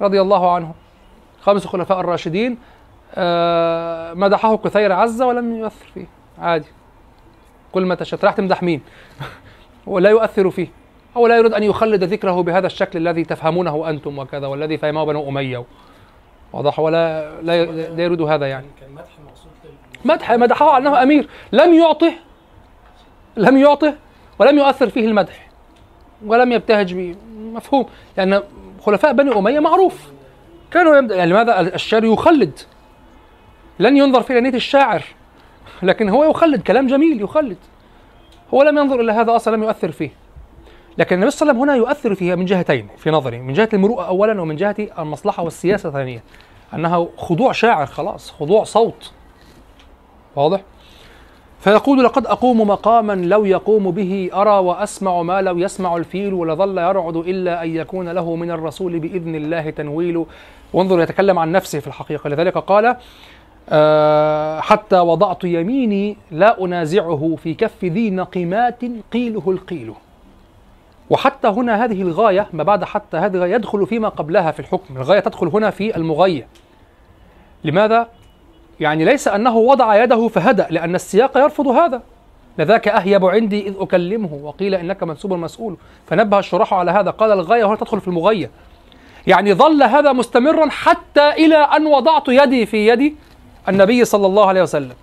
رضي الله عنه. خامس الخلفاء الراشدين مدحه كثير عزة ولم يؤثر فيه. عادي. كل ما تشاء راح تمدح مين؟ ولا يؤثر فيه. أو لا يريد أن يخلد ذكره بهذا الشكل الذي تفهمونه أنتم وكذا والذي فهمه بنو أمية. واضح ولا لا لا يريد هذا يعني.
مدح
مدحه على أنه أمير. لم يعطه لم يعطه ولم يؤثر فيه المدح. ولم يبتهج به. مفهوم. لأن خلفاء بني أمية معروف. كانوا. يعني لماذا الشعر يخلد. لن ينظر في نية الشاعر لكن هو يخلد كلام جميل يخلد. هو لم ينظر إلى هذا أصلا لم يؤثر فيه. لكن النبي صلى الله عليه وسلم هنا يؤثر فيها من جهتين في نظري من جهة المروءه اولا ومن جهة المصلحة والسياسة ثانيا انها خضوع شاعر خلاص خضوع صوت. واضح؟ فيقول لقد أقوم مقاما لو يقوم به أرى وأسمع ما لو يسمع الفيل ولظل يرعد إلا أن يكون له من الرسول بإذن الله تنويل وانظر يتكلم عن نفسه في الحقيقة. لذلك قال حتى وضعت يميني لا أنازعه في كف ذي نقمات قيله القيل. وحتى هنا هذه الغاية ما بعد حتى هذه يدخل فيما قبلها في الحكم. الغاية تدخل هنا في المغية لماذا؟ يعني ليس أنه وضع يده فهدأ لأن السياق يرفض هذا. لذاك أهيب عندي إذ أكلمه وقيل إنك منسوب مسؤول. فنبه الشراح على هذا. قال الغاية هنا تدخل في المغية يعني ظل هذا مستمرا حتى إلى أن وضعت يدي في يد النبي صلى الله عليه وسلم.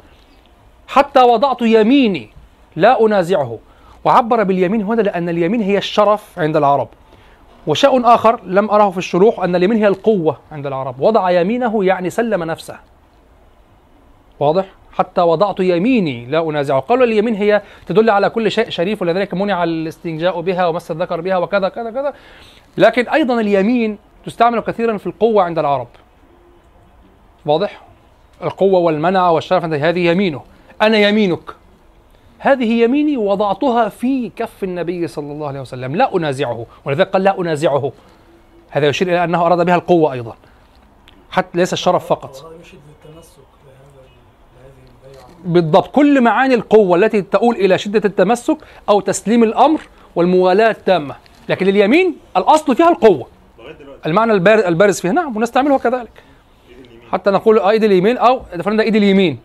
حتى وضعت يميني لا أنازعه. وعبر باليمين هنا لأن اليمين هي الشرف عند العرب. وشيء آخر لم أره في الشروح أن اليمين هي القوة عند العرب. وضع يمينه يعني سلم نفسه. واضح؟ حتى وضعت يميني لا أنازعه. قالوا اليمين هي تدل على كل شيء شريف ولذلك منع الاستنجاء بها ومس الذكر بها وكذا كذا كذا. لكن أيضا اليمين تستعمل كثيرا في القوة عند العرب. واضح؟ القوة والمنع والشرف هذه يمينه. أنا يمينك. هذه يميني وضعتها في كف النبي صلى الله عليه وسلم. لا أنازعه. ولذلك قال لا أنازعه. هذا يشير إلى أنه أراد بها القوة أيضا. حتى ليس الشرف فقط.
وهذا يشد للتمسك بهذا بهذه البيعة.
بالضبط. كل معاني القوة التي تؤول إلى شدة التمسك أو تسليم الأمر والموالاة التامة. لكن اليمين الأصل فيها القوة. المعنى البار- البارز فيها. نعم ونستعمله كذلك. حتى نقول ايدي اليمين أو ده ايدي اليمين.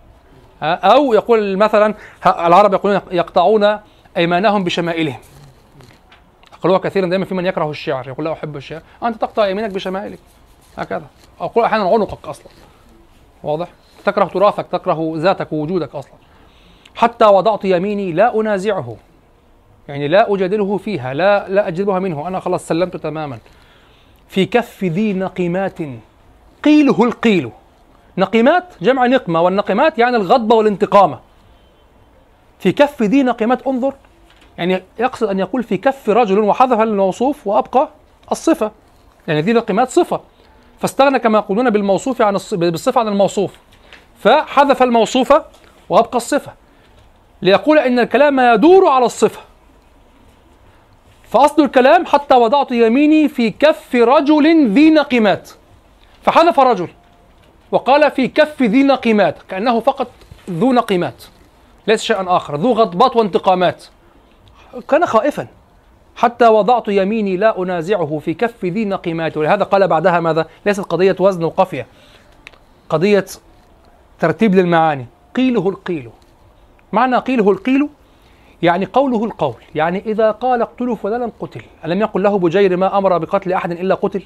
أو يقول مثلا العرب يقولون يقطعون ايمانهم بشمائلهم. يقولوها كثيرا دائما في من يكره الشعر يقول لا أحب الشعر. أنت تقطع يمينك بشمائلك. هكذا. أو يقول أحيانا عنقك أصلا. واضح؟ تكره تراثك تكره ذاتك ووجودك أصلا. حتى وضعت يميني لا أنازعه. يعني لا أجادله فيها لا لا اجلبها منه. أنا خلاص سلمت تماما. في كف ذي نقمات قيله القيل. نقمات جمع نقمة والنقمات يعني الغضبة والانتقامة في كف ذي نقمات انظر. يعني يقصد أن يقول في كف رجل وحذف الموصوف وأبقى الصفة. يعني ذي نقمات صفة. فاستغنى كما يقولون بالموصوف عن الص... بالصفة عن الموصوف. فحذف الموصوف وأبقى الصفة. ليقول إن الكلام يدور على الصفة. فأصل الكلام حتى وضعت يميني في كف رجل ذي نقمات فحذف رجل وقال في كف ذي نقمات كأنه فقط ذو نقمات ليس شيئا آخر ذو غضبات وانتقامات. كان خائفا حتى وضعت يميني لا أنازعه في كف ذي نقمات ولهذا قال بعدها ماذا؟ ليست قضية وزن وقافية قضية ترتيب للمعاني. قيله القيل. معنى قيله القيل يعني قوله القول. يعني إذا قال اقتلوا فلانا قتل. ألم يقل له بجير ما أمر بقتل أحد إلا قتل؟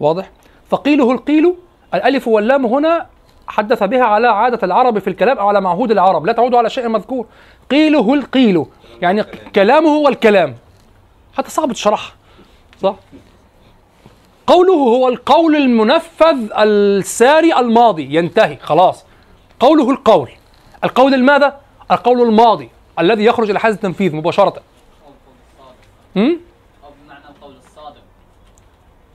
واضح؟ فقيله القيل الألف واللام هنا حدث بها على عادة العرب في الكلام أو على معهود العرب لا تعود على شيء مذكور. قيله القيل يعني كلامه هو الكلام. حتى صعب تشرحها صح؟ قوله هو القول المنفذ الساري الماضي ينتهي خلاص. قوله القول القول الماذا؟ القول الماضي الذي يخرج إلى حيز التنفيذ
الصادق
م?
أو بمعنى القول الصادق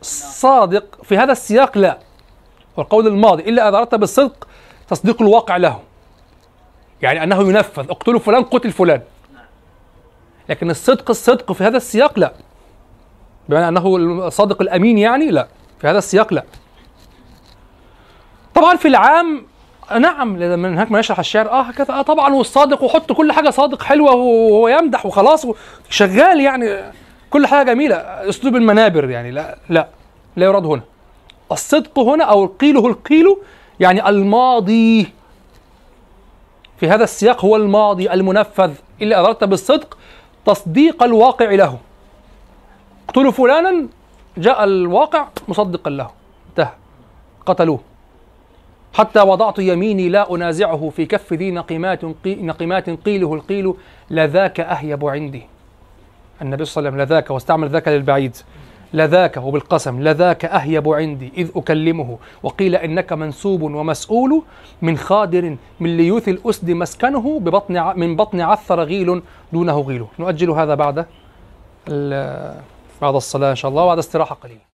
صادق في هذا السياق لا. والقول الماضي إلا إذا أردت بالصدق تصديق الواقع له. يعني أنه ينفذ اقتلوا فلان قتل فلان. لكن الصدق الصدق في هذا السياق لا. بمعنى أنه الصادق الأمين يعني لا في هذا السياق لا. طبعا في العام نعم من هناك ما يشرح الشعر آه هكذا آه طبعا والصادق وحط كل حاجة صادق حلوة وهو يمدح وخلاص شغال يعني. كل حاجة جميلة. أسلوب المنابر يعني لا لا لا يراد هنا. الصدق هنا أو قيله القيل يعني الماضي. في هذا السياق هو الماضي المنفذ. إلا اردت بالصدق تصديق الواقع له. اقتلوا فلانا جاء الواقع مصدقا له. انتهى. قتلوه. حتى وضعت يميني لا أنازعه في كف ذي نقمات قي نقمات قيله القيل لذاك أهيب عندي. النبي صلى الله عليه وسلم لذاك واستعمل ذاك للبعيد لذاك وبالقسم لذاك أهيب عندي إذ أكلمه وقيل إنك منسوب ومسؤول من خادر من ليوث الأسد مسكنه ببطن من بطن عثر غيل دونه غيل نؤجل هذا بعد بعد الصلاة إن شاء الله وبعد استراحة قليلة.